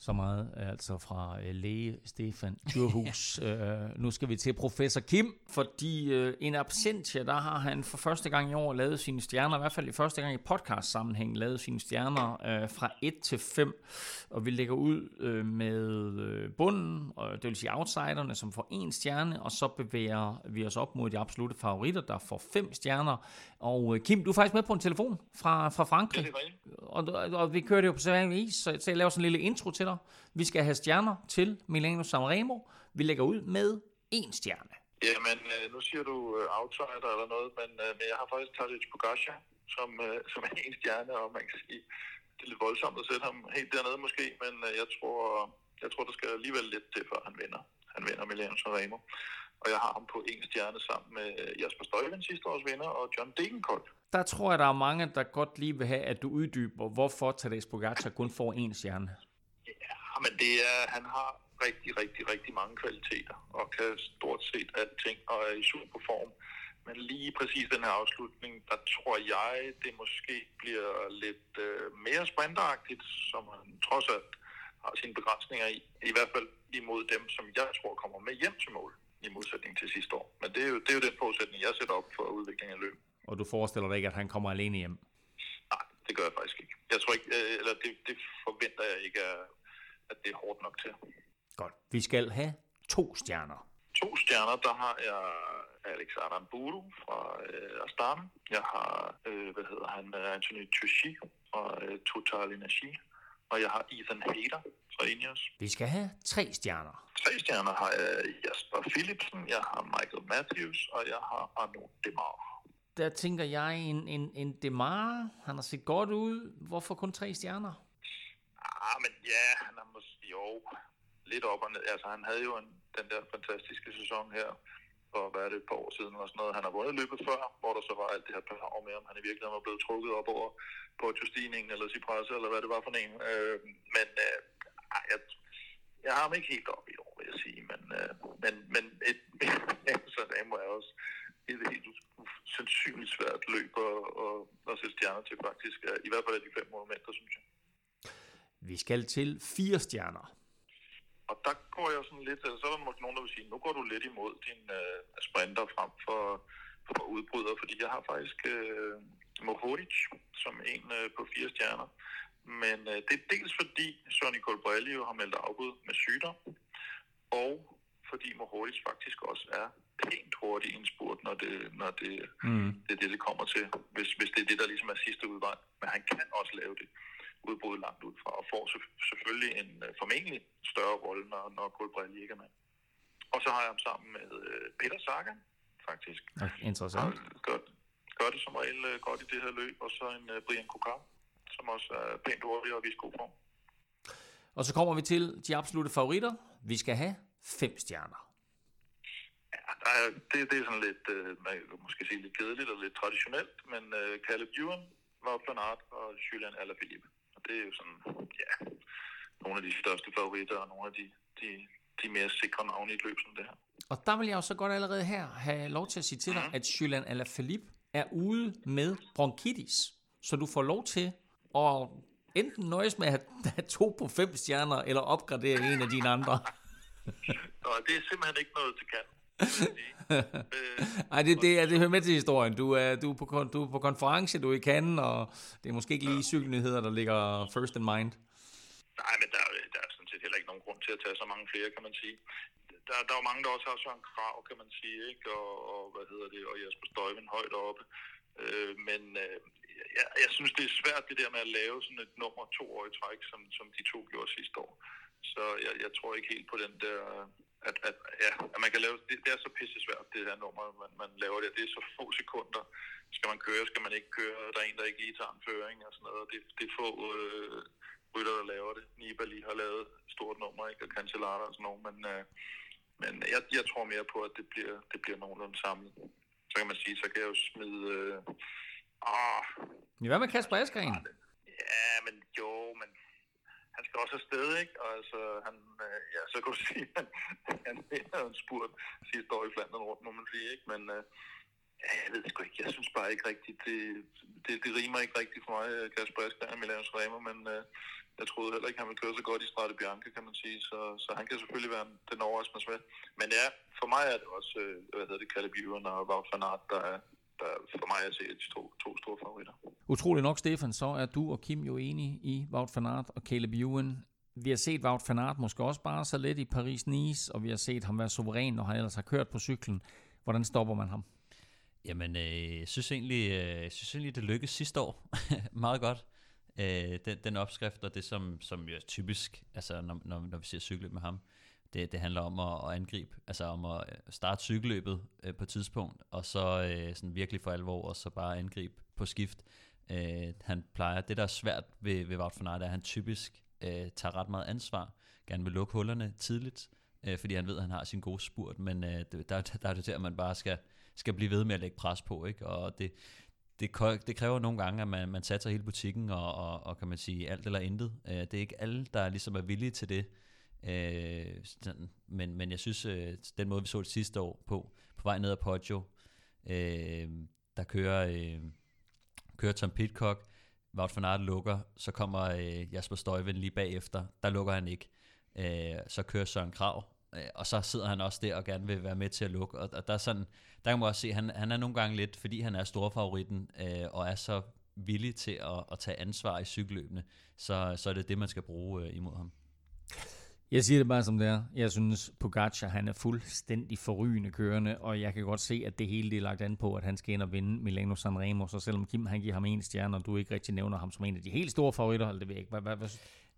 Så meget øh, altså fra øh, læge Stefan Djurhus. øh, nu skal vi til professor Kim, fordi øh, en absentia, der har han for første gang i år lavet sine stjerner, i hvert fald i første gang i podcast sammenhæng, lavet sine stjerner øh, fra 1 til 5, og vi lægger ud øh, med øh, bunden, og det vil sige outsiderne, som får en stjerne, og så bevæger vi os op mod de absolute favoritter, der får fem stjerner. Og øh, Kim, du er faktisk med på en telefon fra, fra Frankrig. Det er. Og, og, og vi kører det jo på sædvanlig vis, så, så jeg laver sådan en lille intro til dig. Vi skal have stjerner til Milano Sanremo. Vi lægger ud med en stjerne. Jamen, øh, nu siger du øh, outsider eller noget, men, øh, men jeg har faktisk Tadej Pogacar som, som er en stjerne, og man kan sige, det er lidt voldsomt at sætte ham helt dernede måske, men øh, jeg tror, jeg tror, der skal alligevel lidt til, før han vinder. Han vinder Milano Sanremo. Og jeg har ham på en stjerne sammen med Jasper Støjven, sidste års vinder, og John Degenkolb. Der tror jeg, der er mange, der godt lige vil have, at du uddyber, hvorfor Tadej Pogacar kun får en stjerne. Ja, men det er, han har rigtig, rigtig, rigtig mange kvaliteter, og kan stort set alting, og er i super form. Men lige præcis den her afslutning, der tror jeg, det måske bliver lidt øh, mere sprinteragtigt, som han trods alt har sine begrænsninger i. I hvert fald imod dem, som jeg tror kommer med hjem til mål, i modsætning til sidste år. Men det er jo, det er jo den forudsætning, jeg sætter op for udviklingen af løb. Og du forestiller dig ikke, at han kommer alene hjem. Nej, det gør jeg faktisk ikke. Jeg tror ikke, øh, eller det, det forventer jeg ikke, at- at det er hårdt nok til. Godt. Vi skal have to stjerner. To stjerner, der har jeg Alex Aramburu fra øh, Astana. Jeg har, øh, hvad hedder han, øh, Anthony Tucci fra øh, Total Energi. Og jeg har Ethan Hader fra Ineos. Vi skal have tre stjerner. Tre stjerner har jeg Jasper Philipsen, jeg har Michael Matthews, og jeg har Arnaud Demar. Der tænker jeg en, en, en Demar. Han har set godt ud. Hvorfor kun tre stjerner? Ja, men ja, han er måske jo lidt op og ned. Altså, han havde jo en, den der fantastiske sæson her for, hvad er det, et par år siden eller sådan noget. Han har vundet løbet før, hvor der så var alt det her par med, om han i virkeligheden var blevet trukket op over på Justinen eller Cipressa, eller hvad det var for en. Øh, men øh, jeg, jeg har ham ikke helt op i år, vil jeg sige. Men, øh, men, men et, så det må jeg også et helt sandsynligt svært løb at, at, at sætte stjerner til faktisk. Øh, I hvert fald af de fem monumenter, synes jeg. Vi skal til fire stjerner. Og der går jeg sådan lidt, altså, så er der måske nogen, der vil sige, nu går du lidt imod din øh, sprinter frem for, for udbryder, fordi jeg har faktisk øh, Mohoric som en øh, på fire stjerner. Men øh, det er dels fordi Sonny Colbrelli jo har meldt afbud med sygdom, og fordi Mohoric faktisk også er pænt hurtig i en spurt, når det, når det, Mm. det er det, det kommer til, hvis, hvis det er det, der ligesom er sidste udvej. Men han kan også lave det udbrud langt ud fra, og får selv- selvfølgelig en øh, formentlig større rolle, når, når Colbrelli ikke er med. Og så har jeg ham sammen med øh, Peter Sagan, faktisk. Ja, interessant. Og gør, gør det som regel øh, godt i det her løb, og så en Brian Kokar, som også er pænt hurtig og viser god form. Og så kommer vi til de absolute favoritter. Vi skal have fem stjerner. Ja, der er, det, det er sådan lidt, øh, man kan måske sige lidt kedeligt og lidt traditionelt, men øh, Caleb Ewan Wout van Aert og Julian Alaphilippe. Det er jo sådan, ja, nogle af de største favoritter og nogle af de, de, de mere sikre navne i et løb som det her. Og der vil jeg jo så godt allerede her have lov til at sige til dig, at Julian Alaphilippe er ude med bronkitis. Så du får lov til at enten nøjes med at have to på fem stjerner, eller opgradere en af dine andre. Og det er simpelthen ikke noget til kan. Nej, det, det, er, det hører med til historien. Du er, du, er på, du er på konference, du er i Cannes, og det er måske ikke lige cykelnyheder, der ligger first in mind. Nej, men der, er- der er sådan set heller ikke nogen grund til at tage så mange flere, kan man sige. Der, der er jo mange, der også har Søren Krav, kan man sige, ikke? Og, og hvad hedder det, og Jesper Støjven højt oppe. Øh, men øh, jeg, jeg synes, det er svært det der med at lave sådan et nummer to år i træk, som, som de to gjorde sidste år. Så jeg, jeg tror ikke helt på den der, at, at, ja, at man kan lave, det, det er så pisse svært, det her nummer, man, man laver det. Det er så få sekunder. Skal man køre, skal man ikke køre? Der er en, der ikke lige tager en føring og sådan noget. Det, det er få øh, rytter, der laver det. Nibali har lavet et stort nummer, ikke? Og Cancellara og sådan noget, men, øh, men jeg, jeg tror mere på, at det bliver, det bliver nogenlunde samlet. Så kan man sige, så kan jeg jo smide... Øh, ah, Ja, hvad med Kasper Askren? Ja, men jo, men han skal også afsted, ikke? Og altså, han, øh, ja, så kan du sige, at han, han en spurt sidste år i Flandern rundt, må man sige, ikke? Men øh, ja, jeg ved sgu ikke. Jeg synes bare ikke rigtigt, det, det, det rimer ikke rigtigt for mig, øh, Kasper Askren og Milano Remer, men øh, jeg troede heller ikke, han ville køre så godt i Strade Bianca, kan man sige, så, så han kan selvfølgelig være den overraskende med. Men ja, for mig er det også, øh, hvad hedder det, Caleb Ewan og Wout van Aert, der er, der for mig at se de to, to store favoritter. Utrolig nok, Stefan, så er du og Kim jo enige i Wout van Aert og Caleb Ewan. Vi har set Wout van Aert måske også bare så lidt i Paris-Nice, og vi har set ham være suveræn, når han ellers har kørt på cyklen. Hvordan stopper man ham? Jamen, øh, jeg synes egentlig, øh, jeg synes egentlig, det lykkedes sidste år meget godt. Øh, den, den opskrift og det, som, som jo er typisk, altså når, når, når vi ser cykelløb med ham, det, det handler om at, at angribe, altså om at øh, starte cykelløbet øh, på et tidspunkt, og så øh, sådan virkelig for alvor, og så bare angribe på skift. Øh, han plejer, det der er svært ved, ved Wout van Aert, er, at han typisk øh, tager ret meget ansvar, gerne vil lukke hullerne tidligt, øh, fordi han ved, at han har sin gode spurt, men øh, der, der, der er det til, at man bare skal, skal blive ved med at lægge pres på, ikke? og det, det, det kræver nogle gange, at man, man satser hele butikken, og, og, og kan man sige alt eller intet. Øh, det er ikke alle, der ligesom er villige til det, øh, sådan. Men, men jeg synes, øh, den måde, vi så det sidste år på, på vej ned ad Poggio, øh, der kører, øh, kører Tom Pitcock, Wout van Aert lukker, så kommer øh, Jasper Støjven lige bagefter, der lukker han ikke. Øh, så kører Søren Krav, øh, og så sidder han også der og gerne vil være med til at lukke. Og, og der, er sådan, der kan man også se, han, han er nogle gange lidt, fordi han er storfavoritten, øh, og er så villig til at, at tage ansvar i cykelløbene, så, så er det det, man skal bruge øh, imod ham. Jeg siger det bare som det er. Jeg synes, Pogacar han er fuldstændig forrygende kørende, og jeg kan godt se, at det hele det er lagt an på, at han skal ind og vinde Milano Sanremo. Så selvom Kim han giver ham en stjerne, og du ikke rigtig nævner ham som en af de helt store favoritter, eller det ved jeg ikke. Hvad, hvad, hvad,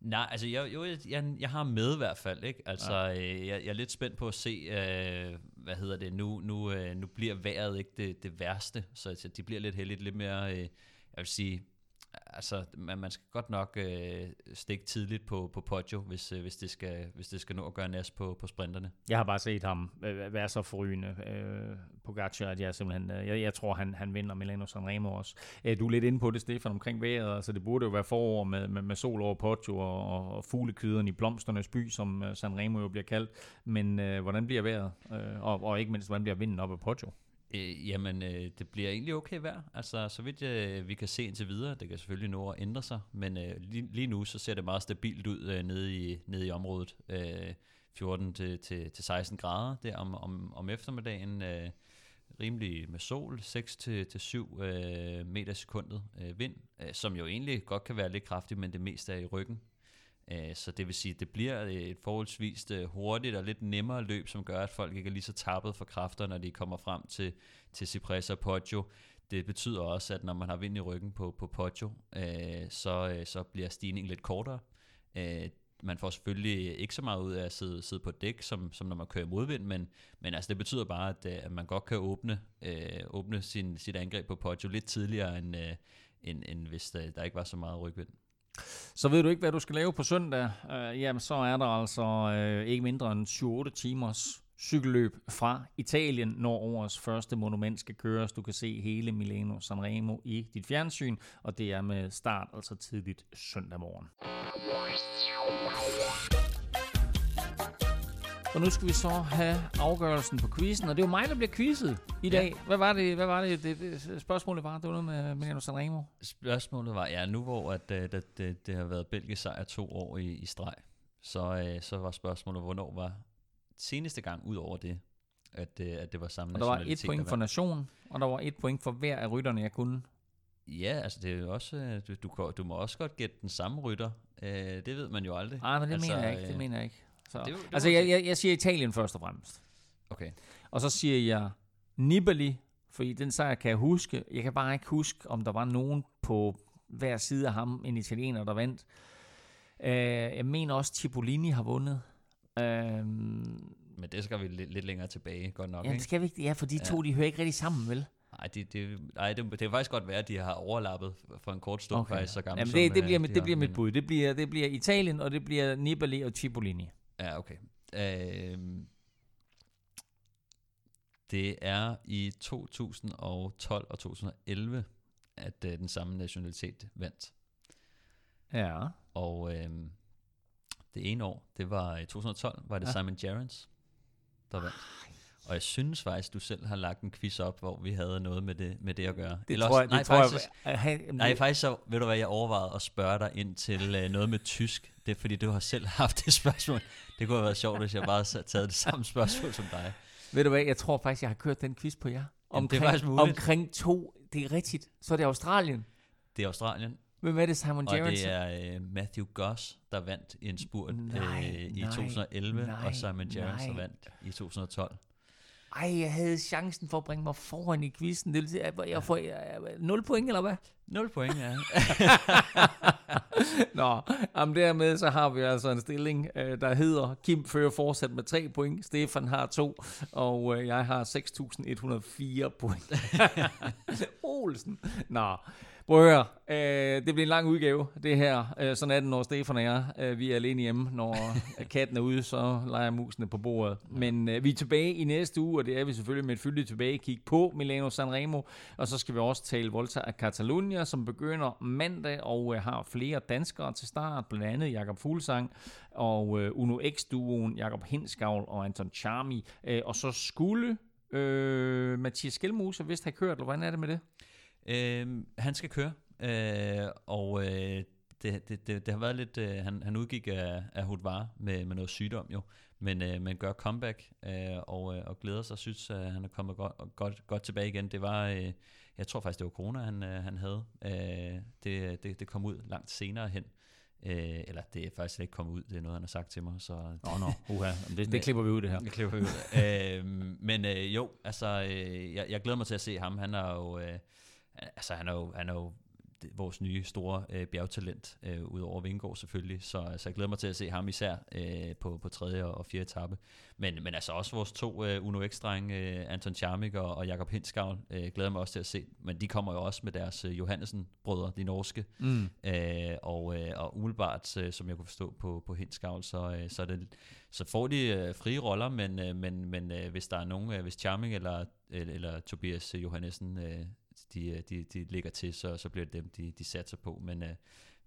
Nej, altså jeg, jo, jeg, jeg, jeg har med i hvert fald, ikke? Altså, ja. øh, jeg, jeg er lidt spændt på at se, øh, hvad hedder det, nu, nu, øh, nu bliver vejret ikke det, det værste, så altså, de bliver lidt heldigt, lidt mere, øh, jeg vil sige, altså, man, man skal godt nok øh, stikke tidligt på, på Poggio, hvis, øh, hvis, det skal, hvis det skal nå at gøre næst på, på sprinterne. Jeg har bare set ham øh, være så forrygende øh, Pogacar, at jeg simpelthen, øh, jeg, jeg tror, han, han vinder Milano Sanremo også. Øh, du er lidt inde på det, Stefan, omkring vejret, altså det burde jo være forår med, med, med sol over Poggio og, og, og fuglekyderen i blomsternes by, som øh, Sanremo jo bliver kaldt. Men øh, hvordan bliver vejret? Øh, og, og ikke mindst, hvordan bliver vinden op af Poggio? Øh, jamen, øh, det bliver egentlig okay vejr. Altså, så vidt øh, vi kan se indtil videre, det kan selvfølgelig nå at ændre sig, men øh, lige, lige nu så ser det meget stabilt ud øh, nede, i, nede i området. Øh, 14 til, til, til 16 grader der om, om, om eftermiddagen. Øh, rimelig med sol, 6 til, til 7 øh, meter sekundet øh, vind, øh, som jo egentlig godt kan være lidt kraftig, men det meste er i ryggen. Øh, så det vil sige, at det bliver øh, et forholdsvis øh, hurtigt og lidt nemmere løb, som gør, at folk ikke er lige så tappet for kræfter, når de kommer frem til, til Cipressa og Poggio. Det betyder også, at når man har vind i ryggen på, på Poggio, øh, så, så bliver stigningen lidt kortere. Øh, man får selvfølgelig ikke så meget ud af at sidde, sidde på dæk, som, som når man kører modvind, men, men altså det betyder bare, at, at man godt kan åbne, øh, åbne sin, sit angreb på Poggio lidt tidligere, end, øh, end, end hvis der, der ikke var så meget rygvind. Så ved du ikke, hvad du skal lave på søndag, øh, jamen så er der altså øh, ikke mindre end 7-8 timers cykelløb fra Italien, når årets første monument skal køres. Du kan se hele Milano Sanremo i dit fjernsyn, og det er med start altså tidligt søndag morgen. Og nu skal vi så have afgørelsen på quizzen, og det er jo mig, der bliver quizzet i dag. Hvad var det, hvad var det, det, det spørgsmålet var? Det var noget med Milano Sanremo. Spørgsmålet var, ja, nu hvor at, uh, det, det, det har været belgisk sejr to år i, i streg, så, uh, så var spørgsmålet, hvornår var seneste gang ud over det, at, uh, at det var samme Og der var et point for vandt? nation, og der var et point for hver af rytterne, jeg kunne. Ja, altså det er jo også, øh, du, du, du må også godt gætte den samme rytter. Uh, det ved man jo aldrig. Nej, men det altså, mener jeg ikke. Det øh, mener jeg ikke. Så. det det altså, jeg, jeg, jeg siger Italien først og fremmest. Okay. Og så siger jeg Nibali, fordi den sejr kan jeg huske. Jeg kan bare ikke huske, om der var nogen på hver side af ham, en italiener, der vandt. Uh, jeg mener også, Cipollini har vundet. Uh, Men det skal vi lidt, lidt længere tilbage, godt nok. ja, det skal vi ikke. Ja, for de Ja. to, de hører ikke rigtig sammen, vel? Nej, det, det, nej det, det kan faktisk godt være, at de har overlappet for en kort stund, okay. faktisk så gammel Jamen, som, det, det øh, bliver, de mit, det bliver mit bud. Det bliver, det bliver Italien, og det bliver Nibali og Cipollini. Ja, okay. Øhm, det er i 2012 og 2011, at øh, den samme nationalitet vandt. Ja. Og øhm, det ene år, det var i 2012, var det Ja. Simon Gerrans, der vandt. Og jeg synes faktisk, du selv har lagt en quiz op, hvor vi havde noget med det, med det at gøre. Det Eller tror også- jeg- det nej, tror jeg- faktisk, at han- nej, faktisk så, ved du hvad, jeg overvejede at spørge dig ind til øh, noget med tysk. Det er fordi, du har selv haft det spørgsmål. Det kunne have været sjovt, hvis jeg bare havde taget det samme spørgsmål som dig. Ved du hvad, jeg tror faktisk, jeg har kørt den quiz på jer. det er faktisk muligt. Omkring to, det er rigtigt. Så er det Australien. Det er Australien. Hvem er det, Simon Og Gerrans? det er øh, Matthew Goss, der vandt i en spurt Nej, øh, i nej, 2011, nej, og Simon der nej. vandt i 2012. Ej, jeg havde chancen for at bringe mig foran i quizzen. Det vil sige, at jeg får jeg, 0 point, eller hvad? 0 point, ja. Nå, jamen dermed så har vi altså en stilling, øh, der hedder Kim fører fortsat med 3 point, Stefan har 2, og øh, jeg har 6.104 point. Olsen. Nå, prøv at høre. Øh, det bliver en lang udgave, det her. Øh, sådan er det, når Stefan og jeg, øh, vi er alene hjemme. Når katten er ude, så leger musene på bordet. Men øh, vi er tilbage i næste uge, og det er vi selvfølgelig med et fyldigt tilbagekig på Milano Sanremo. Og så skal vi også tale Volta af Catalunya, som begynder mandag, og øh, har flere danskere til start. Blandt andet Jakob Fuglsang og øh, Uno X-duoen Jakob Hinskavl og Anton Charmi. Øh, og så skulle øh, Mathias Skelmose vist have kørt, eller hvordan er det med det? Øhm, han skal køre, øh, og øh, det, det, det, det har været lidt... Øh, han, han udgik af, af Hudvar med, med noget sygdom jo, men, øh, men gør comeback øh, og, øh, og glæder sig og synes, at han er kommet godt, godt, godt tilbage igen. Det var... Øh, jeg tror faktisk, det var corona, han, øh, han havde. Øh, det, det, det kom ud langt senere hen. Øh, eller det er faktisk ikke kommet ud, det er noget, han har sagt til mig. Så Nå, nå, uha. Det- det klipper vi ud, det her. Det klipper vi ud. øh, men øh, jo, altså, øh, jeg, jeg glæder mig til at se ham. Han er jo, øh, altså, han er jo, han er jo vores nye store øh, bjergtalent, øh, udover Vingård selvfølgelig. Så altså, jeg glæder mig til at se ham især øh, på, på tredje og fjerde etape. Men, men altså også vores to øh, Uno X-drenge, øh, Anton Charmik og, og Jakob Hinskavl, øh, glæder mig også til at se. Men de kommer jo også med deres øh, Johannesen-brødre, de norske. Mm. Øh, og, øh, og umiddelbart, øh, som jeg kunne forstå på, på Hinskavl, så, øh, så, det, så får de øh, frie roller, men, øh, men, men øh, hvis der er nogen, øh, hvis Charming eller, eller, eller Tobias øh, øh, de, øh, de, de ligger til, så, så bliver det dem, de, de satser på. Men øh,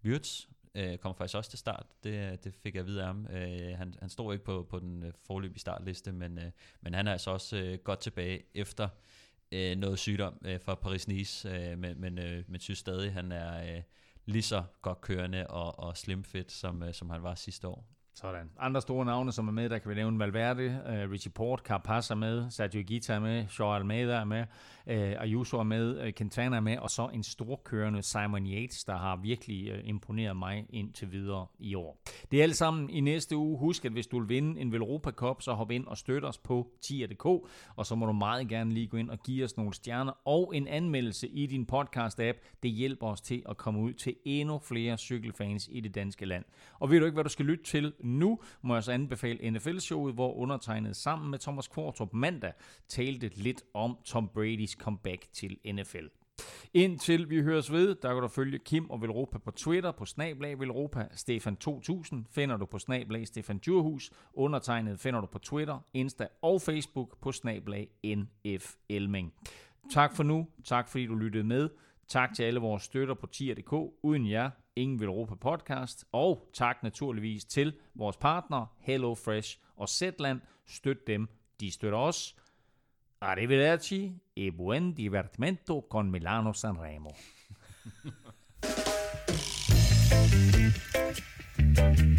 Wirtz øh, kommer faktisk også til start, det, øh, det fik jeg at vide af ham. Øh, han, han stod ikke på, på den øh, forløbige startliste, men, øh, men han er altså også øh, godt tilbage efter øh, noget sygdom øh, fra Paris-Nice, øh, men, men, øh, men synes stadig, han er øh, lige så godt kørende og, og slimfit, som, øh, som han var sidste år. Sådan. Andre store navne, som er med, der kan vi nævne Valverde, uh, Richie Port, Carapaz er med, Sergio Gita er med, Joao Almeida er med, uh, Ayuso er med, uh, Quintana er med, og så en storkørende Simon Yates, der har virkelig uh, imponeret mig indtil videre i år. Det er alt sammen i næste uge. Husk, at hvis du vil vinde en Velropa Cup, så hop ind og støt os på tier.dk, og så må du meget gerne lige gå ind og give os nogle stjerner og en anmeldelse i din podcast-app. Det hjælper os til at komme ud til endnu flere cykelfans i det danske land. Og ved du ikke, hvad du skal lytte til nu, må jeg så anbefale NFL-showet, hvor undertegnet sammen med Thomas Kvartrup mandag talte lidt om Tom Brady's comeback til NFL. Indtil vi høres ved, der kan du følge Kim og Velropa på Twitter på snablag Velropa. Stefan 2000 finder du på snablag Stefan Djurhus. Undertegnet finder du på Twitter, Insta og Facebook på snablag NF Elming. Tak for nu. Tak fordi du lyttede med. Tak til alle vores støtter på tier.dk. Uden jer, Ingen vil Europa podcast. Og tak naturligvis til vores partner Hello Fresh og Zetland. Støt dem, de støtter os. Arrivederci e buon divertimento con Milano Sanremo.